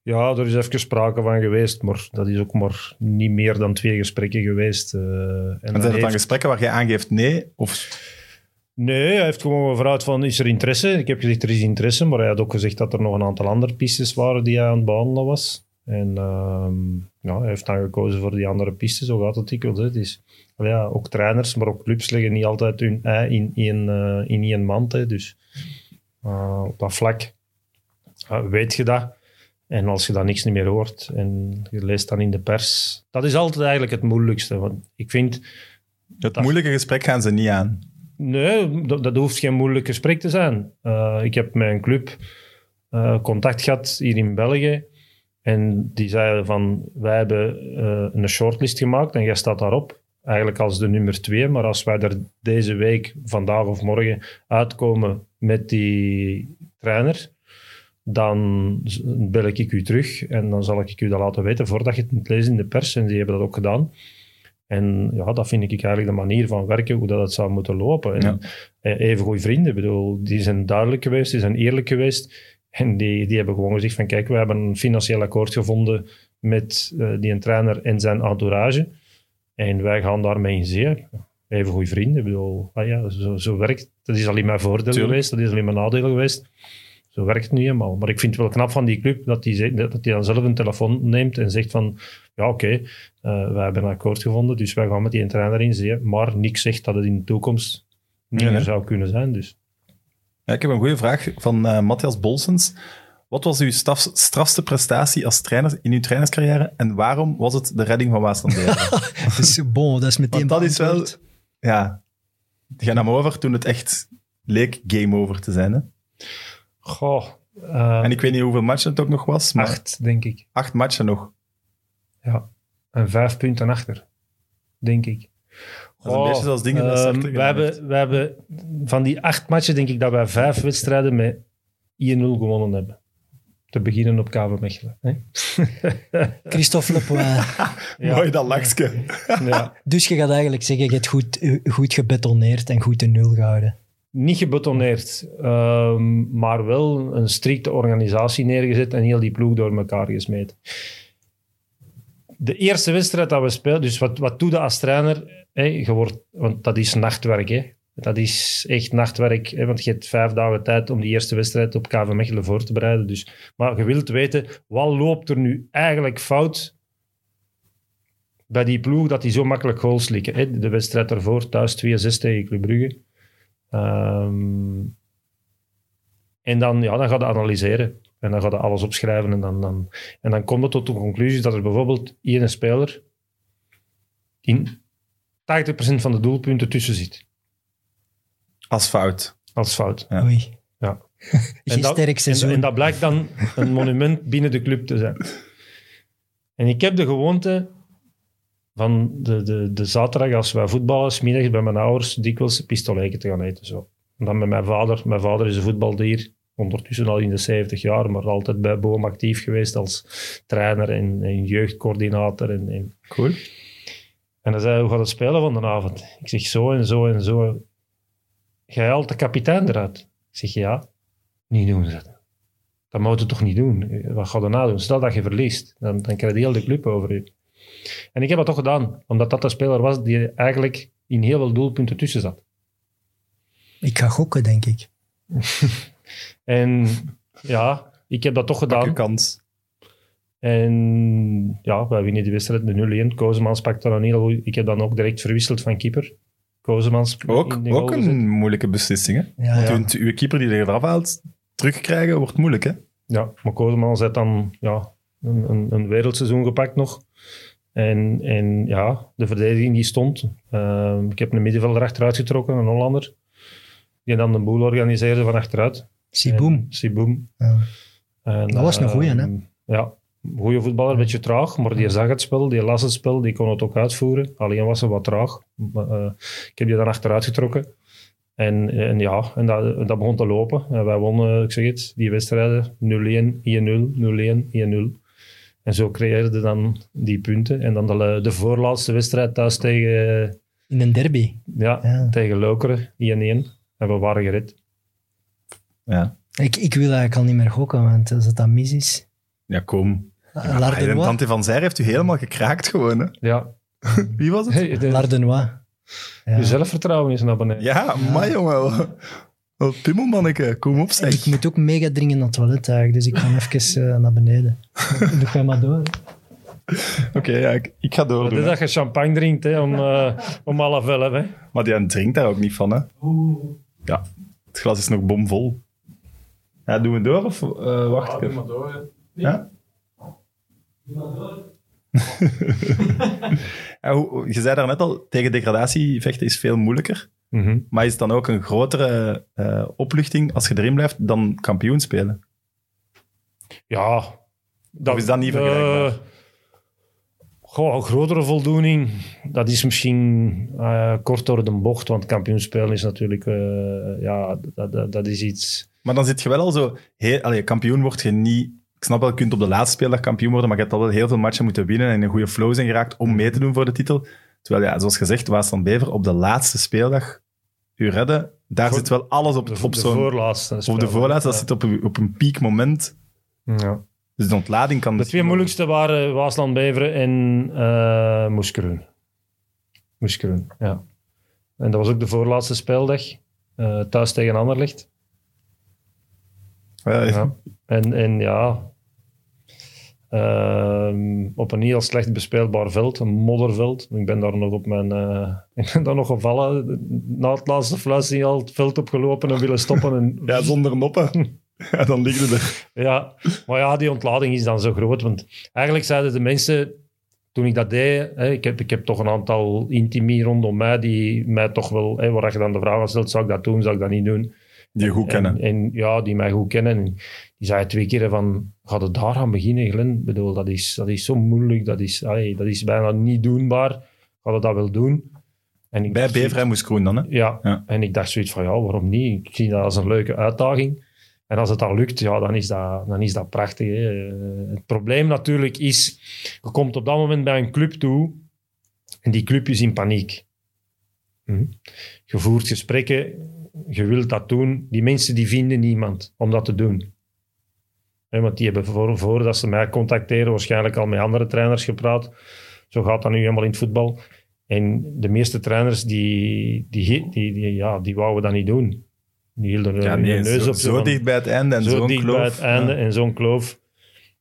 Ja, er is even sprake van geweest, maar dat is ook maar niet meer dan twee gesprekken geweest. eh, en zijn het dan heeft- gesprekken waar jij aangeeft nee? Of, Nee, hij heeft gewoon gevraagd van, is er interesse? Ik heb gezegd, er is interesse, maar hij had ook gezegd dat er nog een aantal andere pistes waren die hij aan het behandelen was. En ehm, ja, hij heeft dan gekozen voor die andere pistes, zo gaat het dikwijls. is, ja, ook trainers, maar ook clubs leggen niet altijd hun ei in één, eh, in één mand. Hè. Dus eh, op dat vlak weet je dat. En als je dan niks meer hoort en je leest dan in de pers, dat is altijd eigenlijk het moeilijkste. Want ik vind, het Dat- moeilijke gesprek gaan ze niet aan. Nee, dat, hoeft geen moeilijk gesprek te zijn. Eh, ik heb met een club eh, contact gehad hier in België. En die zeiden van, wij hebben eh, een shortlist gemaakt en jij staat daarop. Eigenlijk als de nummer twee. Maar als wij er deze week, vandaag of morgen, uitkomen met die trainer, dan bel ik u terug en dan zal ik u dat laten weten voordat je het moet in de pers. En die hebben dat ook gedaan. En ja, dat vind ik eigenlijk de manier van werken, hoe dat het zou moeten lopen. En Ja. eh, even goede vrienden, bedoel, die zijn duidelijk geweest, die zijn eerlijk geweest. En die, die hebben gewoon gezegd van kijk, we hebben een financieel akkoord gevonden met eh, die een trainer en zijn entourage. En wij gaan daarmee in zee. Even goede vrienden, bedoel, ah ja, zo, zo werkt Dat is alleen maar voordeel Tuurlijk. geweest, dat is alleen maar nadeel geweest. Zo werkt het nu eenmaal. Maar ik vind het wel knap van die club dat die, dat die dan zelf een telefoon neemt en zegt van ja oké, eh, wij hebben een akkoord gevonden, dus wij gaan met die trainer in zee. Maar niks zegt dat het in de toekomst niet meer zou kunnen zijn. Dus. Ja, ik heb een goede vraag van eh, Matthias Bolsens. Wat was uw staf- strafste prestatie als trainer in uw trainerscarrière en waarom was het de redding van Waasland Dus bon, dat is meteen Want dat is wel... Ja, ga nam over toen het echt leek game over te zijn. Hè? Goh, eh, En ik weet niet hoeveel matchen het ook nog was, maar acht, acht, denk ik. matchen nog. Ja. En vijf punten achter, denk ik. Dat is een beetje zoals dingen dat ehm, we, hebben, we hebben van die acht matchen, denk ik dat wij vijf wedstrijden met 1-0 gewonnen hebben. Te beginnen op KV Mechelen. Hè? Christophe Lepoin. Ja. Mooi dat lachske. Ja. Dus je gaat eigenlijk zeggen, je hebt goed, goed gebetoneerd en goed de nul gehouden. Niet gebetoneerd, ehm, maar wel een strikte organisatie neergezet en heel die ploeg door elkaar gesmeten. De eerste wedstrijd dat we spelen, dus wat, wat doe je als trainer? Je wordt, want dat is nachtwerk. Hè. Dat is echt nachtwerk, hè, want je hebt vijf dagen tijd om die eerste wedstrijd op KV Mechelen voor te bereiden. Dus, maar je wilt weten, wat loopt er nu eigenlijk fout bij die ploeg dat die zo makkelijk goals likken? Hè. De wedstrijd daarvoor, thuis 2-6 tegen Club Brugge. Ehm, en dan, ja, dan ga je analyseren. En dan ga je alles opschrijven. En dan, dan, en dan komt het tot de conclusie dat er bijvoorbeeld één speler in 80% van de doelpunten tussen zit. Als fout. Als fout. Ja. Oei. Ja. Dat- en dat blijkt dan een monument binnen de club te zijn. En ik heb de gewoonte van de, de, de zaterdag, als wij voetballen, 's middags bij mijn ouders, dikwijls pistoleken te gaan eten. Zo. En dan met mijn vader. Mijn vader is een voetbaldier, ondertussen al in de 70 jaar, maar altijd bij Boom actief geweest als trainer en, en jeugdcoördinator. En, en Cool. en dan zei hij, hoe gaat het spelen van de avond? Ik zeg, zo en zo en zo. Jij haalt de kapitein eruit. Ik zeg, ja. Niet doen, ze. Dat moet je toch niet doen? Wat ga je nou doen? Stel dat je verliest, dan, dan krijg je heel de club over je. En ik heb dat toch gedaan, omdat dat de speler was die eigenlijk in heel veel doelpunten tussen zat. Ik ga gokken, denk ik. En ja, ik heb dat toch Pak je gedaan. kans. En ja, wij winnen die wedstrijd met 0-1. Kozemans pakt dan een heel goed... Ik heb dan ook direct verwisseld van keeper. Kozemans Ook, ook gezet. een moeilijke beslissing. Hè? Ja, ja. Toen uw keeper die er eraf haalt, terugkrijgen wordt moeilijk. Hè? Ja, maar Kozemans heeft dan ja, een, een, een wereldseizoen gepakt nog. En, en ja, de verdediging die stond. Ehm, ik heb een middenvelder achteruit getrokken, een Hollander. Die dan de boel organiseerde van achteruit. Siboom. Siboom. Ja. En, Dat was een goeie, hè? ehm, Ja, goede voetballer, een beetje traag, maar die zag het spel, die las het spel, die kon het ook uitvoeren. Alleen was ze wat traag. Eh, ik heb die dan achteruit getrokken. En, en ja, en dat, dat begon te lopen. En wij wonnen, ik zeg het, die wedstrijden 0-1, 1-0, 0-1, 1-0. En zo creëerde dan die punten. En dan de, de voorlaatste wedstrijd thuis tegen, In een derby. ja, Ja. tegen Lokeren, 1-1. En we waren gered. Ja, Ik, ik wil eigenlijk al niet meer gokken, want als het dan mis is... ja kom. Lardenois. Tante van Zijr heeft u helemaal gekraakt gewoon. Hè? Ja, Wie was het? hey, de, Lardenois. Ja. je zelfvertrouwen is naar beneden. Ja, maar jongen. Wat pimmelmanneke, kom op zeg. Ik moet ook mega dringend naar het toilet eigenlijk, dus ik ga even eh, naar beneden. Doe jij maar door. Oké, ja, ik, ik ga Het is hè. dat je champagne drinkt hè, om, eh om half elf. Hè. Maar die drinkt daar ook niet van, hè? Ja, het glas is nog bomvol. Ja, doen we door of eh, wacht ik even? Ja? Ja, hoe- je zei daarnet al, tegen degradatie vechten is veel moeilijker. Mhm. Maar is het dan ook een grotere eh, opluchting als je erin blijft dan kampioen spelen? Ja. Dat, Of is dat niet vergelijkbaar? eh, goh, een grotere voldoening, dat is misschien eh, kort door de bocht, want kampioenspelen is natuurlijk, ja, dat, dat, dat is iets... Maar dan zit je wel al zo... Heel, allee, kampioen word je niet... Ik snap wel, je kunt op de laatste speeldag kampioen worden, maar je hebt al wel heel veel matchen moeten winnen en in een goede flow zijn geraakt om mee te doen voor de titel. Terwijl, ja, zoals gezegd, Waasland Bever op de laatste speeldag u redden, daar Voor- zit wel alles op, De, op de voorlaatste. Op de voorlaatste, dat ja. zit op, een- op een piekmoment. Ja. Dus de ontlading kan... De twee moeilijkste waren Waasland-Beveren en eh Moeskroen. Moeskroen, ja. En dat was ook de voorlaatste speeldag. eh, thuis tegen Anderlecht. Ja, Ja. En, en ja, ehm, op een heel slecht bespeelbaar veld, een modderveld. Ik ben daar nog op mijn, eh, ik ben daar nog gevallen. Na het laatste fluitsignaal het veld opgelopen en willen stoppen. En, ja, zonder noppen. Ja, dan liggen ze er. ja, maar ja, die ontlading is dan zo groot. Want eigenlijk zeiden de mensen, toen ik dat deed, hè, ik, heb, ik heb toch een aantal intimi rondom mij die mij toch wel, hè, waar je dan de vraag aan stelt, zou ik dat doen, zou ik dat niet doen? Die je goed kennen. En, en ja, die mij goed kennen. Die zei twee keer van, ga het daar aan beginnen, Glenn? Ik bedoel, dat is, dat is zo moeilijk, dat is, allee, dat is bijna niet doenbaar. Ga je dat wel doen? En ik Bij dacht Bever en Moeskroen dan, hè? ja. Ja. en ik dacht zoiets van, ja, waarom niet? Ik zie dat als een leuke uitdaging. En als het dan lukt, ja, dan is dat, dan is dat prachtig. Hè. Eh, Het probleem natuurlijk is, je komt op dat moment bij een club toe en die club is in paniek. Hm. Je voert gesprekken, je wilt dat doen. Die mensen die vinden niemand om dat te doen. Want die hebben voor, voordat ze mij contacteren waarschijnlijk al met andere trainers gepraat. Zo gaat dat nu helemaal in het voetbal. En de meeste trainers die, die, die, die, ja, die wouden dat niet doen. Die hielden Ja, hun neus zo, op. zo van- dicht bij het einde en zo zo'n dicht kloof. bij het einde Ja. en zo'n kloof.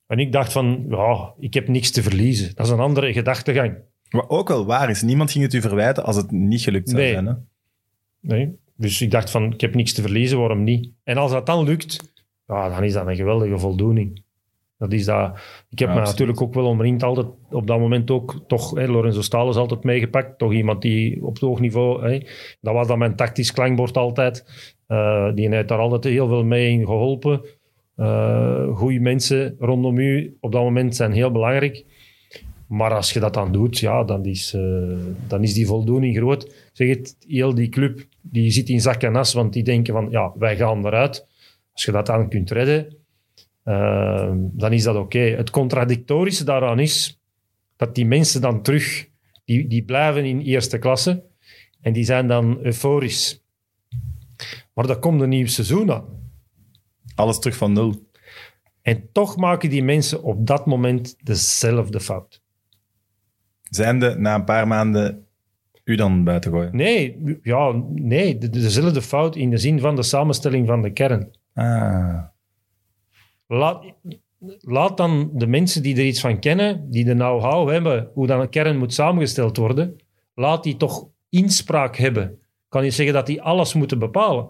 En ik dacht van, ja, ik heb niks te verliezen. Dat is een andere gedachtegang. Wat ook wel waar is, niemand ging het u verwijten als het niet gelukt zou Nee. zijn. Hè? Nee? Dus ik dacht van, ik heb niks te verliezen, waarom niet? En als dat dan lukt, ja, dan is dat een geweldige voldoening. Dat is dat. Ik heb Ja, me natuurlijk ook wel omringd, altijd op dat moment ook, toch, hè, Lorenzo Staal is altijd meegepakt. Toch iemand die op het hoog niveau, hè, dat was dan mijn tactisch klankbord altijd. Eh, die heeft daar altijd heel veel mee in geholpen. Eh goede mensen rondom u op dat moment zijn heel belangrijk. Maar als je dat dan doet, ja, dan is, eh, dan is die voldoening groot. Zeg het, heel die club, die zit in zak en as, want die denken van, ja, wij gaan eruit. Als je dat dan kunt redden, eh, dan is dat oké. Het contradictorische daaraan is dat die mensen dan terug, die, die blijven in eerste klasse en die zijn dan euforisch. Maar er komt een nieuw seizoen aan. Alles terug van nul. En toch maken die mensen op dat moment dezelfde fout. Zijnde na een paar maanden u dan buiten gooien. Nee, ja, nee, de- dezelfde fout in de zin van de samenstelling van de kern. Ah. Laat, laat dan de mensen die er iets van kennen, die de know-how hebben, hoe dan een kern moet samengesteld worden, laat die toch inspraak hebben. Ik kan niet zeggen dat die alles moeten bepalen,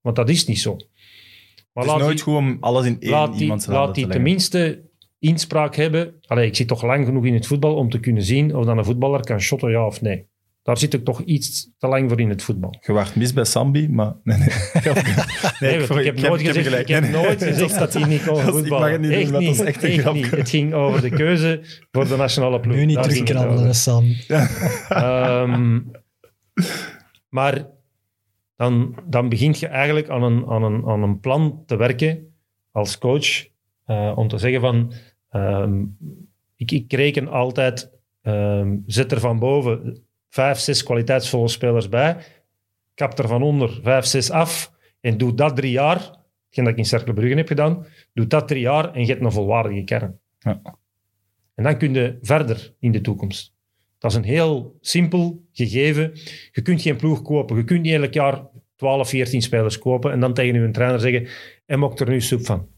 want dat is niet zo. Maar Het is laat nooit die, goed om alles in één laat iemand zijn laat die te tenminste inspraak hebben. Allee, ik zit toch lang genoeg in het voetbal om te kunnen zien of dan een voetballer kan shotten, ja of nee. Daar zit ik toch iets te lang voor in het voetbal. Je waart mis bij Sambi, maar... Nee, nee. Nee, ik heb nooit gezegd, ik heb nooit gezegd dat hij niet kon Dat is- ik voetballen. mag het niet doen, echt niet, een echt grap. niet. Het ging over de keuze voor de nationale ploeg. Nu niet terugkrabbelen, over. Sam. Ehm, maar dan, dan begint je eigenlijk aan een, aan, een, aan een plan te werken als coach. eh, om te zeggen van, ehm, ik, ik reken altijd, ehm, zet er van boven vijf, zes kwaliteitsvolle spelers bij, kap er van onder vijf, zes af en doe dat drie jaar, hetgeen dat ik in Cercle heb gedaan, doe dat drie jaar en je hebt een volwaardige kern. Ja. En dan kun je verder in de toekomst. Dat is een heel simpel gegeven. Je kunt geen ploeg kopen. Je kunt niet elk jaar 12, 14 spelers kopen en dan tegen je trainer zeggen en maak er nu soep van.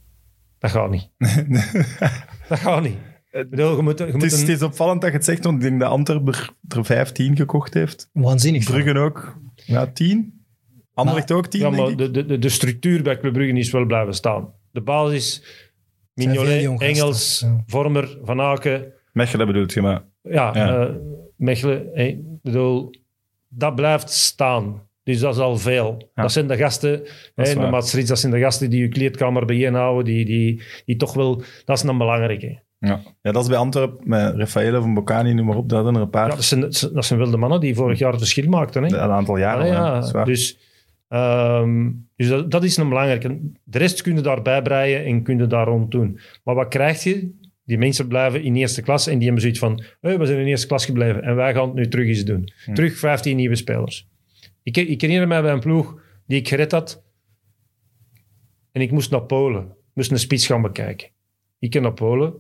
Dat gaat niet. dat gaat niet. Ik bedoel, je moet, je Het moet is, een- het is opvallend dat je het zegt, want ik denk dat Antwerpen er- er 15 gekocht heeft. Waanzinnig. Bruggen ook, ja, 10. Anderlecht ook 10, Ja, denk maar ik. de, de, de, structuur bij Club Brugge is wel blijven staan. De basis, Mignolet, Engels, ja. Vormer, Van Aken. Mechelen bedoelt je, maar... Ja, Ja. eh, Mechelen. eh, bedoel, dat blijft staan. Dus dat is al veel. Ja. Dat zijn de gasten, hè, de. Maastrichts, dat zijn de gasten die je kleedkamer bijeenhouden, die, die, die toch wel... Dat is een belangrijke. Ja. ja, dat is bij Antwerpen, met Rafael of Bocani, noem maar op, dat zijn er een paar. Ja, dat, zijn, dat zijn wel de mannen die vorig jaar het verschil maakten. Hè? Een aantal jaren. Ja. Waar. Dus, ehm, dus dat, dat is een belangrijke. De rest kun je daarbij breien en kun je daar rond doen. Maar wat krijg je? Die mensen blijven in eerste klas en die hebben zoiets van hey, we zijn in eerste klas gebleven en wij gaan het nu terug eens doen. Hm. Terug 15 nieuwe spelers. Ik, ik herinner mij bij een ploeg die ik gered had en ik moest naar Polen. Ik moest een spits gaan bekijken. Ik ging naar Polen.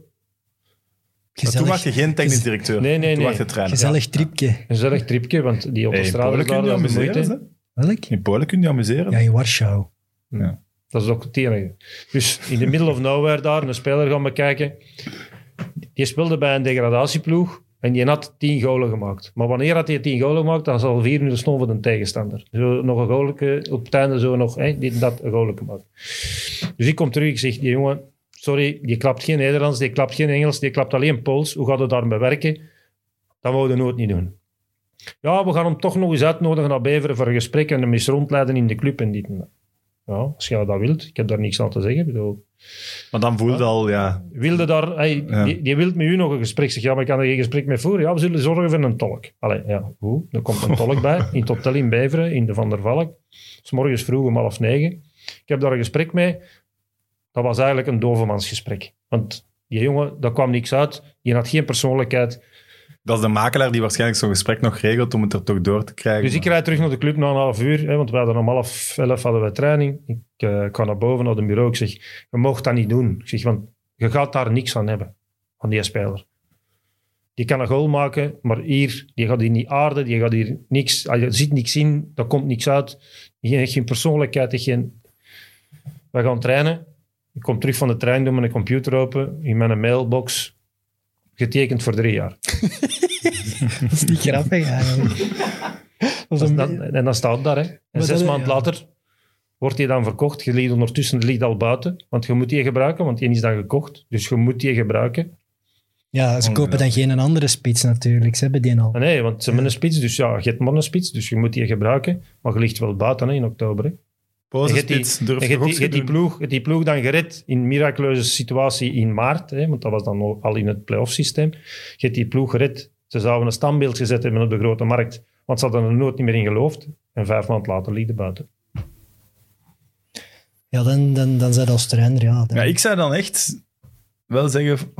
Toen was je geen technisch directeur. Nee, nee, Toen nee. was je trainer. Gezellig tripje. Een gezellig tripje, want die Hey, in autostrade Polen is kun daar, je dat de? Welk? In Polen kun je amuseren. Ja, in Warschau. Dat is ook het enige. Dus in the middle of nowhere daar, een speler gaan bekijken. Die speelde bij een degradatieploeg en die had tien golen gemaakt. Maar wanneer had hij tien golen gemaakt, dan was al vier minuten stond voor de tegenstander. Zo nog een goalke, op het einde zo nog, hè, dit en dat, een goalke gemaakt. Dus ik kom terug, ik zeg, die jongen, sorry, die klapt geen Nederlands, die klapt geen Engels, die klapt alleen Pools. Hoe gaat het daarmee werken? Dat wouden we nooit niet doen. Ja, we gaan hem toch nog eens uitnodigen naar Beveren voor een gesprek en hem eens rondleiden in de club en dit en. Ja, als jij dat wilt. Ik heb daar niks aan te zeggen. Bedoel, Maar dan voelde al, ja... wilde daar, hey, Ja. die, die wil met u nog een gesprek. Zeg, ja, maar ik kan er geen gesprek mee voeren. Ja, we zullen zorgen voor een tolk. Allee, ja, hoe? Er komt een tolk bij, in het hotel in Beveren, in de Van der Valk. S morgens vroeg om half negen. Ik heb daar een gesprek mee. Dat was eigenlijk een dovemansgesprek. Want die jongen, daar kwam niks uit. Die had geen persoonlijkheid. Dat is de makelaar die waarschijnlijk zo'n gesprek nog regelt om het er toch door te krijgen. Dus ik rijd terug naar de club na een half uur, hè, want we hadden om half elf hadden we training. Ik ik ga naar boven naar het bureau. Ik zeg, je mag dat niet doen. Ik zeg, want je gaat daar niks aan hebben, van die speler. Die kan een goal maken, maar hier, die gaat hier niet aarden, die gaat hier niks, ah, je ziet niks in, er komt niks uit. Die heeft geen persoonlijkheid, geen... We gaan trainen. Ik kom terug van de trein, doe mijn computer open, in mijn mailbox, getekend voor drie jaar. Dat is niet grappig eigenlijk. Dat is en dan staat het daar. Hè. En Maar zes maanden ja. later wordt die dan verkocht. Je ligt ondertussen ligt al buiten, want je moet die gebruiken, want die is dan gekocht. Dus je moet die gebruiken. Ja, ze kopen dan geen andere spits natuurlijk. Ze hebben die al. Nee, want ze hebben een spits, dus ja, je hebt maar een spits, dus je moet die gebruiken. Maar je ligt wel buiten hè, in oktober. Hè. Pose En je hebt die, je je je ploeg, die ploeg dan gered in een miraculeuze situatie in maart, hè, want dat was dan al- in het playoff systeem. Je hebt die ploeg gered. Ze zouden een standbeeld gezet hebben op de grote markt, want ze hadden er nooit niet meer in geloofd. En vijf maanden later het buiten. Ja, dan, dan, dan zijn als trainer. Ja, dan- Ja, ik zou dan echt wel zeggen,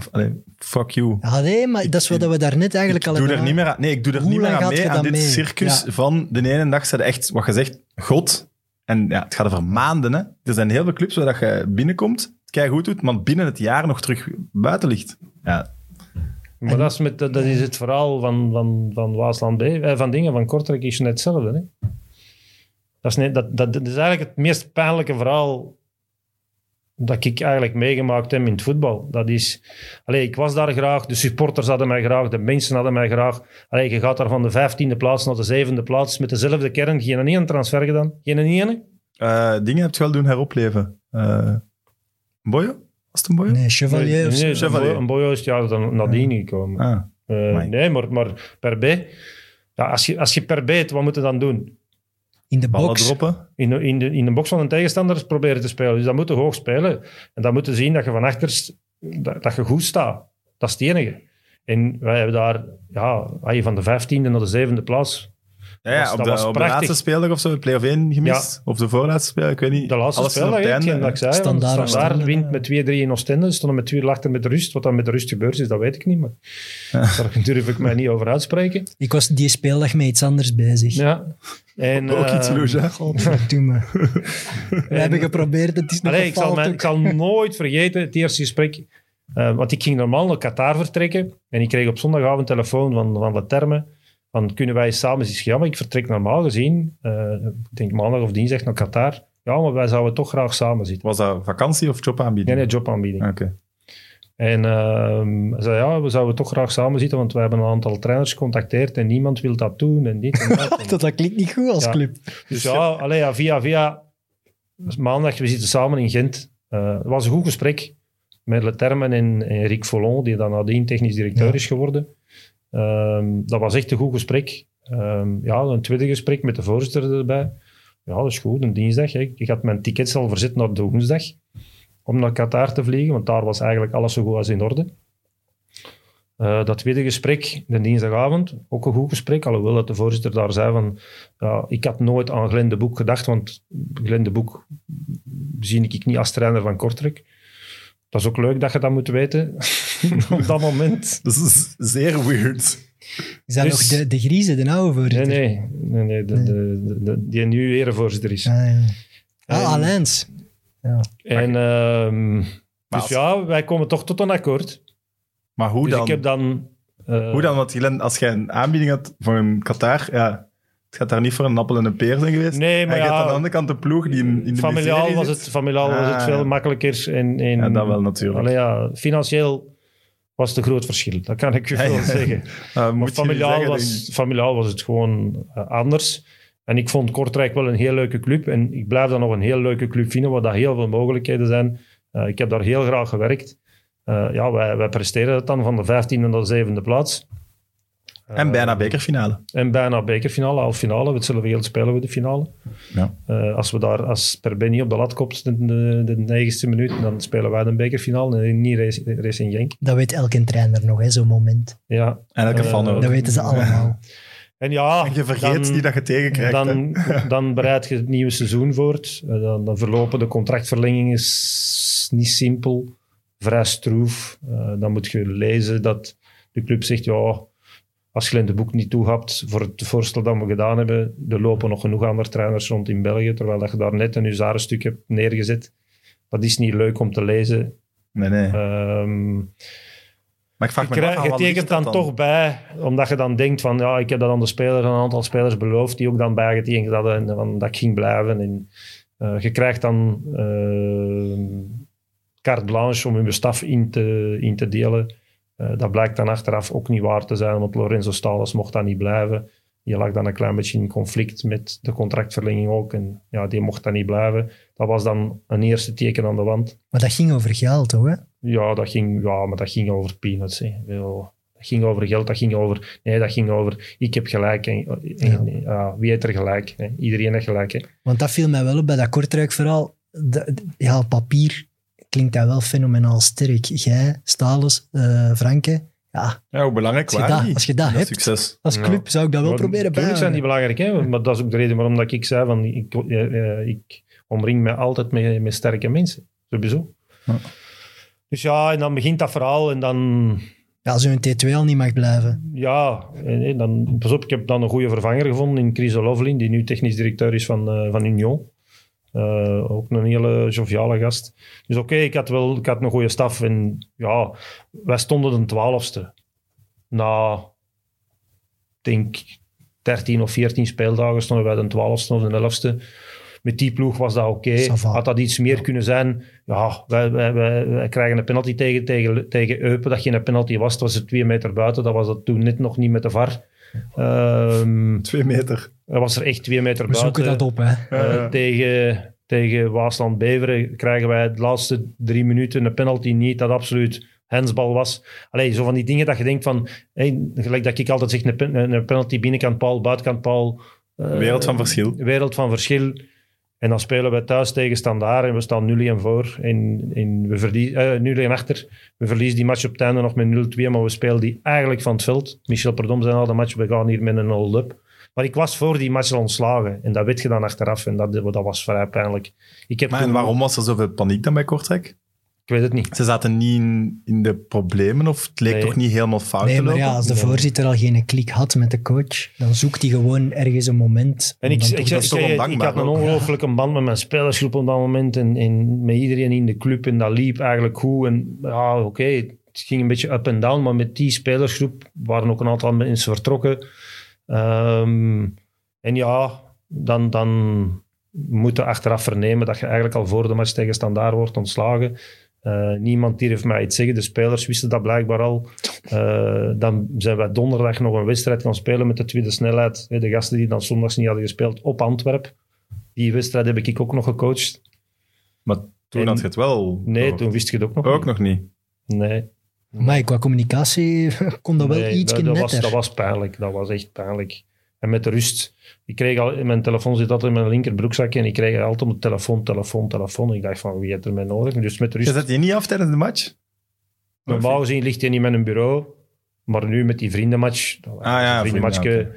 fuck you. Ja, nee, maar dat is wat we daarnet eigenlijk ik al doe er hebben niet meer aan, nee, ik doe er Hoe niet meer aan mee je aan dit mee? circus Ja. van de ene dag zijn echt, wat je zegt, God. En ja, het gaat over maanden. Hè. Er zijn heel veel clubs waar dat je binnenkomt, het goed doet, maar binnen het jaar nog terug buiten ligt. Ja, Maar En- dat, is met, dat is het verhaal van, van, van Waasland B, eh, van dingen, van Kortrijk is net hetzelfde. Hè? Dat, is net, dat, dat, dat is eigenlijk het meest pijnlijke verhaal dat ik eigenlijk meegemaakt heb in het voetbal. Dat is, allee, ik was daar graag, de supporters hadden mij graag, de mensen hadden mij graag. Allee, je gaat daar van de vijftiende plaats naar de zevende plaats met dezelfde kern. Geen één transfer gedaan. Geen ene. Eh, dingen heb je wel doen heropleven. Eh Boyo? Was het een Boyo? Nee, Chevalier Nee, een Chevalier. Boy- Een Boyo is ja, dan nadien gekomen. Ah, Eh, nee, maar, maar per B. Ja, als, je, als je per B het, wat moet je dan doen? In de ballen box. droppen. in de, in, de, in de box van een tegenstander proberen te spelen. Dus dat moet hoog spelen. En dan moet je zien dat je van achter dat, dat je goed staat. Dat is het enige. En wij hebben daar, ja, van de vijftiende naar de zevende plaats. Ja, ja, was- op, de, op laatste speler of zo, play-off 1 gemist. Of de voorlaatste speler, ik weet niet. De laatste hetgeen einde. dat ik zei. want Standaard Standaard wint ja. met 2-3 in Oostende. Ze stonden met 2 achter met rust. Wat dan met de rust gebeurd is, dat weet ik niet. Maar daar durf ik mij niet over uitspreken. Ik was die speeldag met iets anders bezig. Ja. En, Ook iets loes, hè? Godverdomme. We hebben geprobeerd, het is nog Allee, ik, zal ik zal nooit vergeten het eerste gesprek. eh, want ik ging normaal naar Qatar vertrekken. En ik kreeg op zondagavond telefoon van, van de termen. Van, kunnen wij samen eens... Ja, maar ik vertrek normaal gezien, eh, ik denk maandag of dinsdag naar Qatar. Ja, maar wij zouden toch graag samen zitten. Was dat vakantie of jobaanbieding? Nee, nee, jobaanbieding. Oké. En ehm, hij zei, ja, we zouden toch graag samen zitten, want we hebben een aantal trainers gecontacteerd en niemand wil dat doen en dit en dat. Dat, dat klinkt niet goed als Ja. club. dus ja, allee, ja, via via. dus maandag, we zitten samen in Gent. Eh, het was een goed gesprek met Le Termen en, en Rick Follon, die dan nadien technisch directeur Ja. is geworden. Ehm, dat was echt een goed gesprek. Ehm, ja, een tweede gesprek met de voorzitter erbij. Ja, dat is goed, een dinsdag. Hè. Ik had mijn tickets al verzet naar de woensdag om naar Qatar te vliegen, want daar was eigenlijk alles zo goed als in orde. Eh, dat tweede gesprek, de dinsdagavond, ook een goed gesprek, alhoewel dat de voorzitter daar zei van ik had nooit aan Glenn de Boek gedacht, want Glenn de Boek zie ik niet als trainer van Kortrijk. Dat is ook leuk dat je dat moet weten op dat moment. Dat is zeer weird. Is dat Dus- nog de, de Griezen, de oude voorzitter? nee, nee, nee de, de, de, de- die nu erevoorzitter is. Ah, ja. En- ah Alains. Ja. En ehm, dus als- ja, wij komen toch tot een akkoord. Maar hoe dus dan? ik heb dan... eh, Hoe dan? Want als jij een aanbieding had voor een Qatar, ja, het gaat daar niet voor een appel en een peer zijn geweest. Nee, maar ja, aan de andere kant de ploeg die in, in de familiaal was het, familiaal was het Ah, veel makkelijker. En, en, Ja, dat wel natuurlijk. Allee, ja, financieel was het een groot verschil. Dat kan ik je wel zeggen. Uh, Maar familiaal, zeggen, was, familiaal was het gewoon eh, anders. En ik vond Kortrijk wel een heel leuke club. En ik blijf dat nog een heel leuke club vinden, waar dat heel veel mogelijkheden zijn. Eh, ik heb daar heel graag gewerkt. Eh, ja, wij, wij presteren het dan van de 15e naar de zevende plaats. En Eh, bijna bekerfinale. En bijna bekerfinale, halve finale. Hetzelfde geld spelen we de finale. Ja. Eh, als we daar, als Per Benny op de lat kopt de, de, de negenste minuut, dan spelen wij de bekerfinale en niet Race- Racing Genk. Dat weet elke trainer nog, hè, zo'n moment. Ja. En elke Eh, fan ook. Dat weten ze allemaal. En ja, En je vergeet dan- die dat je tegenkrijgt. Dan, dan bereid je het nieuwe seizoen voort. Eh, Dan, dan verlopen de contractverlenging is niet simpel, vrij stroef. Eh, dan moet je lezen dat de club zegt, ja, als je in de boek niet toegapt voor het voorstel dat we gedaan hebben, er lopen nog genoeg andere trainers rond in België, terwijl dat je daar net een huzarenstuk hebt neergezet. Dat is niet leuk om te lezen. Nee, nee. Ehm, maar ik vraag je, me af, krijg- je tekent dat dan, toch bij, omdat je dan denkt van, ja, ik heb dat aan de spelers, een aantal spelers beloofd, die ook dan bijgetekend hadden, en van, dat ik ging blijven. En, eh, je krijgt dan eh, carte blanche om je staf in te, in te delen. Eh, dat blijkt dan achteraf ook niet waar te zijn, want Lorenzo Stalas mocht dat niet blijven. Die lag dan een klein beetje in conflict met de contractverlenging ook. En ja, die mocht dat niet blijven. Dat was dan een eerste teken aan de wand. Maar dat ging over geld? Hè? Ja, dat ging, ja, maar dat ging over peanuts. Hè. Dat ging over geld, dat ging over... Nee, dat ging over... Ik heb gelijk. En, en- ja, wie heeft er gelijk? Hè? Iedereen heeft gelijk. Hè? Want dat viel mij wel op bij dat Kortrijk-verhaal. De- de- Ja, papier klinkt dat wel fenomenaal sterk. Jij, Stalens, eh Franke. Ja, Ja, hoe belangrijk Als je waren dat- die? als je dat hebt, succes. als Ja. club zou ik dat wel proberen bij. Tuurlijk zijn die belangrijk, hè? maar dat is ook de reden waarom dat ik zei van ik, eh, eh, ik omring me altijd met, met sterke mensen. Sowieso. Ja. Dus ja, en dan begint dat verhaal en dan... Ja, als je een T2 al niet mag blijven. Ja, en, en dan, pas op, ik heb dan een goede vervanger gevonden in Chris O'Loughlin, die nu technisch directeur is van, eh, van Union. Eh, ook een hele joviale gast. Dus oké, ik had wel ik had een goede staf. En ja, wij stonden de twaalfste. Na, denk, 13 of 14 speeldagen stonden wij de twaalfste of de elfste. Met die ploeg was dat oké. Had dat iets meer kunnen zijn? Ja, wij, wij, wij, wij krijgen een penalty tegen, tegen, tegen Eupen. Dat geen penalty was. Het was er twee meter buiten. Dat was dat toen net nog niet met de VAR. Ehm Twee meter. dat was er echt twee meter We zoeken buiten. dat op, hè. Eh, Ja. tegen, tegen Waasland-Beveren krijgen wij de laatste drie minuten een penalty niet, dat absoluut hensbal was. Allee, zo van die dingen dat je denkt van, hey, gelijk dat ik altijd zeg, een, pen- een penalty binnenkant paal, buitenkant paal. eh, Wereld van verschil. Wereld van verschil. En dan spelen we thuis tegen Standaard en we staan 0-1 voor. En, en we verliezen, eh 0-1 achter. We verliezen die match op het einde nog met 0-2, maar we spelen die eigenlijk van het veld. Michel Perdom zei al de match, we gaan hier met een hold-up. Maar ik was voor die match al ontslagen. En dat weet je dan achteraf. En dat, dat was vrij pijnlijk. Ik heb Maar en waarom was er zoveel paniek dan bij Kortrijk? Ik weet het niet. Ze zaten niet in, in de problemen of het leek Nee. toch niet helemaal fout Nee, te maar lopen? ja, als de Nee. voorzitter al geen klik had met de coach, dan zoekt hij gewoon ergens een moment. En ik, ik, toch ik, ik, had een ook. ongelooflijke band met mijn spelersgroep op dat moment. En, en met iedereen in de club. En dat liep eigenlijk goed. En ja, oké, het ging een beetje up en down. Maar met die spelersgroep waren ook een aantal mensen vertrokken. Ehm, en ja, dan, dan moet je achteraf vernemen dat je eigenlijk al voor de match tegen Standaard wordt ontslagen. Eh, niemand durft mij iets zeggen. De spelers wisten dat blijkbaar al. Eh, dan zijn wij donderdag nog een wedstrijd gaan spelen met de tweede snelheid. Hè, De gasten die dan zondags niet hadden gespeeld op Antwerp. Die wedstrijd heb ik ook nog gecoacht. Maar toen En- had je het wel. Nee, gehoord. toen wist je het ook nog Ook niet. nog niet. Nee. Maar qua communicatie kon dat wel Nee, iets dat, dat, was, netter. dat was pijnlijk. Dat was echt pijnlijk. En met de rust. Ik kreeg al, mijn telefoon zit altijd in mijn linkerbroekzakje. En ik kreeg altijd op de telefoon, telefoon, telefoon. Ik dacht van, wie heeft er mij nodig? Dus met de Je rust. zet je niet af tijdens de match? Normaal gezien ligt hij niet met een bureau. Maar nu met die vriendenmatch. Ah ja, vriendenmatchje. vrienden,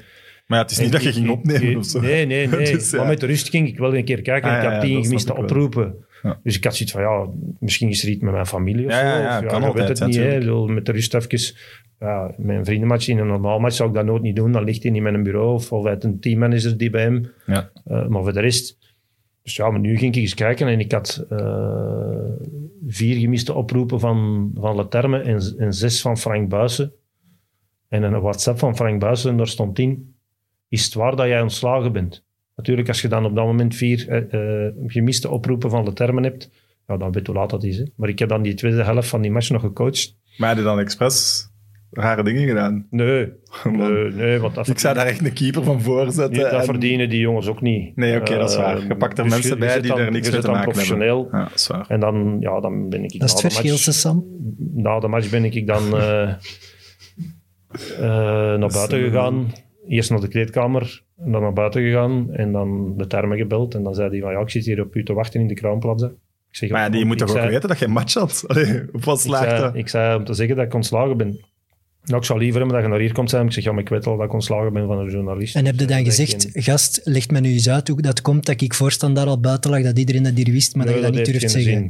Maar ja, het is niet En dat je ik- ging opnemen of zo. Nee, nee, nee. Dus, ja. Maar met de rust ging ik wel een keer kijken. Ah, ik had ja, tien gemiste oproepen. Ja. Dus ik had zoiets van, ja, misschien is er iets met mijn familie of zo. ja, ja, of, kan je altijd, weet het niet, hè. Met de rust even... Ja, met een vriendenmatch in een normaal match zou ik dat nooit niet doen. Dan ligt hij niet met een bureau of, of uit een teammanager die bij hem. Ja. Eh, maar voor de rest... Dus ja, maar nu ging ik eens kijken en ik had eh, vier gemiste oproepen van, van Leterme en, en zes van Frank Buissen. En een WhatsApp van Frank Buissen, daar stond in, is het waar dat jij ontslagen bent? Natuurlijk, als je dan op dat moment vier eh, gemiste oproepen van Leterme hebt, ja, dan weet je hoe laat dat is. Hè? Maar ik heb dan die tweede helft van die match nog gecoacht. Maar had je dan expres rare dingen gedaan? Nee, Man. nee, nee want dat, Ik zou daar echt een keeper van voorzetten. die- dat en- verdienen die jongens ook niet. Nee, oké, dat is waar. Eh, Je pakt er dus mensen je- bij die dan- er niks mee zit te dan maken hebben. professioneel. Ja, dat is waar. En dan, ja, dan ben ik dat is het match- verschil, Sam. na de match ben ik dan eh, eh, naar buiten eh, gegaan. Eerst naar de kleedkamer, en dan naar buiten gegaan en dan de termen gebeld. En dan zei hij van ja, ik zit hier op u te wachten in de Kroonplaza. Ik zeg, Maar ja, die moet toch ook zei- weten dat je een match had? Allee, op wat ik zei, ik zei om te zeggen dat ik ontslagen ben. Nou, ik zou liever hebben dat je naar hier komt zijn. Ik zeg, ja, maar ik weet al dat ik ontslagen ben van een journalist. En heb je Dus, dan eh, gezegd, geen- gast, leg me nu eens uit hoe dat komt dat ik voorstand daar al buiten lag, dat iedereen dat hier wist, maar Nee, dat je dat niet durft zeggen. zin.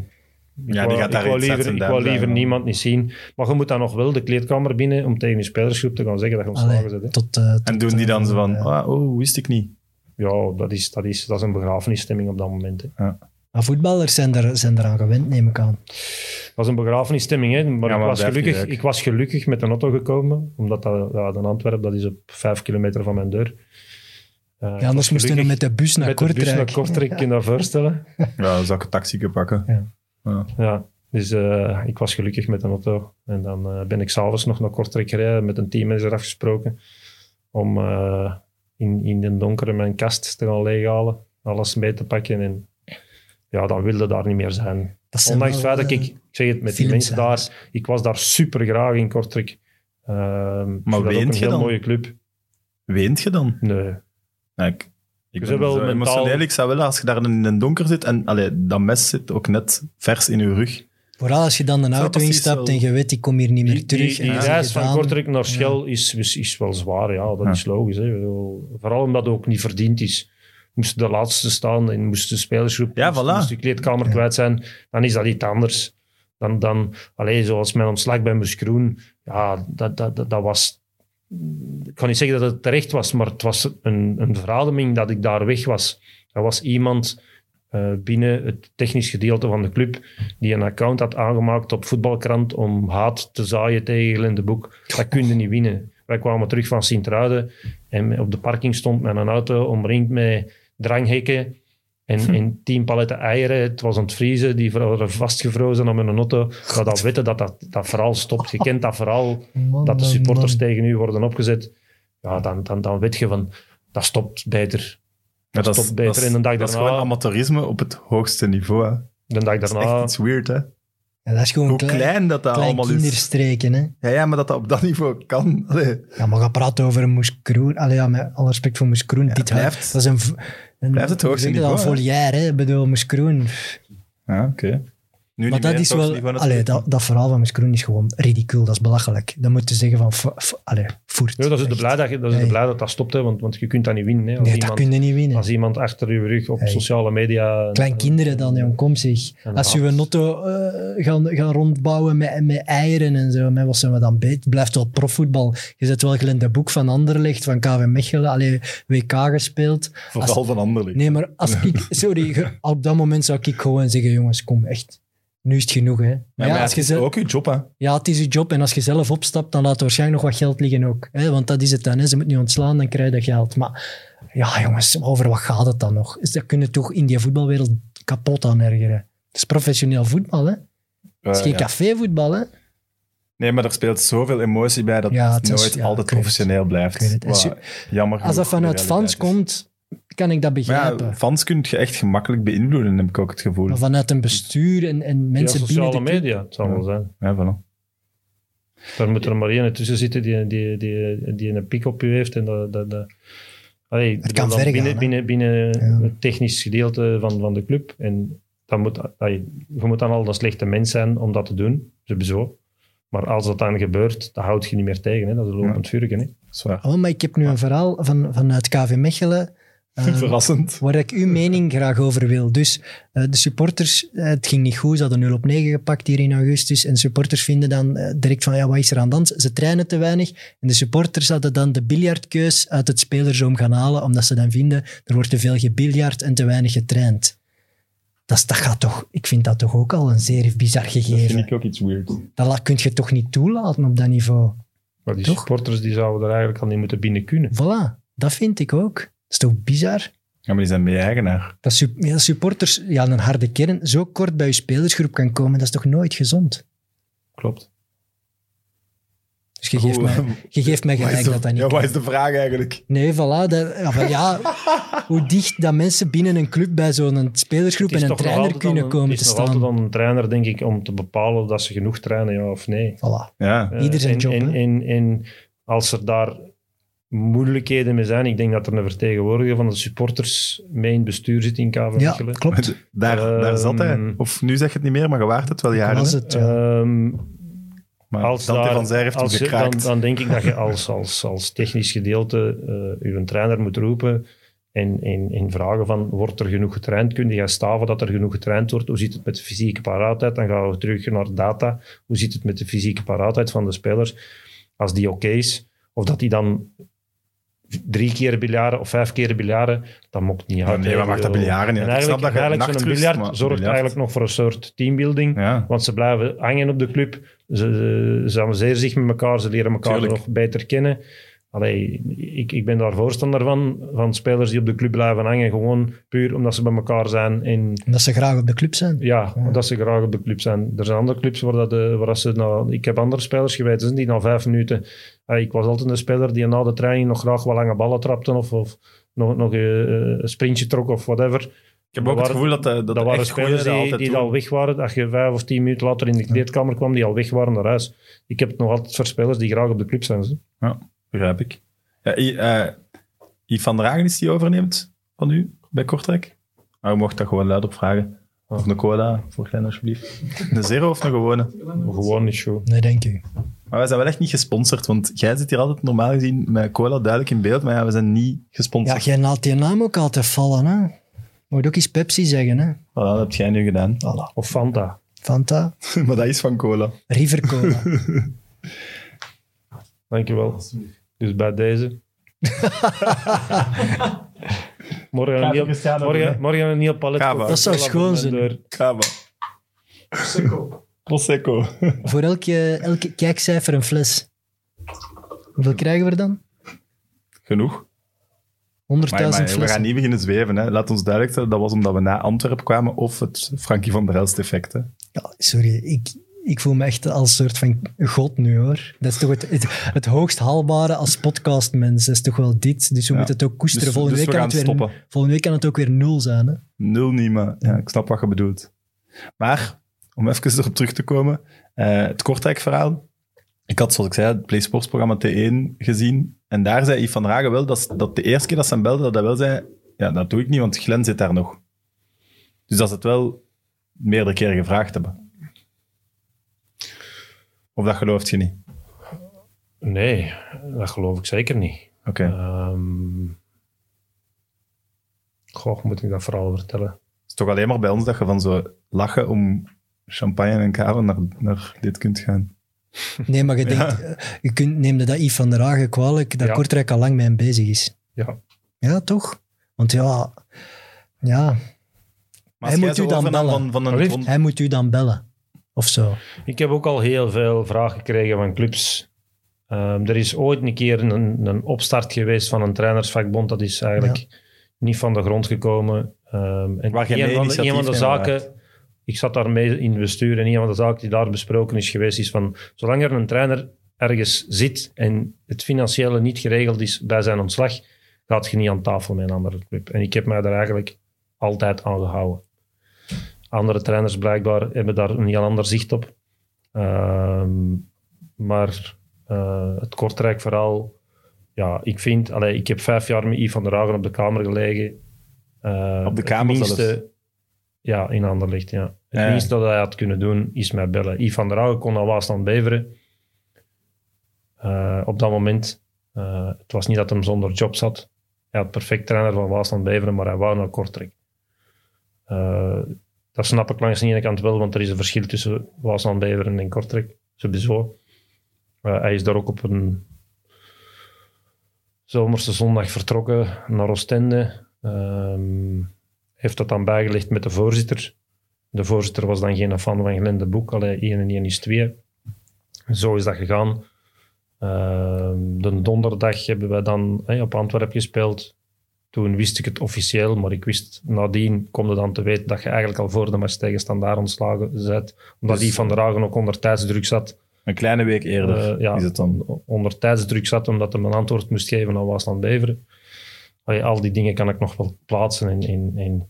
Ik Ja, die gaat daar ik wou iets liever, ik daar wou liever niemand niet zien. Maar je moet dan nog wel de kleedkamer binnen om tegen je spelersgroep te gaan zeggen dat je ontslagen bent. tot, eh, tot, En doen die dan zo van, eh, ah, oh, wist ik niet. Ja, dat is, dat, is, dat is een begrafenisstemming op dat moment. Hè. Maar voetballers zijn, er, zijn eraan gewend, neem ik aan. Dat was een begrafenisstemming, hè. maar, Ja, ik, maar was gelukkig, ik was gelukkig met een auto gekomen, omdat dat, ja, de Antwerp, dat is op vijf kilometer van mijn deur. Eh, ik Ja, anders moesten we met de bus naar met de Kortrijk. bus naar Kortrijk, kun je dat voorstellen? Ja, dan zou ik een taxi pakken. Ja. Ja. Ja, dus eh, ik was gelukkig met een auto. En dan eh, ben ik s'avonds nog naar Kortrijk gereden, met een teammanager afgesproken, om in, in de donkere mijn kast te gaan leeghalen, alles mee te pakken. En ja, dan wilde daar niet meer zijn. Ondanks het wel, feit dat eh, ik, ik zeg het, met die mensen daar, ik was daar super graag in Kortrijk. Ehm, ik ook weent een je heel dan? mooie club. Weent je dan? Nee. Ik, ik ben wel zo mentaal- emotioneel. Ik zou willen, als je daar in het donker zit en allee, dat mes zit ook net vers in je rug. Vooral als je dan een auto instapt wel- en je weet, ik kom hier niet meer Die, terug. die, en die reis van. Kortrijk naar Schel is, is, is wel zwaar, ja, dat Ja. is logisch. Hè. Ik Vooral omdat het ook niet verdiend is. Moest de laatste staan en moest de spelersgroep Ja, moest, voilà. moest de kleedkamer kwijt zijn, dan is dat iets anders. Dan, dan alleen zoals mijn ontslag bij Moeskroen, ja, dat, dat, dat, dat was... Ik kan niet zeggen dat het terecht was, maar het was een, een verademing dat ik daar weg was. Er was iemand eh, binnen het technisch gedeelte van de club die een account had aangemaakt op voetbalkrant om haat te zaaien tegen Glenn de Boek. Dat kun je niet winnen. Wij kwamen terug van Sint-Truiden en op de parking stond met een auto omringd met dranghekken en, en tien paletten eieren. Het was aan het vriezen, die waren vastgevrozen op een auto. Ja, dat weten dat, dat dat verhaal stopt. Je kent dat verhaal, Man, dat de supporters man. tegen u worden opgezet. Ja, dan, dan, dan weet je van, dat stopt beter. Dat is, stopt beter. dat is- En een dag dat is daarna- gewoon amateurisme op het hoogste niveau. Hè. De dag Dat is daarna... echt iets weird, hè? Ja, dat is gewoon Hoe klein, klein dat dat klein allemaal is. kinderstreken. Hè? Ja, ja, maar dat dat op dat niveau kan. Allee, Ja, maar ga praten over een Moes Kroen. Allee, ja, met alle respect voor Moes Kroen. Ja, dit blijft- dat is een, een blijft het hoogste je dat, niveau, Een volière, hè? Ik bedoel, Moes Kroen. Ja, oké. Nu Maar dat meer, is wel... Allee, dat, dat verhaal van Miskroen is gewoon ridicuul. Dat is belachelijk. Dan moeten ze zeggen van... f- f- Allee, voert. Ja, dat is de blij dat, je- dat, is de blij dat dat stopt, hè, want, want je kunt dat niet winnen. Hè. Als, Nee, dat iemand, kun je niet winnen. als iemand achter je rug op Hey. sociale media... Kleinkinderen dan, jong, kom. En Als je een auto eh, gaan, gaan rondbouwen met, met eieren en zo, met wat zijn we dan beet? Blijft wel profvoetbal. Je zet wel gelijk de boek van Anderlecht, van KV Mechelen, allee, WK gespeeld. Vooral van Anderlecht. Nee, maar als ik... Sorry, op dat moment zou ik gewoon zeggen, jongens, kom, echt. Nu is het genoeg, hè. Maar Maar ja, ja, als het je zelf- ook je job, hè. ja, het is je job. En als je zelf opstapt, dan laat er waarschijnlijk nog wat geld liggen ook. Hè? Want dat is het dan. Hè? Ze moeten niet ontslaan, dan krijg je geld. Maar ja, jongens, over wat gaat het dan nog? Dat kunnen toch in die voetbalwereld kapot aan ergeren. Het is professioneel voetbal, hè? Het is Eh, geen ja. cafévoetbal, hè? Nee, maar er speelt zoveel emotie bij dat Ja, het het is- nooit ja, altijd professioneel blijft. Jammer Als dat vanuit fans komt, kan ik dat Maar begrijpen. ja, fans kun je echt gemakkelijk beïnvloeden, heb ik ook het gevoel. Maar vanuit een bestuur en, mensen binnen sociale de club- media, het zal wel zijn. Ja, voilà. Daar moet er maar één tussen zitten die, die, die, die een pik op u heeft. En dat, dat, dat, Allee, ik Het kan dan ver binnen, binnen, binnen Ja. het technisch gedeelte van, van de club. En dan moet, allee, je moet dan al een slechte mens zijn om dat te doen, sowieso. Maar als dat dan gebeurt, dan houd je niet meer tegen. Hè? Dat is een lopend vuurken. Hè? Oh, maar ik heb nu een verhaal van, vanuit KV Mechelen. Eh, Verrassend. waar ik uw mening graag over wil. Dus eh, de supporters, eh, het ging niet goed, ze hadden 0 op 9 gepakt hier in augustus. En supporters vinden dan eh, direct van, ja, wat is er aan de hand? Ze trainen te weinig. En de supporters hadden dan de biljartkeus uit het spelerzoom gaan halen, omdat ze dan vinden, er wordt te veel gebiljard en te weinig getraind. Dat, dat gaat toch, ik vind dat toch ook al een zeer bizar Dat gegeven. vind ik ook iets weird. Dat kun je toch niet toelaten op dat niveau? Maar die Toch? supporters die zouden er eigenlijk al niet moeten binnen kunnen. Voilà, dat vind ik ook. Dat is toch bizar? Ja, maar die zijn mee-eigenaar. Dat ja, supporters, ja, een harde kern, zo kort bij je spelersgroep kan komen, dat is toch nooit gezond? Klopt. Dus je geeft, mij, je geeft mij is gelijk de- dat dat niet Ja, wat is de vraag eigenlijk? Nee, voilà. Dat, ja, maar ja, hoe dicht dat mensen binnen een club bij zo'n spelersgroep en een trainer altijd kunnen dan- komen het te is nog altijd staan. dan een trainer, denk ik, om te bepalen dat ze genoeg trainen, ja of nee. Voilà. Ja. Eh, Ieder zijn en, job, en, en als er daar moeilijkheden mee zijn, ik denk dat er een vertegenwoordiger van de supporters mee in het bestuur zit in KV Ja, klopt. Daar, daar zat hij. Ehm, Of nu zeg je het niet meer, maar je waart het wel jaren. was het, ja. Ehm, Maar als Dante daar- van Zijr heeft als je- dan, gekraakt. dan denk ik dat je als, als, als technisch gedeelte eh uw trainer moet roepen en, en, en vragen van, wordt er genoeg getraind? Kun je gaan staven dat er genoeg getraind wordt? Hoe zit het met de fysieke paraatheid? Dan gaan we terug naar data. Hoe zit het met de fysieke paraatheid van de spelers? Als die oké is, of dat die dan drie keer biljaren of vijf keer biljaren, dat mocht niet uit. nee, wat maakt dat biljaren? Eigenlijk, snap dat eigenlijk zo'n biljart zorgt biljart- eigenlijk nog voor een soort teambuilding. Ja. Want ze blijven hangen op de club. Ze, ze, ze amuseren zich met elkaar. Ze leren elkaar Tuurlijk. nog beter kennen. Allee, ik, ik ben daar voorstander van. Van spelers die op de club blijven hangen. Gewoon puur omdat ze bij elkaar zijn. En Omdat ze graag op de club zijn. ja, omdat ze graag op de club zijn. Er zijn andere clubs waar, dat, eh, waar ze... Nou, ik heb andere spelers geweten die na vijf minuten... Ah, ik was altijd een speler die na de training nog graag wat lange ballen trapte. Of, of nog, nog eh, een sprintje trok of whatever. Ik heb ook het gevoel dat, de- dat, Dat waren spelers dat die, altijd die al weg waren. Dat je vijf of tien minuten later in de kleedkamer kwam, die al weg waren naar huis. Ik heb het nog altijd voor spelers die graag op de club zijn. Zo. Begrijp ik. Ja, I, eh, Yves van der Hagen is die overneemt van u bij Kortrijk? Maar u mocht dat gewoon luid op vragen. Of een cola, voor Glenn alsjeblieft. Een zero of een gewone? Gewoon niet zo. Nee, denk ik. Maar wij zijn wel echt niet gesponsord, want jij zit hier altijd normaal gezien met cola duidelijk in beeld, maar ja, we zijn niet Ja, gesponsord. jij laat die naam ook altijd vallen, hè. Moet ook eens Pepsi zeggen, hè. Voilà, dat heb jij nu gedaan. Voilà. Of Fanta. Fanta, maar dat is van cola. River Cola. Dankjewel. Dus bij deze. morgen, een nieuw, Cristiano morgen, morgen een nieuw palet. Kava. Dat zou schoon zijn. Kava. Prosecco. Voor elke, elke kijkcijfer een fles. Hoeveel krijgen we er dan? 100.000 Genoeg. Maar, maar, we gaan niet beginnen zweven. Hè. Laat ons duidelijk zijn, dat was omdat we na Antwerpen kwamen of het Frankie van der Elst effect. Hè. Ja, sorry, ik, ik voel me echt als een soort van god nu hoor. Dat is toch het, het, het hoogst haalbare als podcastmens. Dat is toch wel dit. Dus we Ja. moeten het ook koesteren. Dus- volgende, dus week we kan het weer, volgende week kan het ook weer nul zijn. Hè? Nul niet, maar ja, ik snap wat je bedoelt. Maar, om even erop terug te komen, eh, het Kortrijk-verhaal. Ik had, zoals ik zei, het Play Sports programma T1 gezien. En daar zei Yves van der Hagen wel, dat, dat de eerste keer dat ze hem belde, dat hij wel zei, ja, dat doe ik niet, want Glenn zit daar nog. Dus dat ze het wel meerdere keren gevraagd hebben. Of dat gelooft je niet? Nee, dat geloof ik zeker niet. Oké. Ehm goh, moet ik dat vooral vertellen? Het is toch alleen maar bij ons dat je van zo lachen om champagne en kava naar, naar dit kunt gaan. Nee, maar je denkt, eh, je kunt, neemde dat Yves van der Hagen kwalijk, dat Ja. Kortrijk al lang mee bezig is. Ja, Ja, toch? Want ja, ja Maar Hij moet u dan bellen. Van, van een hij moet u dan bellen. Of zo. Ik heb ook al heel veel vragen gekregen van clubs. Ehm, er is ooit een keer een, een opstart geweest van een trainersvakbond. Dat is eigenlijk niet van de grond gekomen. Ehm, en Waar geen een van, de, een van de zaken, ik zat daarmee in het bestuur en een van de zaken die daar besproken is geweest, is van zolang er een trainer ergens zit en het financiële niet geregeld is bij zijn ontslag, gaat je niet aan tafel met een andere club. En ik heb mij daar eigenlijk altijd aan gehouden. Andere trainers blijkbaar hebben daar een heel ander zicht op. Ehm, maar eh, het Kortrijk vooral, ja, ik vind, allee, ik heb vijf jaar met Yves van der Hagen op de kamer gelegen. Eh, Op de kamer minste- zelfs? Ja, in Anderlecht, ja. Het Ja, minste dat hij had kunnen doen, is mij bellen. Yves van der Hagen kon naar Waasland Beveren. Eh, op dat moment, eh, het was niet dat hij zonder job zat. Hij had perfect trainer van Waasland Beveren, maar hij wou naar Kortrijk. Dat snap ik langs de ene kant wel, want er is een verschil tussen Beveren en Kortrijk. Sowieso. Eh, hij is daar ook op een zomerse zondag vertrokken naar Oostende. Ehm, heeft dat dan bijgelegd met de voorzitter. De voorzitter was dan geen fan van Glenn de Boek. Allee, 1 en 1 is 2. Zo is dat gegaan. Ehm, de donderdag hebben we dan hey, op Antwerpen gespeeld. Toen wist ik het officieel, maar ik wist nadien, kom je dan te weten dat je eigenlijk al voor de match tegen Standaard ontslagen bent. Omdat Dus- die van der Hagen ook onder tijdsdruk zat. Een kleine week eerder Eh, ja. is het dan. Onder tijdsdruk zat omdat hij een antwoord moest geven aan Waasland Beveren. Allee, al die dingen kan ik nog wel plaatsen. En, en, en-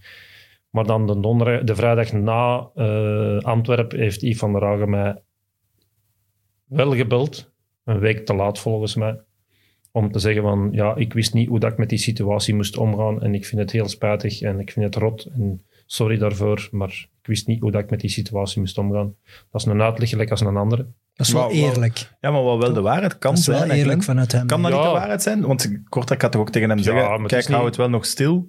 Maar dan de, donderdag, de vrijdag na eh Antwerpen heeft Yves van der Hagen mij wel gebeld. Een week te laat volgens mij. Om te zeggen van, ja, ik wist niet hoe dat ik met die situatie moest omgaan. En ik vind het heel spijtig en ik vind het rot. En sorry daarvoor, maar ik wist niet hoe dat ik met die situatie moest omgaan. Dat is een uitleg gelijk als een andere. Dat is wel Maar- eerlijk. Ja, maar wat wel de waarheid kan Dat is wel zijn. hè, eerlijk vanuit hem. Kan dat niet de waarheid zijn? Want Kortrijk gaat toch ook tegen hem Ja, zeggen, kijk, is hou het wel nog stil.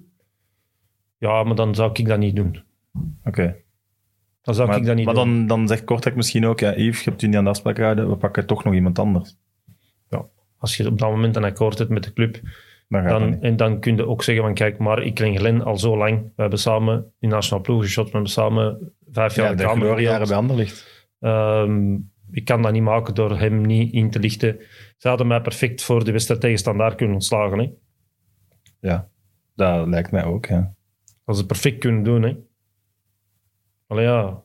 Ja, maar dan zou ik dat niet doen. Oké. Dan zou Maar, ik dat niet maar doen. dan, dan zegt Kortrijk misschien ook, ja, Yves, je hebt u niet aan de afspraak gehouden, we pakken toch nog iemand anders. Als je op dat moment een akkoord hebt met de club, Dan en dan kun je ook zeggen van kijk, maar ik ken Glenn al zo lang. We hebben samen in nationale ploeg geschot, we hebben samen vijf jaar Ja, de gloriejaren gedeeld. bij Anderlicht. Ehm, ik kan dat niet maken door hem niet in te lichten. Ze hadden mij perfect voor de wedstrijd tegen Standaard kunnen ontslagen. Hè. Ja, dat lijkt mij ook, ja. Dat ze het perfect kunnen doen. Hè. Allee, ja,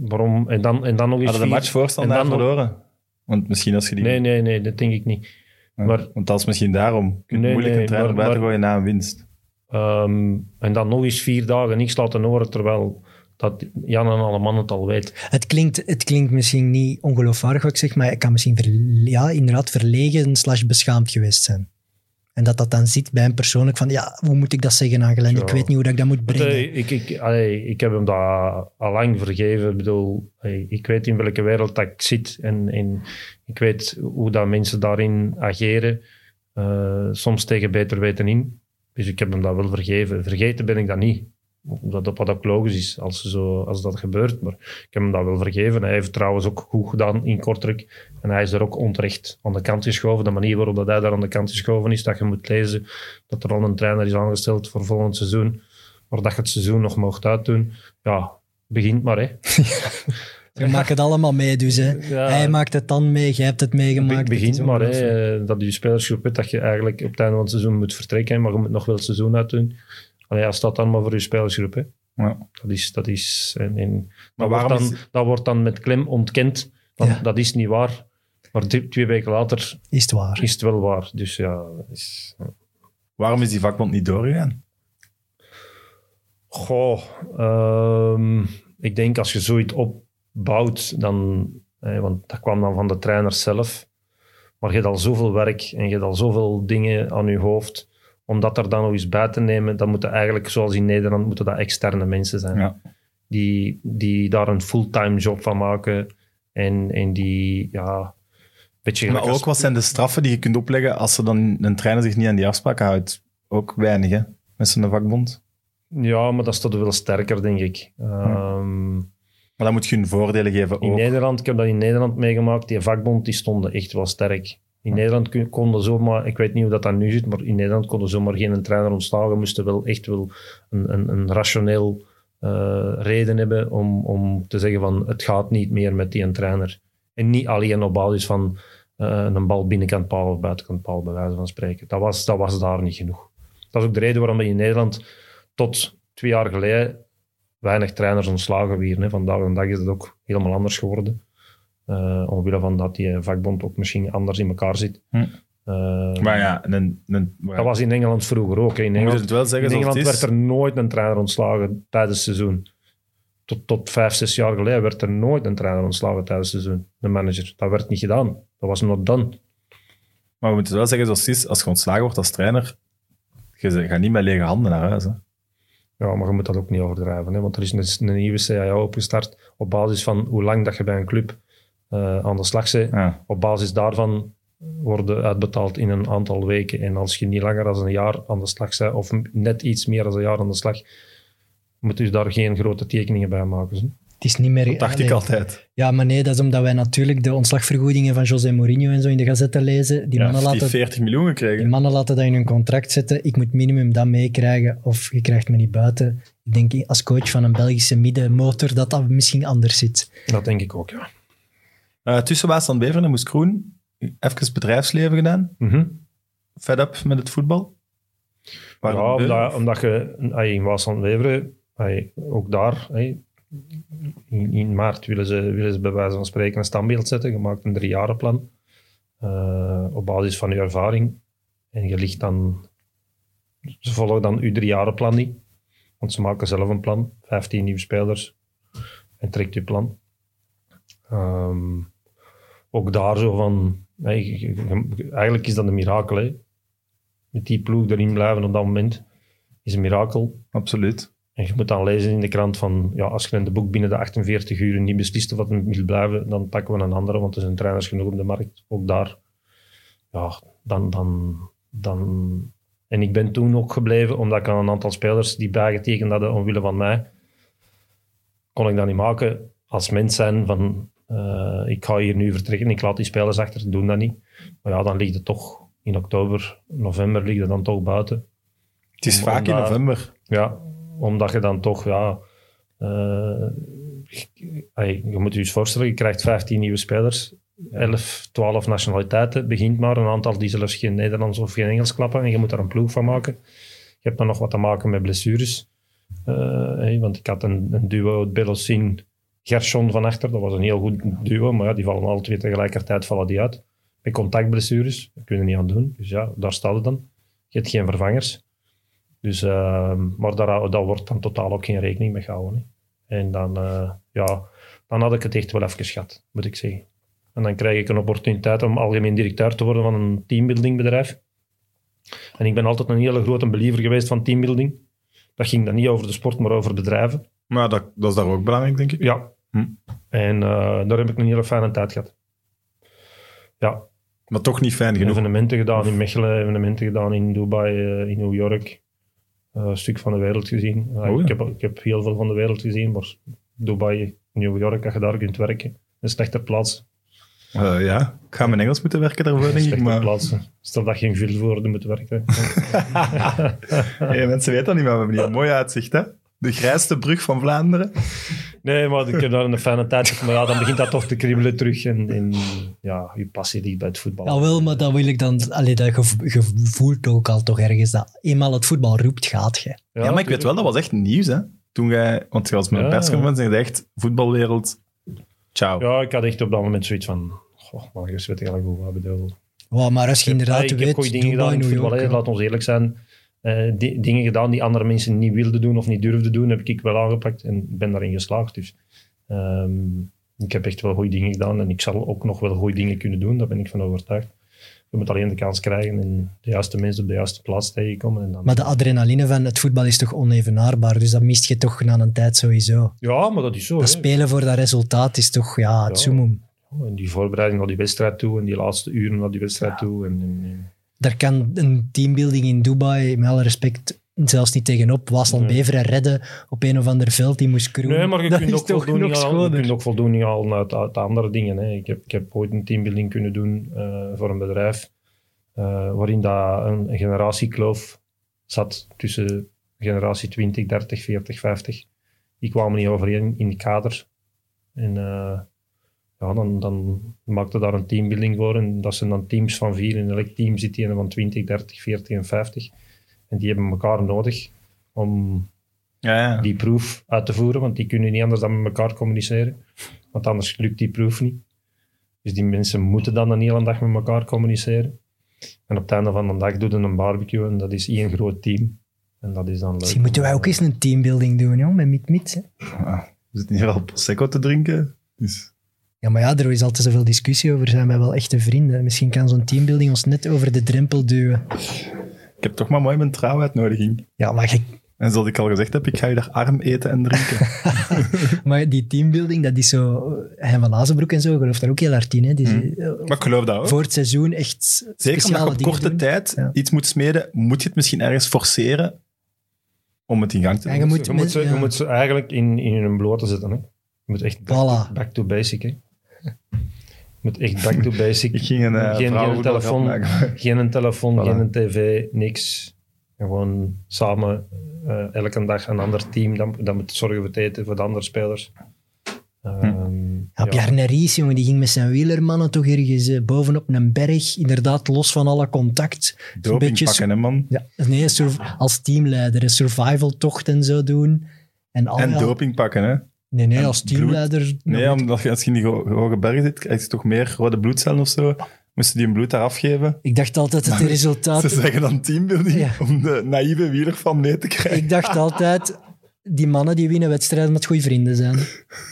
waarom? En dan, en dan nog eens Hadden de match nog- verloren? Want misschien als je die... Nee, nee, nee, dat denk ik niet. Maar- want dat is misschien daarom. Je kunt Nee, moeilijk nee, een trainer buiten gooien na een winst. Ehm, en dan nog eens vier dagen niks laten horen, terwijl dat Jan en alle mannen het al weet. Het klinkt, het klinkt misschien niet ongeloofwaardig wat ik zeg, maar ik kan misschien verle- ja, inderdaad verlegen slash beschaamd geweest zijn. En dat dat dan zit bij hem persoonlijk van, ja, hoe moet ik dat zeggen aan Glenn? Ja. Ik weet niet hoe dat ik dat moet brengen. eh, ik, ik, allee, ik heb hem dat al lang vergeven. Ik bedoel, hey, ik weet in welke wereld dat ik zit en, en ik weet hoe dat mensen daarin ageren. Eh, soms tegen beter weten in. Dus ik heb hem dat wel vergeven. Vergeten ben ik dat niet. Dat, dat wat ook logisch is als, zo, als dat gebeurt. Maar ik heb hem dat wel vergeven. Hij heeft het trouwens ook goed gedaan in Kortrijk. En hij is er ook onterecht aan de kant geschoven. De manier waarop dat hij daar aan de kant geschoven is, dat je moet lezen dat er al een trainer is aangesteld voor volgend seizoen. Maar dat je het seizoen nog mocht uitdoen. Ja, begint maar. Hè. Je maakt het allemaal mee dus. Hè. Ja. Hij maakt het dan mee, jij hebt het meegemaakt. Begint Het is maar. Hè, dat je spelersgroep weet dat je eigenlijk op het einde van het seizoen moet vertrekken. Maar je moet nog wel het seizoen uitdoen. Allee, ja, staat dan maar voor je spelersgroep. Hè. Ja. Dat is... Dat is en, en, Maar dat, waarom wordt dan, is- dat wordt dan met klem ontkend. Want Ja. Dat is niet waar. Maar twee, weken later Is het waar? is het wel waar. Dus ja, dat is, Waarom is die vakbond niet doorgegaan? Goh, ehm, ik denk als je zoiets opbouwt, dan, eh, want dat kwam dan van de trainers zelf, maar je hebt al zoveel werk en je hebt al zoveel dingen aan je hoofd, om dat er dan nog eens bij te nemen, dan moeten eigenlijk, zoals in Nederland, moeten dat externe mensen zijn. Ja. Die, die daar een fulltime job van maken En, en die, ja... Beetje Maar als- ook, wat zijn de straffen die je kunt opleggen als er dan een trainer zich niet aan die afspraken houdt? Ook weinig, hè? Met zo'n vakbond. Ja, maar dat staat wel sterker, denk ik. Ehm, Maar dan moet je hun voordelen geven In ook. Nederland, ik heb dat in Nederland meegemaakt, die vakbond die stonden echt wel sterk. In Nederland konden zomaar, ik weet niet hoe dat dan nu zit, maar in Nederland konden zomaar geen trainer ontslagen, moesten wel echt wel een, een, een rationeel eh, reden hebben om, om te zeggen van het gaat niet meer met die trainer. En niet alleen op basis van eh, een bal binnenkant paal of buitenkant paal, bij wijze van spreken. Dat was, dat was daar niet genoeg. Dat is ook de reden waarom we in Nederland tot twee jaar geleden weinig trainers ontslagen werden. Vandaag de dag is het ook helemaal anders geworden. Eh, omwille van dat die vakbond ook misschien anders in elkaar zit. Hm. Eh, Maar ja, een, een, dat was in Engeland vroeger ook. hè. In Engeland, het wel zeggen Engeland werd er nooit een trainer ontslagen tijdens het seizoen. Tot, tot vijf, zes jaar geleden werd er nooit een trainer ontslagen tijdens het seizoen. De manager. Dat werd niet gedaan. Dat was not done. Maar we moeten wel zeggen zoals het is. Als je ontslagen wordt als trainer, je gaat niet met lege handen naar huis. Hè? Ja, maar je moet dat ook niet overdrijven. Hè? Want er is een, een nieuwe CAO opgestart op basis van hoe lang dat je bij een club eh, aan de slag bent. Ja. Op basis daarvan worden uitbetaald in een aantal weken. En als je niet langer dan een jaar aan de slag bent, of net iets meer dan een jaar aan de slag, moet je daar geen grote tekeningen bij maken. hè. Het is niet meer... Dat dacht ik Allee, altijd. Ja, maar nee, dat is omdat wij natuurlijk de ontslagvergoedingen van José Mourinho en zo in de gazetten lezen. Die, Ja, mannen, die laten, 40 miljoen die gekregen. mannen laten dat in hun contract zetten. Ik moet minimum dat meekrijgen of je krijgt me niet buiten. Ik denk als coach van een Belgische middenmotor dat dat misschien anders zit. Dat denk ik ook, ja. Uh, tussen Waas en Beveren en Moes Kroen, even bedrijfsleven gedaan. Mhm. Fed up met het voetbal. Ja, omdat, omdat je ay, in Waasland-Weveren, ay, ook daar, ay, in, in maart willen ze, willen ze bij wijze van spreken een standbeeld zetten. Je maakt een driejarenplan eh op basis van je ervaring. En je ligt dan, ze volgen dan je driejarenplan niet. Want ze maken zelf een plan, 15 nieuwe spelers, en trekt je plan. Ehm, ook daar zo van, hey, eigenlijk is dat een mirakel. Hè? Met die ploeg erin blijven op dat moment is een mirakel. Absoluut. En je moet dan lezen in de krant van, ja, als je in de boek binnen de 48 uur niet beslist of wat hem wil blijven, dan pakken we een andere, want er zijn trainers genoeg op de markt. Ook daar, ja, dan, dan, dan... En ik ben toen ook gebleven, omdat ik aan een aantal spelers die bijgetekend hadden omwille van mij, kon ik dat niet maken als mens zijn van, eh, ik ga hier nu vertrekken, ik laat die spelers achter, doen dat niet. Maar ja, dan ligt het toch in oktober, november ligt het dan toch buiten. Het is Om- vaak in november. Ja, omdat je dan toch, ja... eh, ey, je moet je eens voorstellen, je krijgt 15 nieuwe spelers, 11, 12 nationaliteiten, begint maar een aantal die zelfs geen Nederlands of geen Engels klappen en je moet daar een ploeg van maken. Je hebt dan nog wat te maken met blessures. Eh, want ik had een, een duo, Belossin, Gershon van achter, dat was een heel goed duo, maar ja, die vallen alle twee tegelijkertijd vallen die uit. Met contactblessures, daar kun je er niet aan doen. Dus ja, daar staat het dan. Je hebt geen vervangers. Dus, ehm, maar daar, daar wordt dan totaal ook geen rekening mee gehouden. hè. En dan, eh, ja, dan had ik het echt wel even gehad, moet ik zeggen. En dan krijg ik een opportuniteit om algemeen directeur te worden van een teambuildingbedrijf. En ik ben altijd een hele grote believer geweest van teambuilding. Dat ging dan niet over de sport, maar over bedrijven. Maar dat, dat is daar ook belangrijk, denk ik. Ja. Hm. En eh, daar heb ik een hele fijne tijd gehad. Ja, Maar toch niet fijn genoeg. evenementen gedaan in Mechelen, evenementen gedaan in Dubai, eh, in New York. Eh, een stuk van de wereld gezien. Oh ja. ik, heb, ik heb heel veel van de wereld gezien, maar Dubai, New York, als je daar kunt werken, een slechte plaats. Ja, ik ga mijn Engels moeten werken daarvoor, denk ik. Maar plaats. Stel dat je in Vilvoorde moet werken. Hey, mensen weten dat niet, maar we hebben hier een mooi uitzicht. Hè? De grijste brug van Vlaanderen. Nee, maar ik heb daar een fijne tijd gehad. Maar ja, dan begint dat toch te kriebelen terug. En, en ja, je passie ligt bij het voetbal. Ja, wel, maar dat wil ik dan... Allee, dat je voelt ook al toch ergens dat eenmaal het voetbal roept, gaat je. Ja, maar ik weet wel, dat was echt nieuws, hè? Toen jij, want je was met een Ja. persconferentie en je dacht, echt, voetbalwereld, ciao. Ja, ik had echt op dat moment zoiets van... Goh, maar je weet eigenlijk hoe wat ik bedoel. Wow, maar als je inderdaad ik heb weet, goede dingen gedaan in voetbal. Ja. Laat ons eerlijk zijn. Eh, di- dingen gedaan die andere mensen niet wilden doen of niet durfden doen, heb ik wel aangepakt en ben daarin geslaagd. Dus ehm, ik heb echt wel goede dingen gedaan en ik zal ook nog wel goede dingen kunnen doen, daar ben ik van overtuigd. Je moet alleen de kans krijgen en de juiste mensen op de juiste plaats tegenkomen. En dan... Maar de adrenaline van het voetbal is toch onevenaarbaar, dus dat mist je toch na een tijd sowieso. Ja, maar dat is zo. Dat hè. spelen voor dat resultaat is toch ja, het Ja. summum. en die voorbereiding naar die wedstrijd toe en die laatste uren naar die wedstrijd toe. En, en- en- Daar kan een teambuilding in Dubai, met alle respect, zelfs niet tegenop. Wasland Nee. Beveren redden op een of ander veld, die moest kroegen. Nee, maar je dat kunt, is ook toch voldoening nog halen, je kunt ook voldoening halen uit, uit andere dingen. Hè. Ik, heb, ik heb ooit een teambuilding kunnen doen eh, voor een bedrijf eh, waarin dat een, een generatiekloof zat tussen generatie 20, 30, 40, 50. Die kwamen niet overeen in de kader. En eh, ja, dan, dan maakte daar een teambuilding voor. En dat zijn dan teams van vier. In elk team zit die van 20, 30, 40 en 50. En die hebben elkaar nodig om Ja, ja. die proef uit te voeren, want die kunnen niet anders dan met elkaar communiceren. Want anders lukt die proef niet. Dus die mensen moeten dan een hele dag met elkaar communiceren. En op het einde van de dag doen ze een barbecue en dat is één groot team. En dat is dan leuk. Misschien moeten wij ook eens een teambuilding doen, joh, met Mit Mit. hè. Ah, We zitten hier al Prosecco te drinken. Dus Ja, maar ja, er is altijd zoveel discussie over. Zijn wij wel echte vrienden? Misschien kan zo'n teambuilding ons net over de drempel duwen. ik heb toch maar mooi mijn trouwuitnodiging. Ja, maar, je- En zoals ik al gezegd heb, ik ga je daar arm eten en drinken. maar die teambuilding, dat is zo... Hein van Azenbroek en zo gelooft daar ook heel hard in. Hè? Die, eh, maar ik geloof dat ook. voor het seizoen echt Zeker omdat speciale je op korte doen. tijd Ja. iets moet smeden, moet je het misschien ergens forceren om het in gang te doen. je Je moet je, ze, je ja. moet ze eigenlijk in, in hun blote zetten. Hè. Je moet echt back, Voilà. back to basic. Hè. Je moet echt back to basic. Ik ging een uh, geen, geen telefoon, maken. geen telefoon, Voilà. geen tv, niks. En gewoon samen eh, elke dag een ander team. Dan, dan moet zorgen voor het eten voor de andere spelers. Ehm, Ja, ja. Bjarne Ries, jongen, die ging met zijn wielermannen toch ergens eh, bovenop een berg. Inderdaad, los van alle contact. Doping beetje pakken, hè, man. Ja, nee, als teamleider, een survival-tocht en zo doen. En, al, En doping pakken, hè. Nee, nee, als bloed. teamleider... Nee, omdat je, als je in die ho- hoge bergen zit, krijg je toch meer rode bloedcellen of zo. Moesten die hun bloed daar afgeven? Ik dacht altijd dat de Ze resultaten... zeggen dan teambuilding Ja. om de naïeve wieler van mee te krijgen. Ik dacht altijd, die mannen die winnen wedstrijden met goede vrienden zijn.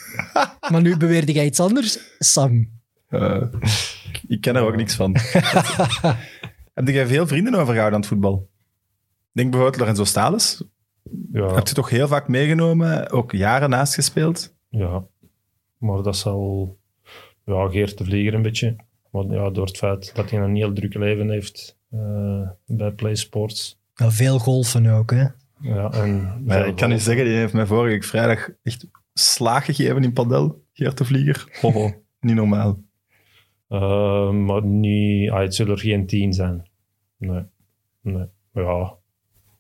maar nu beweerde jij iets anders, Sam. Eh, ik ken er ook niks van. Heb jij veel vrienden overgehouden aan het voetbal? Denk bijvoorbeeld Lorenzo Stales. Ja, Heb je toch heel vaak meegenomen, ook jaren naast gespeeld? ja, maar dat zal ja, Geert de Vlieger een beetje. Maar ja, door het feit dat hij een heel druk leven heeft eh, bij Play Sports. Ja, veel golfen ook, hè. Ja, en Maar ik kan u zeggen, die heeft mij vorige week vrijdag echt slaag gegeven in padel. Geert de Vlieger. Hoho, niet normaal. Eh, maar niet, ah, het zullen er geen tien zijn. Nee. nee. Ja,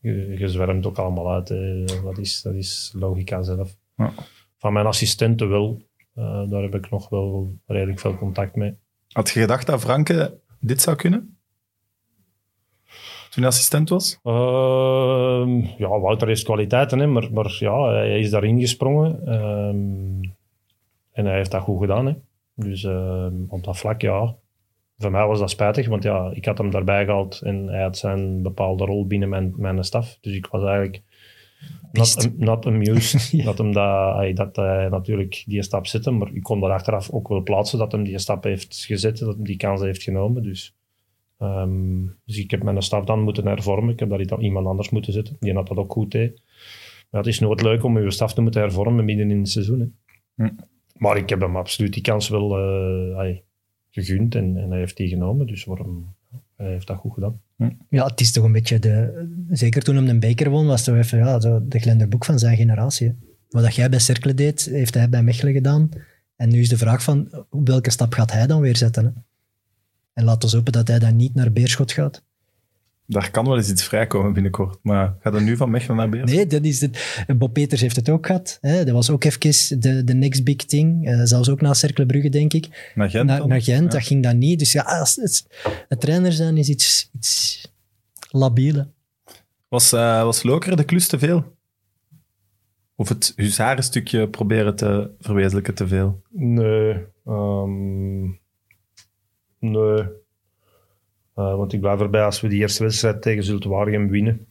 je, je zwermt ook allemaal uit. hè. Dat, is, dat is logica zelf. Ja. Van mijn assistenten wel. Eh, daar heb ik nog wel redelijk veel contact mee. Had je gedacht dat Franke dit zou kunnen? Toen hij assistent was? Ehm, ja, Wouter heeft kwaliteiten, hè, maar, maar ja, hij is daarin gesprongen. Ehm, en hij heeft dat goed gedaan. Hè. Dus ehm, op dat vlak, ja. Voor mij was dat spijtig, want ja, ik had hem daarbij gehaald en hij had zijn bepaalde rol binnen mijn, mijn staf. Dus ik was eigenlijk not, not amused Ja. dat, hem dat, hij- dat hij natuurlijk die stap zette. Maar ik kon daar achteraf ook wel plaatsen dat hem die stap heeft gezet, dat hij die kans heeft genomen. Dus, ehm, dus ik heb mijn staf dan moeten hervormen. Ik heb daar iemand anders moeten zetten. Die had dat ook goed deed. Maar het is nooit leuk om je staf te moeten hervormen midden in het seizoen. Hè. Hm. Maar ik heb hem absoluut die kans wel eh, gegund en, en hij heeft die genomen. Dus waarom, hij heeft dat goed gedaan. Ja, het is toch een beetje de... Zeker toen hem een beker won, was het toch even ja, zo de Glender Boek van zijn generatie. hè. Wat dat jij bij Cercle deed, heeft hij bij Mechelen gedaan. En nu is de vraag van, op welke stap gaat hij dan weer zetten? Hè? En laat ons hopen dat hij dan niet naar Beerschot gaat. Daar kan wel eens iets vrijkomen binnenkort. Maar gaat dat nu van Mechelen naar Beers? Nee, dat is het. Bob Peters heeft het ook gehad. Hè? Dat was ook even de, de next big thing. Eh, zelfs ook na Cercle Brugge, denk ik. Naar Gent naar, dan? naar Gent, Ja. dat ging dan niet. Dus ja, als het, het trainer zijn is iets, iets labiele. Was, eh, was Lokeren de klus te veel? Of het huzarenstukje proberen te verwezenlijken te veel? Nee. ehm, nee. Eh, want ik blijf erbij, als we die eerste wedstrijd tegen Zulte Waregem winnen,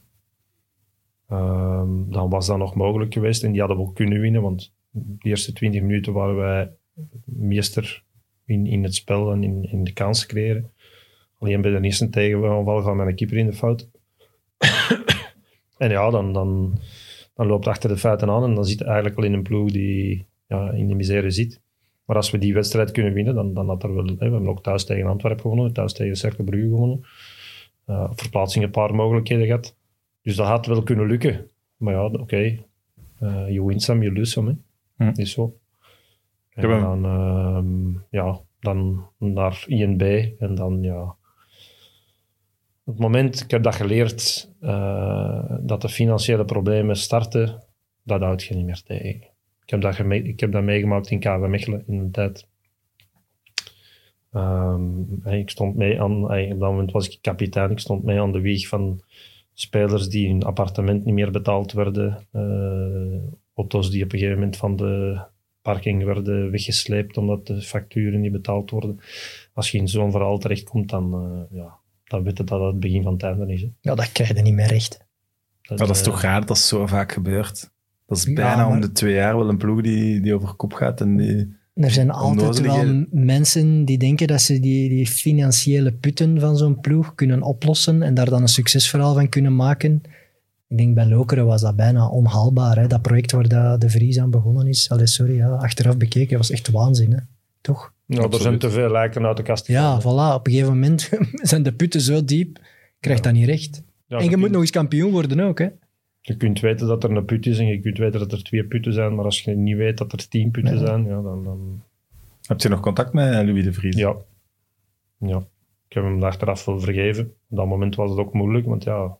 ehm, dan was dat nog mogelijk geweest. En die hadden we ook kunnen winnen, want de eerste 20 minuten waren wij meester in, in het spel en in, in de kansen creëren. Alleen bij de eerste tegenval van mijn keeper in de fout. en ja, dan, dan, dan loopt achter de feiten aan en dan zit eigenlijk al in een ploeg die ja, in de misère zit. Maar als we die wedstrijd kunnen winnen, dan, dan had er wel... Hè, we hebben ook thuis tegen Antwerpen gewonnen, thuis tegen Cercle Brugge gewonnen. Uh, verplaatsing een paar mogelijkheden gehad. Dus dat had wel kunnen lukken. Maar ja, oké. Okay. Uh, je wint some, je lose some. Hè. Hm. Is zo. En dan, ehm, ja, dan naar INB en dan, ja... Op het moment, ik heb dat geleerd, eh, dat de financiële problemen starten, dat houd je niet meer tegen. Ik heb dat, geme- ik heb dat meegemaakt in KV Mechelen in een tijd. Ehm, ik stond mee aan, op dat moment was ik kapitein, ik stond mee aan de wieg van spelers die hun appartement niet meer betaald werden. eh, auto's die op een gegeven moment van de parking werden weggesleept omdat de facturen niet betaald worden. Als je in zo'n verhaal terechtkomt, dan, eh, ja, dan weet je dat het het begin van het einde is. Hè. Ja, dat krijg je niet meer recht. Maar dat is eh, toch raar dat dat zo vaak gebeurt. Dat is Ja, bijna maar- om de twee jaar wel een ploeg die, die over kop gaat. En die... Er zijn altijd wel mensen die denken dat ze die, die financiële putten van zo'n ploeg kunnen oplossen en daar dan een succesverhaal van kunnen maken. Ik denk bij Lokeren was dat bijna onhaalbaar. Hè? Dat project waar dat de Vries aan begonnen is. Allee, sorry, ja, achteraf bekeken was echt waanzin. Hè? Toch? Ja, er zijn te veel lijken uit de kast. Ja, voilà. Op een gegeven moment zijn de putten zo diep, krijg je Ja. dat niet recht. Ja, en je moet nog eens kampioen worden ook. Hè? Je kunt weten dat er een put is en je kunt weten dat er twee putten zijn, maar als je niet weet dat er tien putten Nee. zijn, ja, dan, dan... Heb je nog contact met Louis de Vries? Ja. ja. Ik heb hem achteraf wel vergeven. Op dat moment was het ook moeilijk, want ja,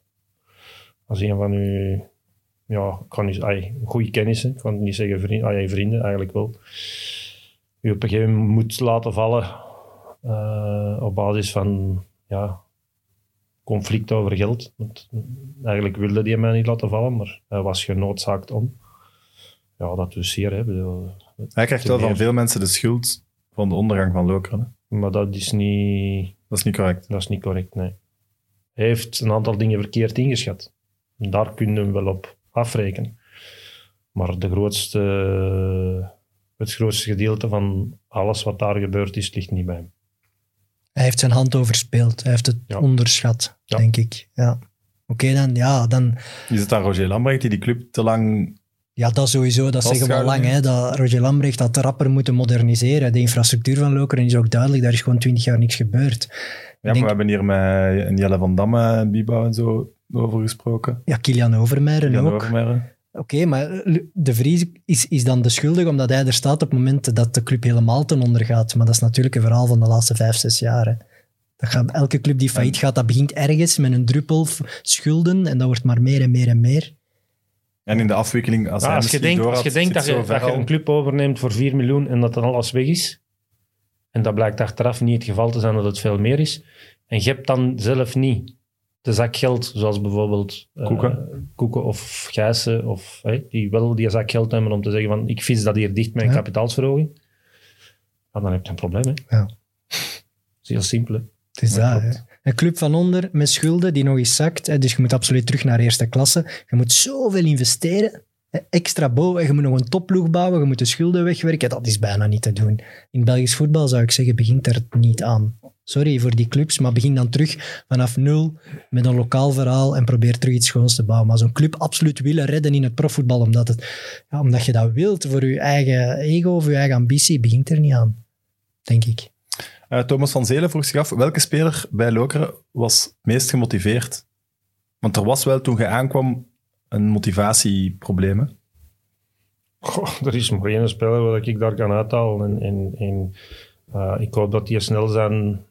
als een van uw, ja, ik kan niet, ay, goede kennissen, ik kan niet zeggen vrienden, ay, vrienden, eigenlijk wel, u op een gegeven moment moet laten vallen eh, op basis van, ja, conflict over geld. Want eigenlijk wilde hij mij niet laten vallen, maar hij was genoodzaakt om. Ja, dat is zeer, hè. Hij krijgt wel van veel mensen de schuld van de ondergang van Lokeren. Maar dat is niet... Dat is niet correct. Dat is niet correct, nee. Hij heeft een aantal dingen verkeerd ingeschat. En Daar kun je hem wel op afrekenen. Maar de grootste, het grootste gedeelte van alles wat daar gebeurd is, ligt niet bij hem. Hij heeft zijn hand overspeeld. Hij heeft het Ja. onderschat, Ja. denk ik. Ja. Oké, dan, ja, dan Is het dan Roger Lambrecht die die club te lang... Ja, dat sowieso. Dat zeggen we al lang. Hè, dat Roger Lambrecht had rapper moeten moderniseren. De infrastructuur van Lokeren is ook duidelijk. Daar is gewoon twintig jaar niks gebeurd. Ja, maar we hebben hier met Jelle van Damme en Bibouw en zo over gesproken. Ja, Kilian Overmeijer Jan ook. Oké, maar De Vries is, is dan de schuldige omdat hij er staat op het moment dat de club helemaal ten onder gaat. Maar dat is natuurlijk een verhaal van de laatste vijf, zes jaar. Hè. Dat gaat, elke club die failliet gaat, dat begint ergens met een druppel schulden en dat wordt maar meer en meer en meer. En in de afwikkeling, als Ja, hij als, je misschien denkt, door als je denkt dat je, dat een club overneemt voor 4 miljoen en dat dan alles weg is, en dat blijkt achteraf niet het geval te zijn dat het veel meer is, en je hebt dan zelf niet de zak geld, zoals bijvoorbeeld eh, Koeken. Koeken of Gijssen, of, hè, die wel die zak geld hebben om te zeggen van ik vis dat hier dicht met een Ja. kapitaalsverhoging, dan heb je een probleem. Hè. Ja. Dat is heel simpel. Hè. Het is dat. Een club van onder met schulden die nog eens zakt. Hè. Dus je moet absoluut terug naar eerste klasse. Je moet zoveel investeren. hè, Extra boven. Je moet nog een topploeg bouwen. Je moet de schulden wegwerken. Dat is bijna niet te doen. In Belgisch voetbal zou ik zeggen, begint er niet aan. Sorry voor die clubs, maar begin dan terug vanaf nul met een lokaal verhaal en probeer terug iets schoons te bouwen. Maar zo'n club absoluut willen redden in het profvoetbal, omdat, het, ja, omdat je dat wilt voor je eigen ego of je eigen ambitie, begint er niet aan. Denk ik. Eh, Thomas van Zelen vroeg zich af, welke speler bij Lokeren was meest gemotiveerd? Want er was wel toen je aankwam een motivatieprobleem. er is maar één speler wat ik daar kan uithalen. En, en, en eh, ik hoop dat hij snel zijn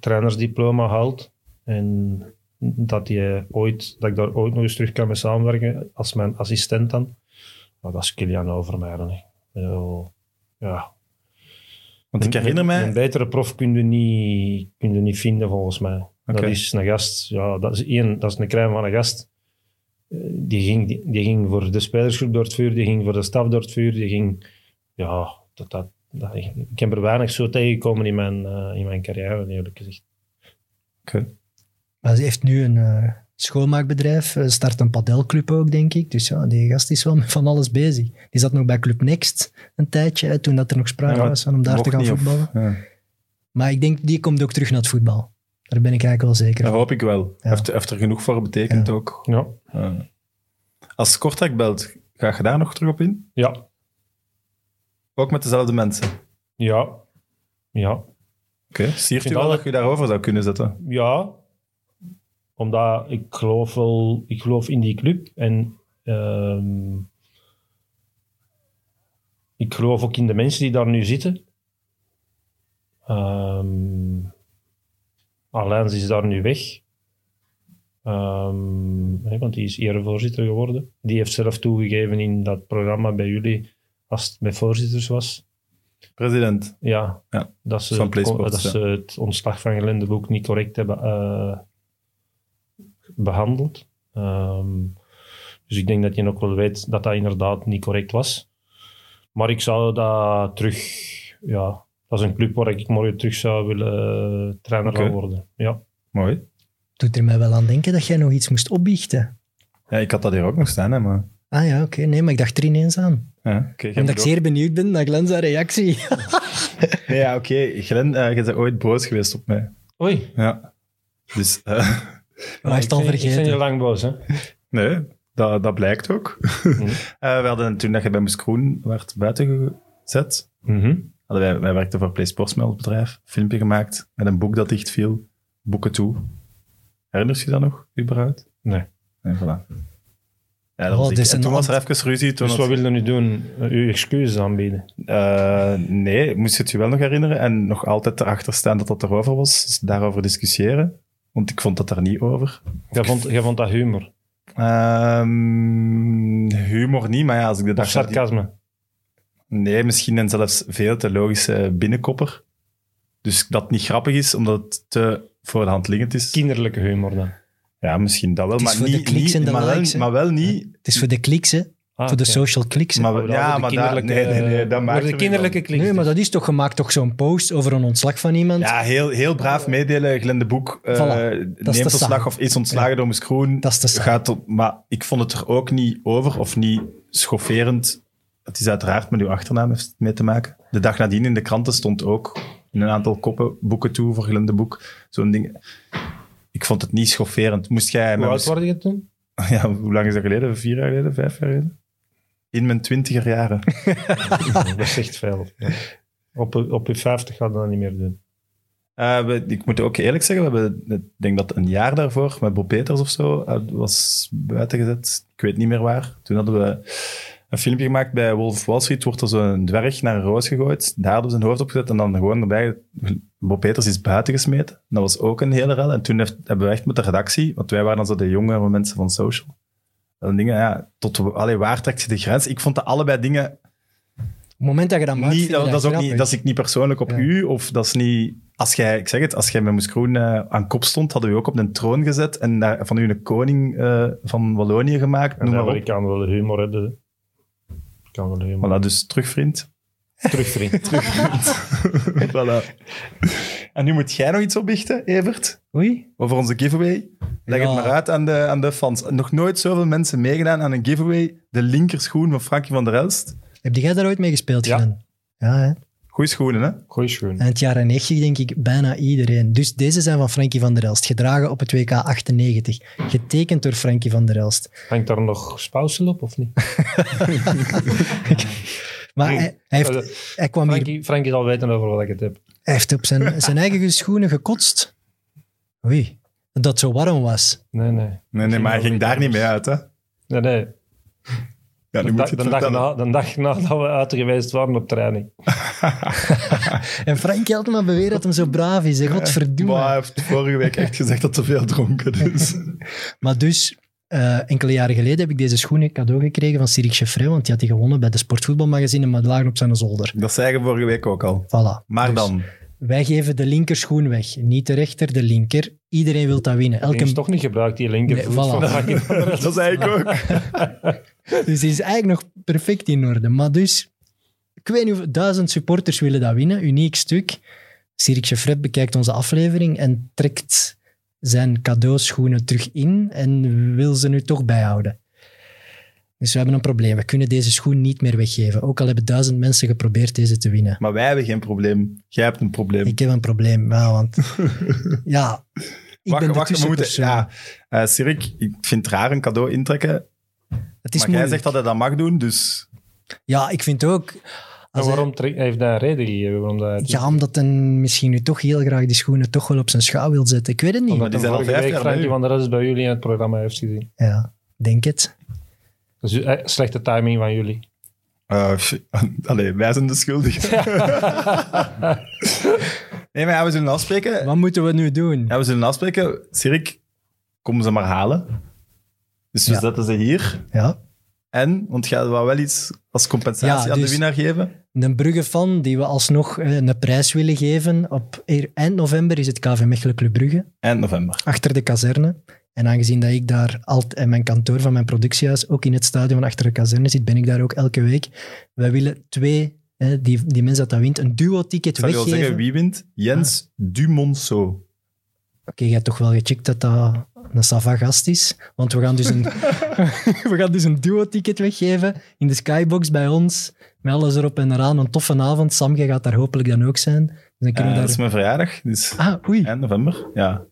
trainersdiploma haalt. En dat, hij ooit, dat ik daar ooit nog eens terug kan mee samenwerken als mijn assistent dan. Maar dat is Kilian Overmeijer. Ja. Want ik Een- herinner Een mij... betere prof kun je niet, kun je niet vinden, volgens mij. Dat is een gast, ja, dat is één, dat is een crème van een gast. Eh, Die ging, die, die ging voor de spelersgroep door het vuur, die ging voor de staf door het vuur, die ging, ja, dat, dat, dat, ik heb er weinig zo tegengekomen in mijn, eh, in mijn carrière, eerlijk gezegd. Oké. Maar ze heeft nu een eh, schoonmaakbedrijf, eh, start een padelclub ook, denk ik. Dus ja, die gast is wel met van alles bezig. Die zat nog bij Club Next een tijdje, hè, toen dat er nog sprake Ja, was van om daar te gaan of- voetballen. ja. Maar ik denk, die komt ook terug naar het voetbal. Daar ben ik eigenlijk wel zeker Dat van. hoop ik wel. Ja. Heeft, heeft er genoeg voor betekend Ja. ook. Ja, als Kortrijk belt, ga je daar nog terug op in? ja, Ook met dezelfde mensen? Ja. Ja. Oké, siert u wel dat- dat je daarover zou kunnen zetten? Ja. Omdat ik geloof wel... Ik geloof in die club. En... ehm, ik geloof ook in de mensen die daar nu zitten. Ehm Alains is daar nu weg. Ehm, want die is erevoorzitter geworden. Die heeft zelf toegegeven in dat programma bij jullie, als het met voorzitters was, President. ja, Ja, dat, ze van het, dat ja. ze het ontslag van Gelendeboek niet correct hebben eh, behandeld. Ehm, dus ik denk dat je ook wel weet dat dat inderdaad niet correct was. Maar ik zou dat terug... Ja, dat is een club waar ik morgen terug zou willen eh, trainer worden. Ja. Mooi. Doet er mij wel aan denken dat jij nog iets moest opbiechten. Ja, ik had dat hier ook nog staan, hè, maar... Ah ja, oké. Nee, maar ik dacht er ineens aan. Ja, oké. jij Omdat ik zeer benieuwd ben naar Glenn zijn reactie. Nee, ja, oké. Glenn, eh, je bent ooit boos geweest op mij. Oei. Ja. Dus, eh, Maar hij is het al ben- Ik ben vergeten. je lang boos, hè? nee, dat, dat blijkt ook. Eh, we hadden toen dat je bij Moes Kroen werd buiten gezet, Mhm. hadden wij, wij werkten voor Play Sports met ons bedrijf, filmpje gemaakt met een boek dat dicht viel, boeken toe. Herinner je dat nog, überhaupt? Nee. Nee, voilà. Ja, dat Oh, was En toen was er even ruzie. Toen Dus was- wat wil je nu doen? Uh, uw excuses aanbieden? Eh, nee, moest je het je wel nog herinneren en nog altijd erachter staan dat dat erover was. Dus daarover discussiëren. Want ik vond dat daar niet over. Jij vond, jij vond dat humor? Ehm, humor niet, maar ja, als ik de Of dag... sarcasme? Nee, misschien een zelfs veel te logische binnenkopper. Dus dat niet grappig is, omdat het te voor de hand liggend is. Kinderlijke humor dan? Ja, misschien dat wel, Het is maar voor de niet, kliks niet en de maar, wel, likes, hè? maar wel niet... Het is voor de kliks, hè. Ah, voor de social kliks. hè. Maar, ja, de maar dat, kinderlijke- nee, nee, nee, dat maakt voor de kinderlijke van. klik. Nee, maar dat is toch gemaakt, toch zo'n post over een ontslag van iemand? Ja, heel, heel braaf meedelen. Glenn de Boek eh Voilà, neemt ontslag of is ontslagen door Moes. Dat is te saai. Gaat op, maar ik vond het er ook niet over of niet schofferend. Het is uiteraard met uw achternaam heeft het mee te maken. De dag nadien in de kranten stond ook in een aantal koppen boeken toe voor Glenn de Boek. Zo'n ding. Ik vond het niet schofferend. Moest jij... Hoe oud word je toen? Ja, hoe lang is dat geleden? Vier jaar geleden? Vijf jaar geleden? In mijn twintiger jaren. dat is echt veel. Ja. Op, op je 50 gaat dat niet meer doen. Eh, we- ik moet ook eerlijk zeggen, we hebben, ik denk dat een jaar daarvoor met Bob Peters of zo eh, was buitengezet. Ik weet niet meer waar. Toen hadden we een filmpje gemaakt bij Wolf Wall Street. Wordt er zo'n dwerg naar een roos gegooid. Daar hadden we zijn hoofd op gezet en dan gewoon erbij. Bob Peters is buiten gesmeten. Dat was ook een hele rel. En toen heeft, hebben we echt met de redactie, want wij waren dan zo de jongere mensen van social. Dan dingen, ja, tot, allee, waar trekt je de grens? Ik vond dat allebei dingen Op het moment dat je dat maakt, niet, dat, dat is ook niet, dat is ik niet persoonlijk op Ja. u, of dat is niet... Als jij, ik zeg het, als jij met Moes eh, aan kop stond, hadden we u ook op een troon gezet en daar, van u een koning eh, van Wallonië gemaakt, En noem dan maar ik kan wel humor hebben. Ik kan wel humor. Voilà, dus terug, vriend. Terug, vriend. voilà. En nu moet jij nog iets opbiechten, Evert, Oei. over onze giveaway. Leg Ja. het maar uit aan de, aan de fans. Nog nooit zoveel mensen meegedaan aan een giveaway. De linkerschoen van Frankie van der Elst. Heb jij daar ooit mee gespeeld, Ja. Glenn? Ja, hè? Goeie schoenen, hè? Goeie schoen. En het jaren 90 denk ik bijna iedereen. Dus deze zijn van Frankie van der Elst, gedragen op het WK 98. Getekend door Frankie van der Elst. Hangt daar nog spousel op of niet? Maar hij, hij, heeft, hij kwam hier, Frankie, Frankie zal weten over wat ik het heb. Hij heeft op zijn, zijn eigen schoenen gekotst. Oei, dat het zo warm was. Nee, nee. Nee, nee, maar hij ging daar niet mee uit, hè? Nee, nee. Ja, nu moet je da- het de, dag na, dag nadat we uit geweest waren op training. En Frankie had maar beweerd dat hem zo braaf is. hè. Godverdomme. Maar hij heeft vorige week echt gezegd dat te veel dronken is. Maar dus, eh, enkele jaren geleden heb ik deze schoenen cadeau gekregen van Cyril Cheffrey, want die had die gewonnen bij de Sportvoetbalmagazine, maar die lagen op zijn zolder. Dat zei je vorige week ook al. Voilà. Maar Dus dan, Wij geven de linker schoen weg. Niet de rechter, de linker. Iedereen wil dat winnen. Elke... is toch niet gebruikt, die linker. Nee, voet voilà. Elst. dat zei ik ook. Dus die is eigenlijk nog perfect in orde. Maar dus, ik weet niet hoeveel, duizend supporters willen dat winnen. Uniek stuk. Cyril Cheffret bekijkt onze aflevering en trekt zijn cadeauschoenen terug in en wil ze nu toch bijhouden. Dus we hebben een probleem. We kunnen deze schoen niet meer weggeven. Ook al hebben duizend mensen geprobeerd deze te winnen. Maar wij hebben geen probleem. Jij hebt een probleem. Ik heb een probleem, ja, want... Ja, ik wacht, ben de wacht, we moeten... tussenpersoon. Ja, eh Sirik, ik vind het raar een cadeau intrekken. Het is maar jij zegt dat hij dat mag doen, dus... Ja, ik vind ook... Als waarom hij- heeft hij een reden gegeven? Waarom dat ja, omdat hij misschien nu toch heel graag die schoenen toch wel op zijn schouw wil zetten. Ik weet het niet. Omdat die zijn al vijf jaar bij Frankie van der Rest bij jullie in het programma heeft gezien. Ja, denk het. Dus eh, slechte timing van jullie. Eh, pff, allee, wij zijn de schuldigen. nee, maar ja, we zullen afspreken. Wat moeten we nu doen? Ja, we zullen afspreken. Sirik, kom ze maar halen. Dus we Ja. zetten ze hier. Ja. En, want ga wel wel iets als compensatie Ja, aan de dus- winnaar geven. Een Brugge-fan die we alsnog eh, een prijs willen geven. Op eind november is het KV Mechelen Club Brugge, Eind november. achter de kazerne. En aangezien dat ik daar altijd en mijn kantoor van mijn productiehuis ook in het stadion achter de kazerne zit, ben ik daar ook elke week. Wij willen twee, eh, die, die mensen dat dat wint, een duo-ticket Ik zal je wel weggeven. zeggen wie wint. Jens Dumonceau. Oké, je hebt toch wel gecheckt dat dat een Sava gast is. Want we gaan dus een, we gaan dus een duo-ticket weggeven in de skybox bij ons. Met alles erop en eraan. Een toffe avond. Sam, jij gaat daar hopelijk dan ook zijn. Dus dan Eh, kunnen we Dat is daar... mijn verjaardag. Dus Ah, oei. eind november. Ja,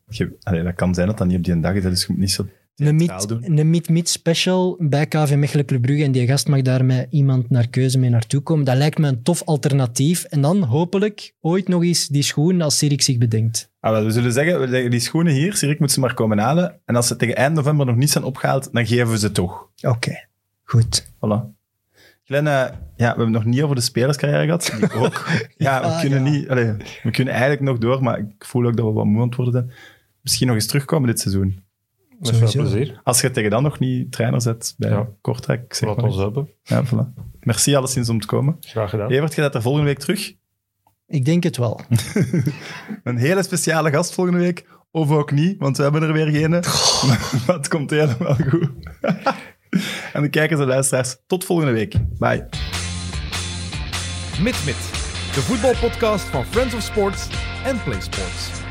allee, dat kan zijn dat dat niet op die dag is. Dus je moet niet zo Een meet, meet-meet special bij KV Mechelen Club Brugge. En die gast mag daar met iemand naar keuze mee naartoe komen. Dat lijkt me een tof alternatief. En dan hopelijk ooit nog eens die schoen als Sirik zich bedenkt. Ah, wel, we zullen zeggen, we leggen die schoenen hier. Sirik moet ze maar komen halen. En als ze tegen eind november nog niet zijn opgehaald, dan geven we ze toch. Oké, goed. Voilà. Glenn, eh, ja, we hebben het nog niet over de spelerscarrière gehad. Die ook. ja, we Ah, kunnen ja. niet... allee, we kunnen eigenlijk nog door, maar ik voel ook dat we wat moe aan worden. Misschien nog eens terugkomen dit seizoen. Met veel plezier. Als je tegen dan nog niet trainer zet bij Ja. Kortrijk. Zeg Laat maar. ons hebben. Ja, voilà. Merci alleszins om te komen. Graag gedaan. Evert, je bent er volgende week terug. Ik denk het wel. Een hele speciale gast volgende week. Of ook niet, want we hebben er weer geen. Maar het komt helemaal goed. en de kijkers en luisteraars, tot volgende week. Bye. Mit Mit, de voetbalpodcast van Friends of Sports en Play Sports.